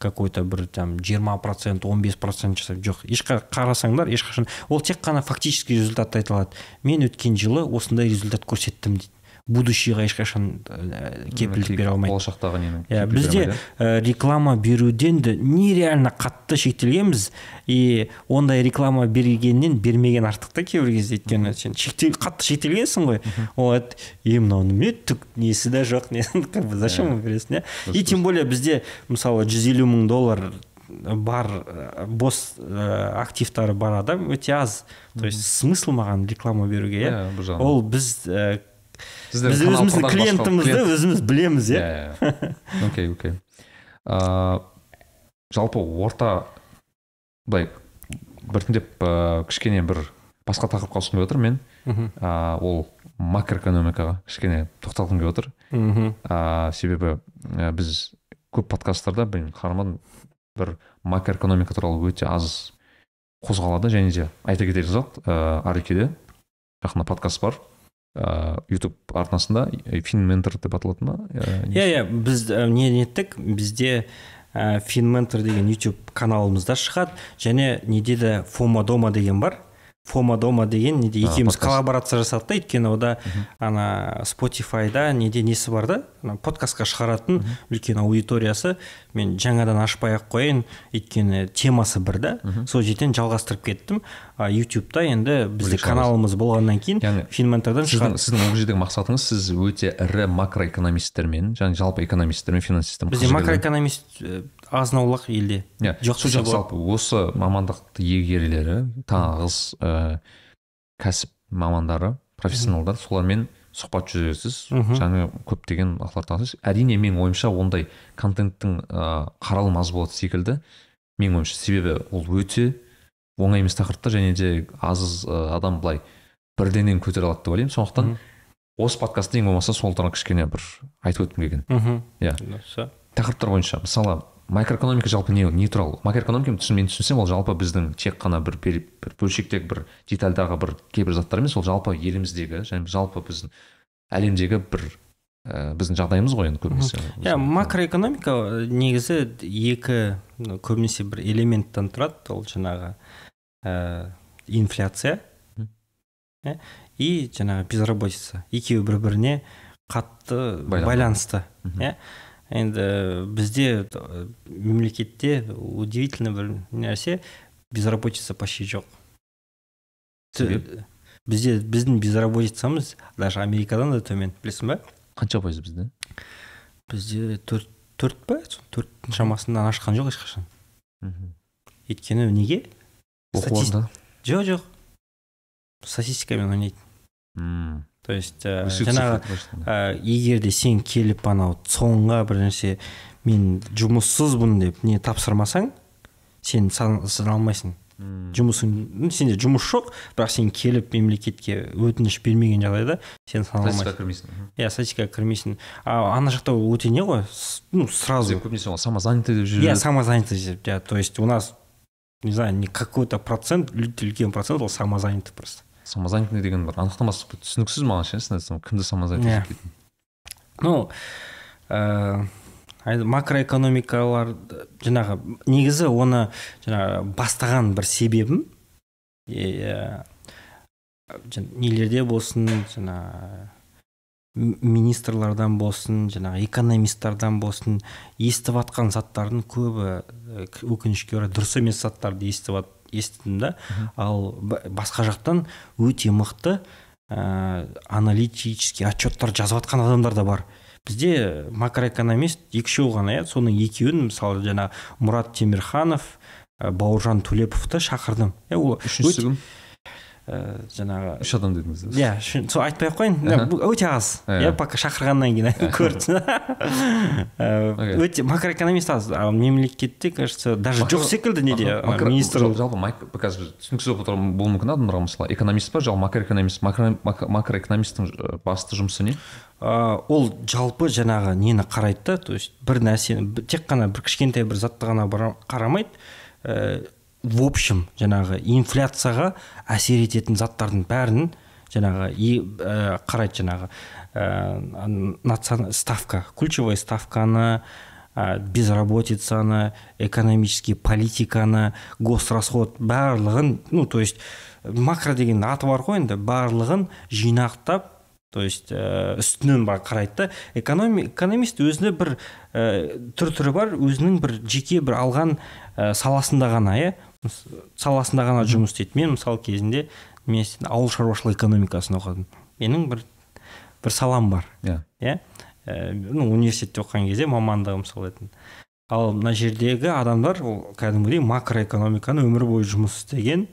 Какой то бір там жиырма процент он бес процент жасап жоқ. Ешқа қарасаңдар ешқашан ол тек қана фактический результатты айта алады. Мен өткен жылы осындай результат көрсеттім дейді. Будущийға ешқашан ә, кепілдік бере алмайды. болашақтағы нені иә бізде ә, реклама беруден де нереально қатты шектелгенбіз. И ондай реклама бергеннен бермеген артық та кейбір кезде өйткені сен шектел қатты шектелгенсің ғой. Ол айтады е мынауның не түк несі де жоқ не [laughs] как бы зачем вы бересің иә и тем более бізде мысалы жүз елу мың доллар бар бос ә, активтары бар адам өте аз. То есть смысл маған реклама беруге иә? Ол біз ә, біз өзіміздің клиентімізді өзіміз білеміз иә окей окей ыыы жалпы орта былай біртіндеп ыыы кішкене бір басқа тақырыпқа ауысқым келіп отыр мен. Ыыы ол макроэкономикаға кішкене тоқталғым келіп отыр. Мхм. Ыыы себебі ә, біз көп подкасттарда мен қарамадым бір макроэкономика туралы өте аз қозғалады және де айта кетер зат ыыы арекеде жақында подкаст бар. Ыыы ютуб арнасында фин ментор деп аталатын ба? Иә иә біз ә, не неттік бізде ә, финментор деген YouTube каналымызда шығады және неде де фома дома деген бар. Фома дома деген неде екеуміз коллаборация жасадық та өйткені ода ана спотифайда неде несі бар да? Подкастқа шығаратын үлкен аудиториясы. Мен жаңадан ашпай ақ қояйын. Өйткені темасы бір да. Сол жерден жалғастырып кеттім. А ютубта енді бізде каналымыз болғаннан кейін Яғни финментордан сіздің, сіздің ол жердегі мақсатыңыз сіз өте ірі макроэкономистермен және жалпы экономистермен финансистермен бізде макроэкономист ә, азын аулақ елде иә жоқ жалпы осы мамандықты иегерлері тағыз ә, кәсіп мамандары профессионалдар солармен сұхбат жүргізесіз. Жаңа көптеген аласыз әрине менің ойымша ондай контенттің ә, қаралым аз болады секілді. Менің ойымша себебі ол өте оңай емес тақырыптар және де аз ә, адам былай бірденен көтере алады деп ойлаймын. Сондықтан осы подкастты ең болмаса сол туралы кішкене бір айтып өткім келген. Мхм Иә. Тақырыптар бойынша мысалы макроэкономика жалпы не не туралы макроэкономика мен түсінсем ол жалпы біздің тек қана бір, пер- бір бөлшектегі бір детальдағы бір кейбір заттар емес ол жалпы еліміздегі және жалпы біздің әлемдегі бір ә, біздің жағдайымыз ғой енді көбінесе. Иә макроэкономика ә, негізі екі көбінесе бір элементтен тұрады. Ол жаңағы ә, инфляция иә, и жаңағы безработица. Екеуі бір біріне қатты Байланысты. иә енді бізде мемлекетте удивительно бір нәрсе безработица почти жоқ. Бізде біздің безработицамыз даже америкадан да төмен білесің ба? Қанша пайыз бізде? Бізде төрт төрт па? Төрттің шамасынан ашқан жоқ ешқашан. Мхм. өйткені неге? Оқу орнында жоқ жоқ. Статистикамен ойнайды Мм. То есть ә, жаңағы ә, егер де сен келіп анау соңға бір нәрсе мен жұмыссызбын деп не тапсырмасаң сен сан- сана алмайсың. Мм. жұмысың сенде жұмыс жоқ бірақ сен келіп мемлекетке өтініш бермеген жағдайда сен сана статистикаға алмайсың кірмейсің иә статистикаға кірмейсің. А ана жақта өте не ғой ну сразу. Көбінесе ол самозанятый деп жүреді самозанятость, да, то есть у нас, не знаю, не какой-то процент, лю- үлкен процент ол самозанятый просто. Самозанятый деген бір анықтамасы түсініксіз маған ше айтсам кімді самозанятый Иә. деп кететін Ну, ә, ай- макроэкономикалар жаңағы негізі оны жаңағы бастаған бір себебім нелерде болсын жаңағы м- министрлардан болсын жаңағы экономисттардан болсын естіп жатқан заттардың көбі э, өкінішке орай дұрыс емес заттарды естіп естідім да. Ал басқа жақтан өте мықты ә, аналитический отчеттар жазып жатқан адамдар да бар. Бізде макроэкономист екі үшеу ғана иә. Соның екеуін мысалы жаңағы мұрат темірханов ә, бауыржан төлеповты шақырдым. Иә ол үшіншісі кім? ә, жаңағы үш адам дедіңіз иә сол айтпай ақ қояйын. Бұл өте аз. Иә. пока шақырғаннан кейін көрді Ә, [laughs] өте макроэкономист аз. Ал мемлекетте кажется даже жоқ секілді неде министр жал- жалпы қазір түсініксіз болып отырған болуы мүмкін адамдарға мысалы экономист па жалпы макроэкономист? Макро- мак- макроэкономисттің э, басты жұмысы не? Ол жалпы жаңағы нені қарайды да то есть бір нәрсені тек қана бір кішкентай бір затты ғана қарамайды. В общем жаңағы инфляцияға әсер ететін заттардың бәрін жаңағы ә, қарайды жаңағы ә, ставка ключевой ставканы ә, безработицаны экономический политиканы госрасход барлығын ну то есть макро деген аты бар ғой енді барлығын жинақтап то есть ә, үстінен бар қарайды да. Экономи, экономист өзіне бір ә, түр түрі бар өзінің бір жеке бір алған ә, саласында ғана иә. Саласында ғана жұмыс істейді. Мен мысалы кезінде мен ауыл шаруашылық экономикасын оқыдым. Менің бір бір салам бар. Иә. Иә? Ә, ну университетте оқыған кезде мамандығым сол еді. Ал мына жердегі адамдар ол кәдімгідей макроэкономиканы өмір бойы жұмыс істеген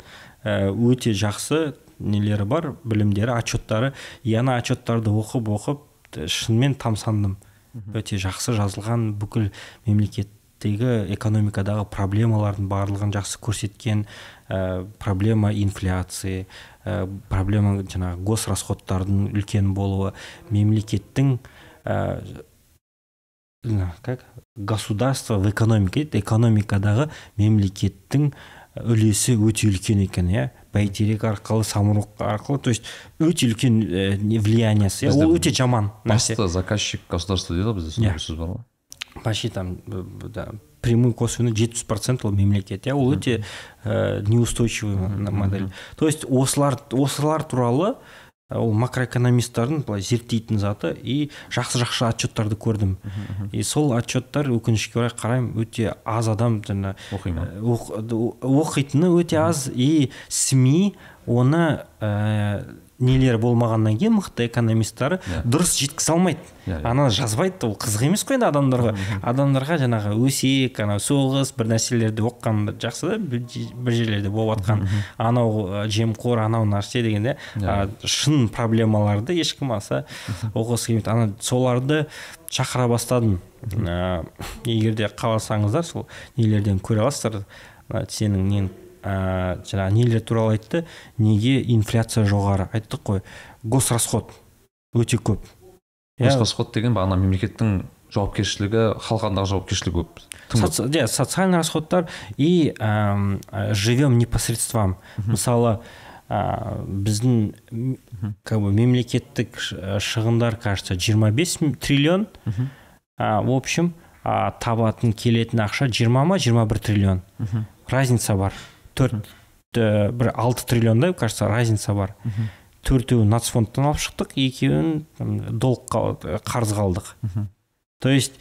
ә, өте жақсы нелері бар білімдері отчеттары. И ана отчеттарды оқып оқып т- шынымен тамсандым. Өте жақсы жазылған бүкіл мемлекеттегі экономикадағы проблемалардың барлығын жақсы көрсеткен ә, проблема инфляции ә, проблема жаңағы госрасходтардың үлкен болуы мемлекеттің ә, как? Государство в экономике дейді экономикадағы мемлекеттің үлесі өте үлкен екен иә? Бәйтерек арқылы самұрық арқылы то есть өте үлкен не- влияниясы иә ол өте жаман нәрсе. басты заказчик государство дейді ғой бізде Иә. сондай сөз бар ғой. Почти там б- да, косвенный жетпіс процент ол мемлекет. Иә ол өте ә, неустойчивый модель. То есть осылар осылар туралы ә, ол макроэкономисттардың былай зерттейтін заты и жақсы жақсы отчеттарды көрдім. И сол отчеттар өкінішке орай қараймын өте аз адам жаңа оқитыны өте аз и сми оны ә, нелері болмағаннан кейін мықты экономисттары Иә. дұрыс жеткізе алмайды. Иә, иә. ана жазбайды ол қызық емес қой енді адамдарға. Адамдарға жаңағы өсек анау соғыс бір нәрселерді оқыған жақсы да бір же- бір жерлерде болып жатқан анау жемқор анау нәрсе дегенде Иә. шын проблемаларды ешкім аса оқығысы келмейді. Ана соларды шақыра бастадым. Ә, егер де қаласаңыздар сол нелерден көре аласыздар сенің нең ә, жаңағы нелер туралы айтты. Неге инфляция жоғары? Айттық қой. Госрасход өте көп. Иә, госрасход деген бағана мемлекеттің жауапкершілігі халықаралық жауапкершілігі көп. Иә, социальный расходтар и ә, живем непосредством. Мысалы ә, біздің как бы мемлекеттік ә, шығындар кажется 25 м- триллион. А, в общем а, табатын келетін ақша 20 ма 21 триллион. Разница бар. Төрт ә, бір алты триллиондай кажется разница бар. Төртеуін нацфондтан алып шықтық екеуін там, долг қал- қарыз қалдық то есть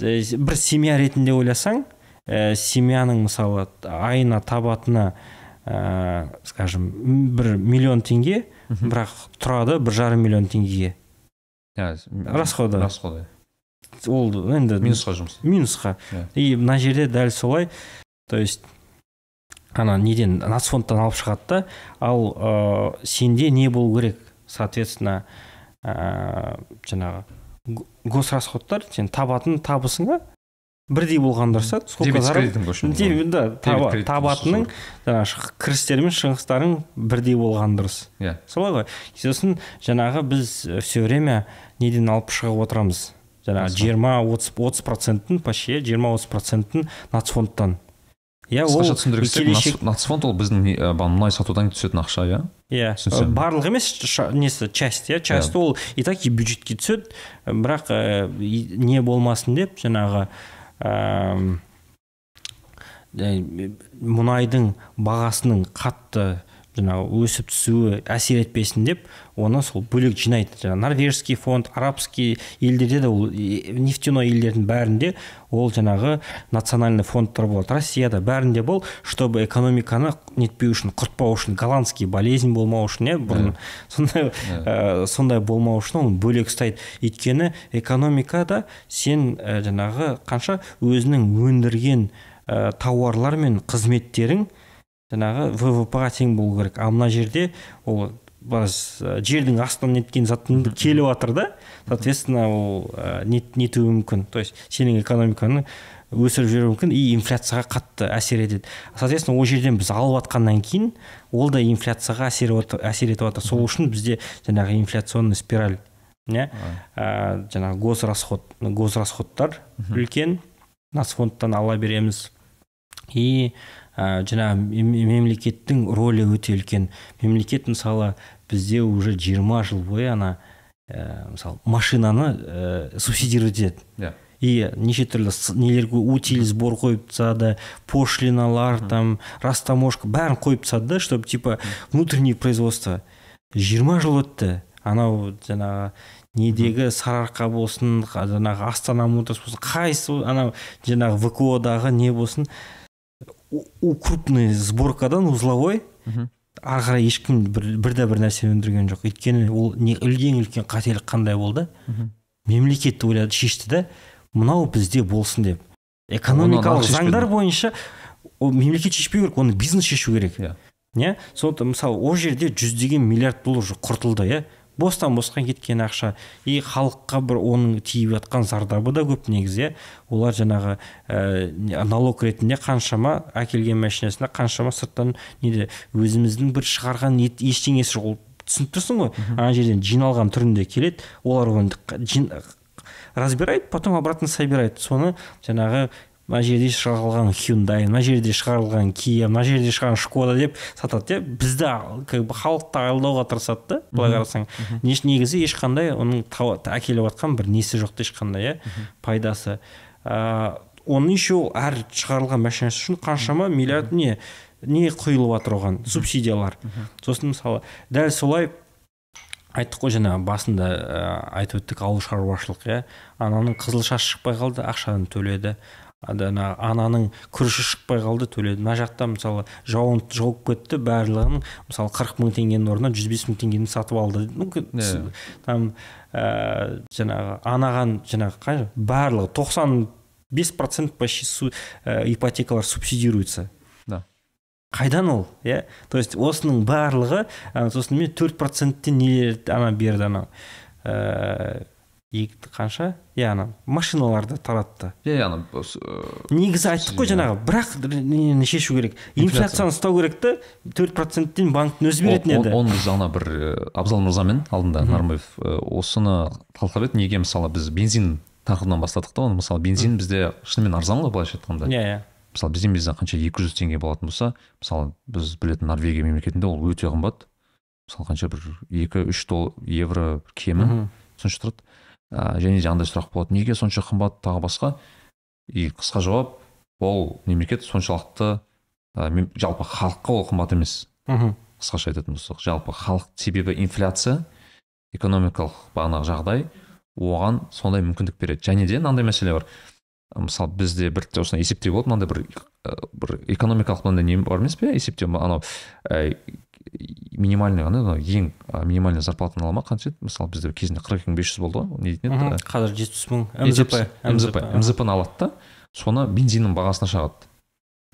э, бір семья ретінде ойласаң ә, семьяның мысалы айына табатыны ә, скажем бір миллион теңге бірақ тұрады бір жарым миллион теңгеге. Расходы. расходы. Ол енді минусқа жұмыс минусқа. И мына жерде дәл солай. То есть ана неден нацфондтан алып шығады да. Ал ә, сенде не болу керек? Соответственно ә, жаңағы го- госрасходтар сен табатын табысыңа бірдей болған дұрыс сколько да табатының жаңағы кірістері мен шығыстарың бірдей болған дұрыс. Иә. Солай ғой. Сосын жаңағы біз все время неден алып шығып отырамыз. Жаңағы жиырма отыз отыз процентін почти жиырма отыз процентін нацфондтан иә ол келешек нацфонд ол біздің мұнай сатудан түсетін ақша иә? Иә. Барлығы емес несі часть иә? Часть ол и так бюджетке түседі. Бірақ не болмасын деп жаңағы мұнайдың бағасының қатты жаңағы өсіп түсуі әсер етпесін деп оны сол бөлек жинайды. Жаңағы норвежский фонд арабский елдерде де ол нефтяной елдердің бәрінде ол жаңағы национальный фондтар болады. Россияда бәрінде бол чтобы экономиканы нетпеу үшін құртпау үшін голландский болезнь болмау үшін иә бұрын сондай ә, сондай болмау үшін оны бөлек ұстайды. Өйткені экономикада сен ә, жаңағы қанша өзінің өндірген ә, тауарлар мен қызметтерің жаңағы ввп ға тең болу керек. Ал мына жерде ол біраз жердің астынан неткен заттың келіп жатыр да соответственно ол ә, нетуі мүмкін. То есть сенің экономиканы өсіріп жіберуі мүмкін и инфляцияға қатты әсер етеді. Соответственно ол жерден біз алып жатқаннан кейін ол да инфляцияға әсер, әсер етіп жатыр сол үшін бізде жаңағы инфляционный спираль иә ә, жаңағы госрасход госрасходтар үлкен. Нацфондтан ала береміз. И ә, жаңағы мемлекеттің рөлі өте үлкен. Мемлекет мысалы бізде уже 20 жыл бойы ана ә, мысалы машинаны ә, субсидировать етеді иә и неше түрлі нелерге утиль сбор қойып тастады пошлиналар там растаможка бәрін қойып тастады да чтобы типа внутреннее производство. 20 жыл өтті. Анау жаңағы недегі сарыарқа болсын жаңағы астана моторс болсын қайсы анау жаңағы вко дағы не болсын у крупный сборкадан узловой ары қарай ешкім бір, бір бір нәрсе өндірген жоқ. Өйткені ол не үлкен үлкен қателік қандай болды? Мемлекет ойлады шешті да мынау бізде болсын деп. Экономикалық заңдар бойынша ол мемлекет шешпеу керек оны бизнес шешу керек. Иә. Иә. Сондықтан мысалы ол жерде жүздеген миллиард доллар уже құртылды иә. Бостан босқа кеткен ақша. И халыққа бір оның тиіп жатқан зардабы да көп негізі иә. Олар жаңағы ә, налог ретінде қаншама әкелген машинасына қаншама сырттан неде өзіміздің бір шығарған ештеңесі жоқ. Ол түсініп тұрсың ғой. Ана жерден жиналған түрінде келеді олар оны разбирает потом обратно собирает. Соны жаңағы мына жерде шығарылған hyundai мына жерде шығарылған kia мына жерде шығарған шкода деп сатады иә бізді как бы халықты алдауға тырысады да былай қарасаң. Негізі ешқандай оның әкеліп жатқан бір несі жоқ та ешқандай иә пайдасы. Ыыы оны еще әр шығарылған машинасы үшін қаншама миллиард не не құйылып жатыр оған субсидиялар. Сосын мысалы дәл солай айттық қой жаңа басында ә, айтып өттік ауыл шаруашылық иә. Ананың қызыл шашы шықпай қалды ақшаны төледі. Ана ананың күріші шықпай қалды төледі. Мына жақта мысалы жауын жауып кетті барлығын мысалы қырық мың теңгенің орнына жүз бес мың теңгені сатып алды. Мүмкін yeah. там ә, жаңағы анаған жаңағы қай барлығы тоқсан бес процент почти су, ә, ипотекалар субсидируется. Да. Қайдан ол иә? То есть осының барлығы сосын мен төрт проценттен не ана берді анау. Ә, екі қанша? Иә ана машиналарды таратты. Иә ана негізі айттық қой жаңағы бірақ нені шешу керек. Инфляцияны ұстау керек та төрт проценттен банктің өзі беретін еді. оны біз ана бір абзал мырзамен алдында нарымбаев осыны талқылап едік неге мысалы біз бензин тақырыбынан бастадық та оны? Мысалы бензин бізде шынымен арзан ғой былайша айтқанда. Иә иә. Мысалы бізден бензин қанша? екі жүз теңге болатын болса мысалы біз білетін норвегия мемлекетінде ол өте қымбат. Мысалы қанша бір екі үш евро кемі сонша тұрады. Ә, және де андай сұрақ болады. Неге сонша қымбат тағы басқа? И қысқа жауап ол мемлекет соншалықты ә, жалпы халыққа ол қымбат емес. Мхм. Қысқаша айтатын болсақ жалпы халық себебі инфляция экономикалық бағанағы жағдай оған сондай мүмкіндік береді. Және де мынандай мәселе бар. Мысалы бізде бір осындай есептеу болды мынандай бір бір экономикалық мынандай не бар емес пе? Есептеу анау минимальный ана ең минимальный зарплатаны ала ма қанша еді? Мысалы бізде кезінде қырық екі мың бес жүз болды ғой не дейтін еді? Қазір жетпіс мың мзп мзп. Мзп. Ны алады да. Соны бензиннің бағасына шағады.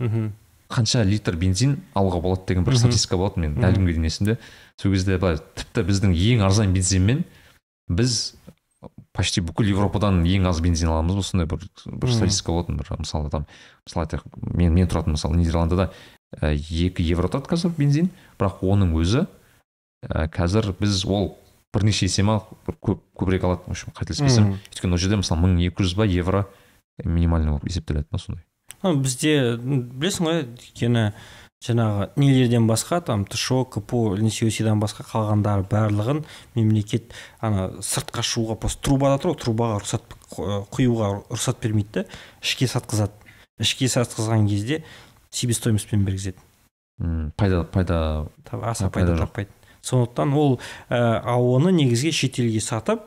Мхм. Қанша литр бензин алуға болады деген бір статистика болатын мен әлі күнге дейін есімде сол кезде былай тіпті біздің ең арзан бензинмен біз почти бүкіл европадан ең аз бензин аламыз осындай бір бір статистика болатын бір мысалы там мысалы айтайық мен мен тұратын мысалы нидерландыда Э, екі евро тұрады қазір бензин бірақ оның өзі ә, қазір біз ол бірнеше есе ма көп көбірек алады. В общем қателеспесем өйткені ол жерде мысалы мың екі жүз ба евро минимальный болып есептеледі да сондай. Бізде білесің ғой өйткені жаңағы нелерден басқа там тшо кпо несиосидан басқа қалғандары барлығын мемлекет ана сыртқа шығуға просто трубада тұр ғой трубаға рұқсат құюға рұқсат бермейді да ішке сатқызады. Ішке сатқызған кезде себестоимостьпен бергізеді. М, пайда пайда аса пайда таппайды. Сондықтан ол ә, а оны негізге шетелге сатып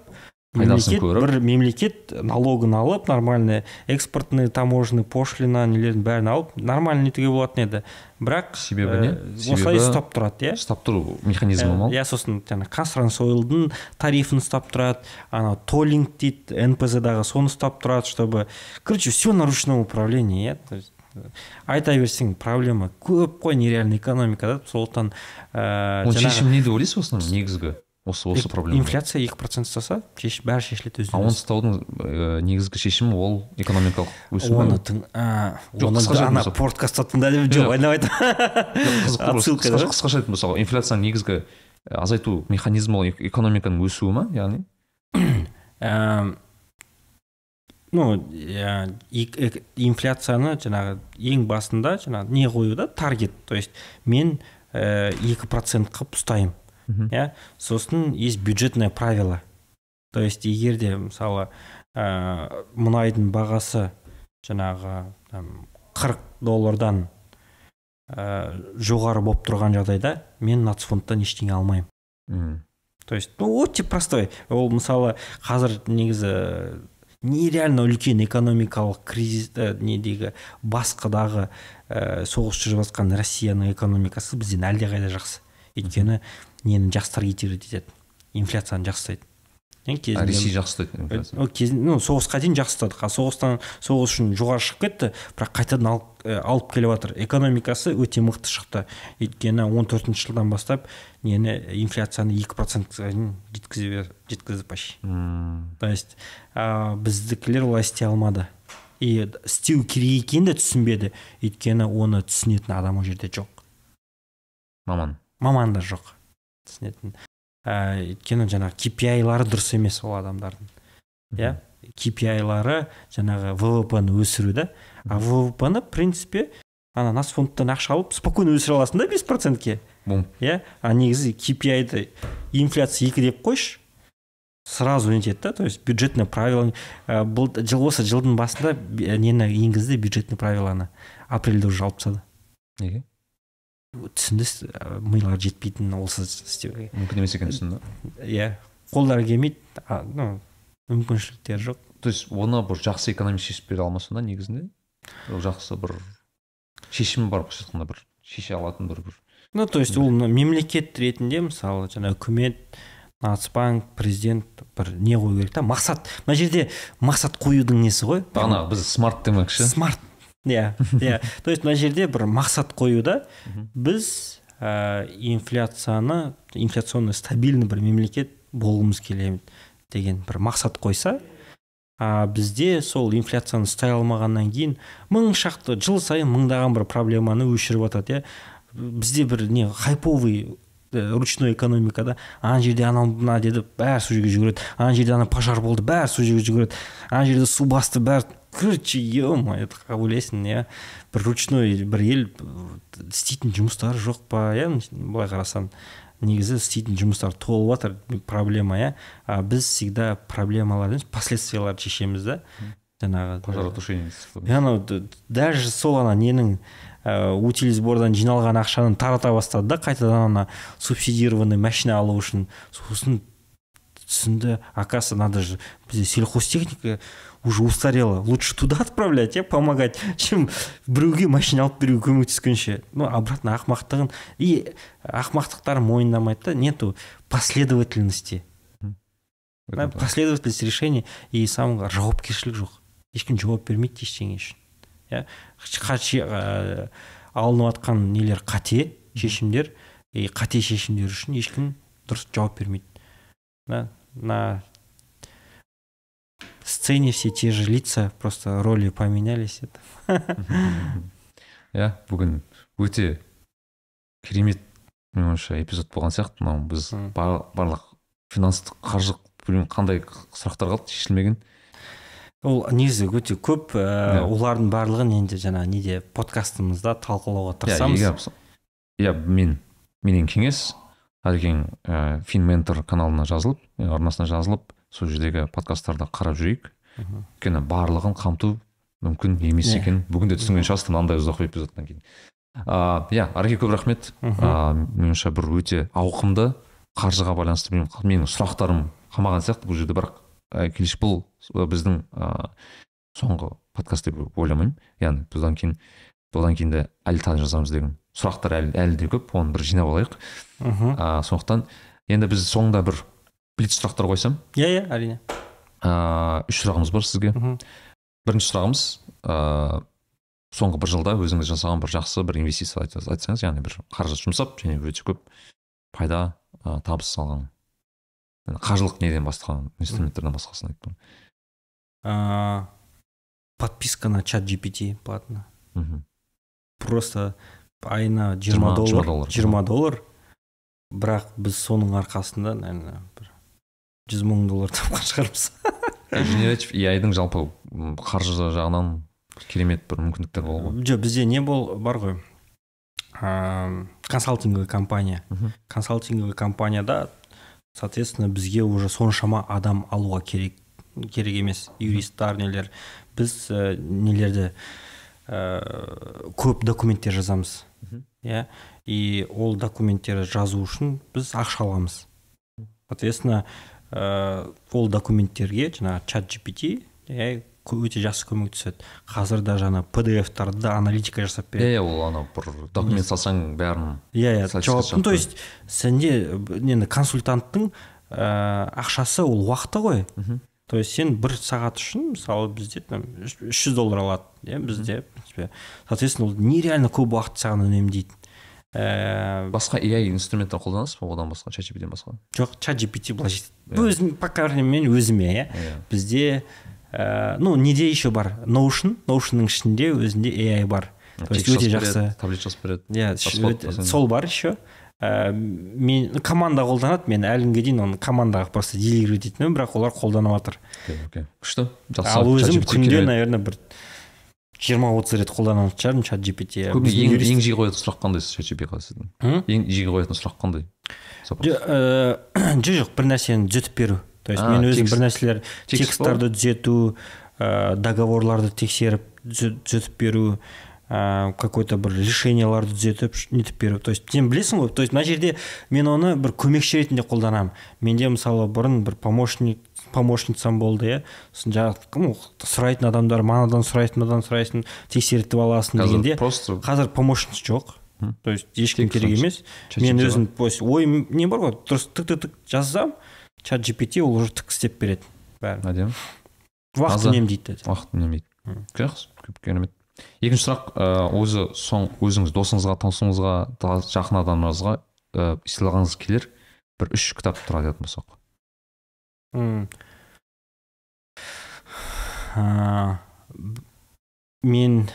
Пайдасын мемлекет көріп. бір мемлекет налогын алып нормальный экспортный таможенный пошлина нелердің бәрін алып нормально нетуге болатын еді бірақ Себебі не? ә, Себебі- осылай ұстап тұрады иә ұстап тұру механизмі ма ол? иә сосын жаңағы казтрансойлдың тарифін ұстап тұрады ана толлинг дейді нпз дағы соны ұстап тұрады чтобы короче все на ручном управлении иә то есть э, айта берсең проблема көп қой нереальный экономикада сондықтан ә, оның жаңағы шешімі не деп ойлайсыз основном негізгі осы осы проблема. инфляция екі процент ұстаса шеш, бәрі шешіледі а оны ұстаудың ә, негізгі шешімі ол экономикалық өсу оны тың ана айтып подкастта тыңда деп Жоқ. Қызық [laughs] айтамын қысқаша айтып мысалы инфляцияның негізгі ә, азайту механизмі ол эк- экономиканың өсуі ма яғни? [clears throat] Ну эк- инфляцияны жаңағы ең басында жаңағы не қою да таргет. То есть мен э, екі процент қылып ұстаймын. Иә? сосын есть бюджетное правило. То есть егер де мысалы ә, мұнайдың бағасы жаңағы там, 40 доллардан ә, жоғары болып тұрған жағдайда мен нацфондтан ештеңе алмаймын. То есть ну өте простой. Ол мысалы қазір негізі нереально үлкен экономикалық кризис ә, недегі басқадағы ә, соғыс жүріп жатқан россияның экономикасы бізден әлдеқайда жақсы. Өйткені нені жастар итереді етеді инфляцияны жақсы ұстайды кезінде- ресей жақсы ұстайды ол кезінде ну соғысқа дейін жақсы ұстады қа- соғыстан соғыс үшін жоғары шығып кетті бірақ қайтадан алып, ә, алып келіп жатыр. Экономикасы өте мықты шықты. Өйткені он төртінші жылдан бастап нені инфляцияны екі процентке дейін жеткізе жеткізді почти то есть ә, біздікілер олай істей алмады. И істеу керек екенін де түсінбеді. Өйткені оны түсінетін адам ол жерде жоқ. Маман. Мамандар жоқ. Түсінетін. Ә, өйткені жаңағы KPI-лары дұрыс емес ол адамдардың. Иә? KPI-лары жаңағы ВВП-ны өсіру да. А ВВП-ны в принципе ана насфондтан ақша алып спокойно өсіре аласың да бес процентке. Иә? А негізі KPI-ді инфляция екі деп қойшы сразу нетеді да. То есть бюджетный правило ә, бұл жыл осы жылдың басында нені енгізді бюджетный правиланы апрельде уже алып тастады. Неге? Түсінді милары жетпейтін осы істеуге мүмкін емес екенін түсінді иә. Қолдары келмейді ну мүмкіншіліктері жоқ. То есть оны бір жақсы экономист шешіп бере алмаса да негізінде ол жақсы бір шешімі бар былайша айтқанда бір шеше алатын бір бір. Ну то есть ол мемлекет ретінде мысалы жаңа үкімет нацбанк президент бір не қою керек та? Мақсат. Мына жерде мақсат қоюдың несі ғой? Ана біз смарт демекші. Смарт. Иә [laughs] иә. То есть мына жерде бір мақсат қоюда біз ә, инфляцияны инфляционный стабильный бір мемлекет болғымыз келеді деген бір мақсат қойса а бізде сол инфляцияны ұстай алмағаннан кейін мың шақты жыл сайын мыңдаған бір проблеманы өшіріп жатады иә. Бізде бір не хайповый э, ручной экономикада ана жерде анау мына деді бәрі сол жерге жүгіреді. Ана жерде ана пожар болды бәрі сол жерге жүгіреді. Ана жерде су басты бәрі короче е ойлайсың иә бір ручной бір ел э, істейтін жұмыстары жоқ па иә былай қарасаң негізі істейтін жұмыстар толып жатыр проблема иә а біз всегда проблемалар емес последствияларды шешеміз да? Жаңағы пожаротушение и анау д- даже сол ана ненің ә, утилизбордан жиналған ақшаны тарата бастады да қайтадан ана субсидированный машина алу үшін. Сосын түсінді оказывается надо же бізде сельхозтехника уже устарела. Лучше туда отправлять иә помогать чем біреуге машина алып беруге көмектескенше ну обратно ақымақтығын и ақымақтықтарын мойындамайды да нету последовательности. Последовательность решений и самое жауапкершілік жоқ. Ешкім жауап бермейді ештеңе үшін. Иә алынып жатқан нелер қате шешімдер и қате шешімдер үшін ешкім дұрыс жауап бермейді. На сцене все те же лица просто роли поменялись. Это иә бүгін өте керемет менің ойымша эпизод болған сияқты. Мынау біз барлық финанстық қаржылық білмеймін қандай сұрақтар қалды шешілмеген. Ол негізі өте көп Иә. олардың барлығын енді жаңа неде подкастымызда талқылауға иә тырысамыз. иә мен менен кеңес әлекең ә, финментор каналына жазылып ә, арнасына жазылып сол жердегі подкасттарды қарап жүрейік. Өйткені барлығын қамту мүмкін емес Иә. екенін бүгін де түсінген шығарсыздар мынандай ұзақ эпизодтан кейін. А, иә ареке көп рахмет. А, меніңше бір өте ауқымды қаржыға байланысты менің сұрақтарым қалмаған сияқты бұл жерде. Бірақ келесі бұл біздің ә, соңғы подкаст деп ойламаймын. Яғни бұдан кейін одан кейін де әлі тағы жазамыз деген сұрақтар әлі, әлі де көп. Оны бір жинап алайық. Мхм. Сондықтан енді біз соңында бір блиц сұрақтар қойсам иә иә әрине. А, үш сұрағымыз бар сізге. Мхм. Бірінші сұрағымыз ә, соңғы бір жылда өзіңіз жасаған бір жақсы бір инвестиция айт- айтсаңыз яғни бір қаражат жұмсап және өте көп пайда ә, табыс алған Yani қаржылық неден бастаған инструменттерден басқасын айттым. А, подписка на чат GPT платно мхм просто айына 20 20 доллар. 20 доллар. Бірақ біз соның арқасында наверное бір жүз мың доллар тапқан шығармыз. [laughs] Дің жалпы қаржы жағынан керемет бір мүмкіндіктер болды ғой. Жоқ бізде не бол бар ғой. Ыыы консалтинговый компания. Консалтинговый компанияда соответственно бізге уже соншама адам алуға керек керек емес. Юристтар нелер. Біз ә, нелерді ә, көп документтер жазамыз. Иә? И ол документтерді жазу үшін біз ақша аламыз. Соответственно ә, ол документтерге жаңағы чат gpt иә, кө- өте жақсы көмектеседі қазір да жаңа pdf тарды да аналитика жасап береді. Иә иә, ол анау бір документ салсаң бәрін иә иә жауап ну, то есть сенде енді консультанттың ә, ақшасы ол уақыты ғой. То есть сен бір сағат үшін мысалы бізде там үш үш жүз доллар алады иә бізде в принципе. Соответственно ол нереально көп уақыт саған үнемдейді. Ә, басқа AI инструменттер қолданасыз ба одан басқа? Чат басқа? Жоқ чат gpt былай жетеді Иә. өзім по крайней мере мен өзіме иә. Иә. Бізде ә, ну неде еще бар? Notion. Notionның ішінде өзінде ai бар. То есть өте жақсы. береді, таблет жазып береді иә сол бар еще. Ә, мен команда қолданады мен әлі күнге дейін оны командаға просто делегировать етемін бірақ олар қолданып жатыр күшті. Жақсы. Ал өзім күнде наверное бір жиырма отыз рет қолданатын шығармын чат gpt ең, ең жиі қоятын сұрақ қандай чат ға сіздің? Ең жиі қоятын сұрақ қандай? Запрос. жоқ жоқ бір нәрсені түзетіп беру. То есть мен өзім бір нәрселер Текст тексттарды түзету ә, договорларды тексеріп түзе- түзетіп беру ә, какой то бір решенияларды түзетіп нетіп беру. То есть сен білесің ғой. То есть мына жерде мен оны бір көмекші ретінде қолданамын. Менде мысалы бұрын бір помощник помощницам болды иә. Сосын жаңағы сұрайтын адамдар манадан сұрайтын мынадан сұрайсың тексертіп аласың дегенде. просто қазір помощница жоқ. То есть ешкім керек емес. Мен өзім то есть ой не бар ғой дұрыс тік тік тік жазсам чат gpt ол уже тік істеп береді бәрін. Әдемі. Уақыт үнемдейді уақыт үнемдейді жақсы көп керемет. Екінші сұрақ ыыы, өзі соң өзіңіз досыңызға туысыңызға та- жақын адамыңызға ыыы, сыйлағыңыз келер бір үш кітап туралы айтатын болсақ. М. Б- мен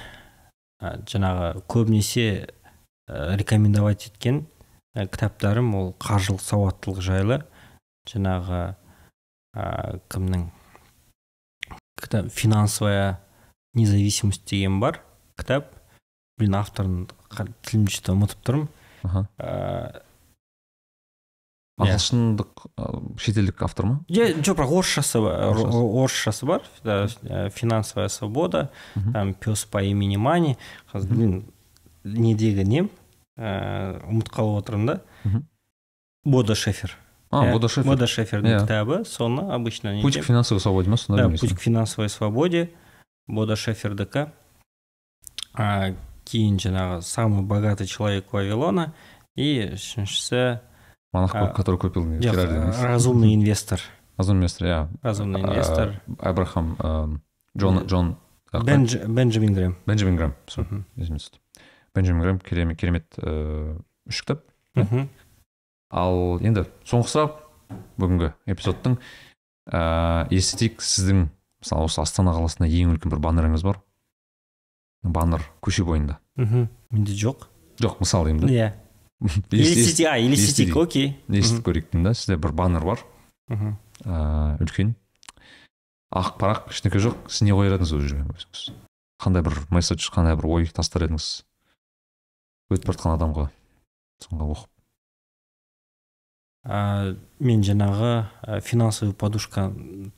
а, жаңағы көбінесе ә, рекомендовать еткен ә, кітаптарым ол қаржылық сауаттылық жайлы жаңағы ә, кімнің кітап финансовая независимость деген бар кітап блин авторын что ұмытып тұрмын ә, Иә. ағылшындық ы, шетелдік автор ма Е, жоқ бірақ орысшасы бар Орысшасы. ор- орысшасы бар да, ә, финансовая свобода Мгм. там пес по имени мани қазір блин недегі нем ә, ұмытып қалып отырмын да Мгм. бода шефер а Иә, бода шефер бода шефердің Иә. кітабы соны обычно не путь к финансовой свободе ма сондай да, емес путь к финансовой свободе бода шефердікі а, кейін жаңағы самый богатый человек вавилона и үшіншісі монах который купил жоқ, Феррари емес. разумный инвестор. Азон инвестор иә разумный инвестор. Абрахам джон джон бенджамин грэм. Бенджамин грэм сол, есіме түсті бенджамин грэм керемет керемет үш кітап ал енді соңғы сұрақ бүгінгі эпизодтың ыыы естейік сіздің мысалы осы астана қаласында ең үлкен бір баннеріңіз бар? Баннер көше бойында. Мхм менде жоқ. Жоқ мысалы деймін да иә. [laughs] елестетейік а елестетейік окей. Естіп көрейік да сізде бір баннер бар. Мгм. ыыы үлкен. Ақ парақ ештеңке жоқ сіз не қояр едіңіз ол жерге өзіңіз қандай бір месседж қандай бір ой тастар едіңіз? Өтіп бара жатқан адамға соңға оқып. А, мен жаңағы ә, финансовый подушка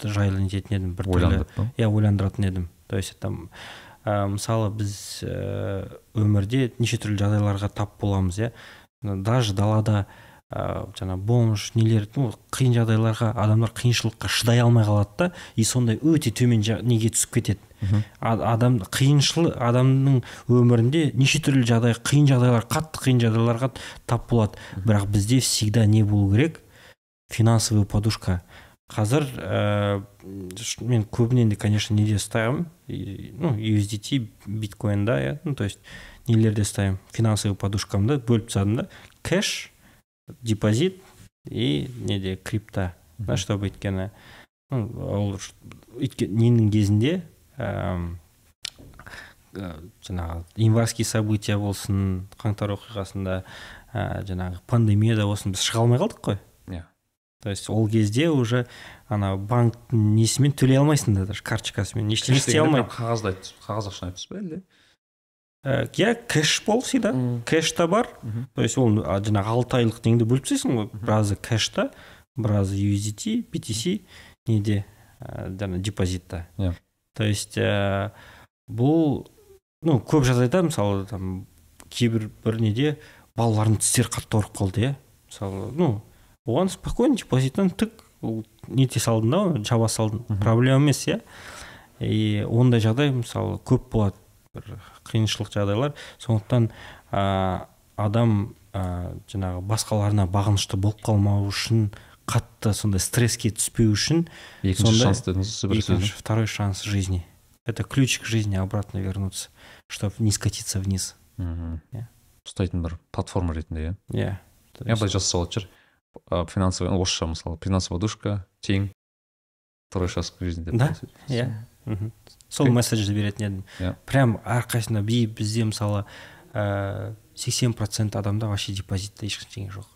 жайлы нететін едім бір түрлі. Иә ойландыратын едім. То есть там ә, мысалы біз ә, өмірде неше түрлі жағдайларға тап боламыз иә. Даже далада ә, жаңа бомж нелер ну, қиын жағдайларға адамдар қиыншылыққа шыдай алмай қалады да. И сондай өте төмен неге түсіп кетеді? Адам қиыншыл адамның өмірінде неше түрлі жағдай қиын жағдайлар қатты қиын жағдайларға тап болады. Бірақ бізде всегда не болу керек? Финансовый подушка. Қазір ә, мен көбіне конечно неде ұстаймын? Ну USDT биткоинда иә ну то есть нелерде ұстаймын финансовый подушкамды бөліп тастадым да кэш депозит и неде крипта. Да чтобы өйткені ол ненің кезінде ә, жаңағы январский события болсын қаңтар оқиғасында ә, жаңағы пандемияда болсын біз шыға алмай қалдық қой. Иә. То есть ол кезде уже ана банктың несімен төлей алмайсың да даже карточкасымен ештеңе істей алмайды қағазда қағаз ақшаны айтыпсыз ба әлде иә кэш бол всегда кэш та бар. То есть ол жаңағы алты айлық неңді бөліп тастайсың ғой. Біразы кэшта біразы USDT BTC неде жаңағы депозитта. Иә то есть ә, бұл ну көп жағдайда мысалы там кейбір бір неде балалардың тістері қатты ауырып қалды иә мысалы ну оған спокойно депозиттан тік нете салдың да жаба салдың. Проблема емес иә и ондай жағдай мысалы көп болады. Бір қиыншылық жағдайлар. Сондықтан ә, адам ә, жаңағы басқаларына бағынышты болып қалмау үшін қатты сондай стресске түспеу үшін екінші шанс дедіңіз екінші второй шанс жизни. Это ключ к жизни обратно вернуться чтобы не скатиться вниз. Мхм иә. Ұстайтын бір платформа ретінде иә? Иә. Былай жазса болатын шығар финансовый орысша мысалы финансовая подушка тең второй шанс к жизни деп да иә. Сол месседжді беретін едім. Иә прям әрқайсысында бізде мысалы ә, сексен процент адамда вообще депозитте ешештеңе жоқ.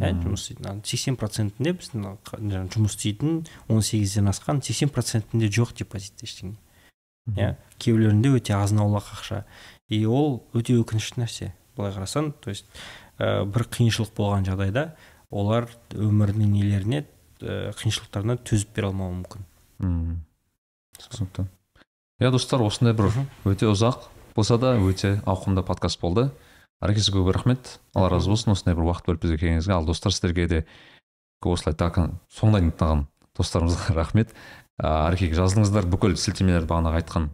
Иә жұмыс істейтін. Сексен процентінде біздің жұмыс істейтін он сегізден асқан сексен процентінде жоқ депозитте ештеңе. Иә кейбіреулерінде өте азын аулақ ақша. И ол өте өкінішті нәрсе былай қарасаң. То есть ә, бір қиыншылық болған жағдайда олар өмірінің нелеріне ә, қиыншылықтарына төзіп бере алмауы мүмкін. Мм түсінікті. Иә достар осындай бір өте ұзақ болса да өте ауқымды подкаст болды. Әреке сізге көп рахмет. Алла разы болсын. Осындай бір уақыт бөліп бізге келгеніңізге. Ал достар сіздерге де осылай соңынан тыңдаған достарымызға [laughs] рахмет. Әрекеге жазылыңыздар бүкіл сілтемелерді бағанағы айтқан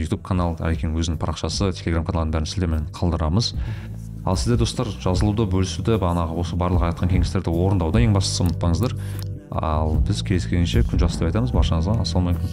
ютуб канал әрекенің өзінің парақшасы телеграм каналының бәрін сілтемені қалдырамыз. Ал сіздер достар жазылуды бөлісуді бағанағы осы барлық айтқан кеңестерді орындауды ең бастысы ұмытпаңыздар. Ал біз кездескенше күн жақсы деп айтамыз. Баршаңызға ассалаумағалейкум.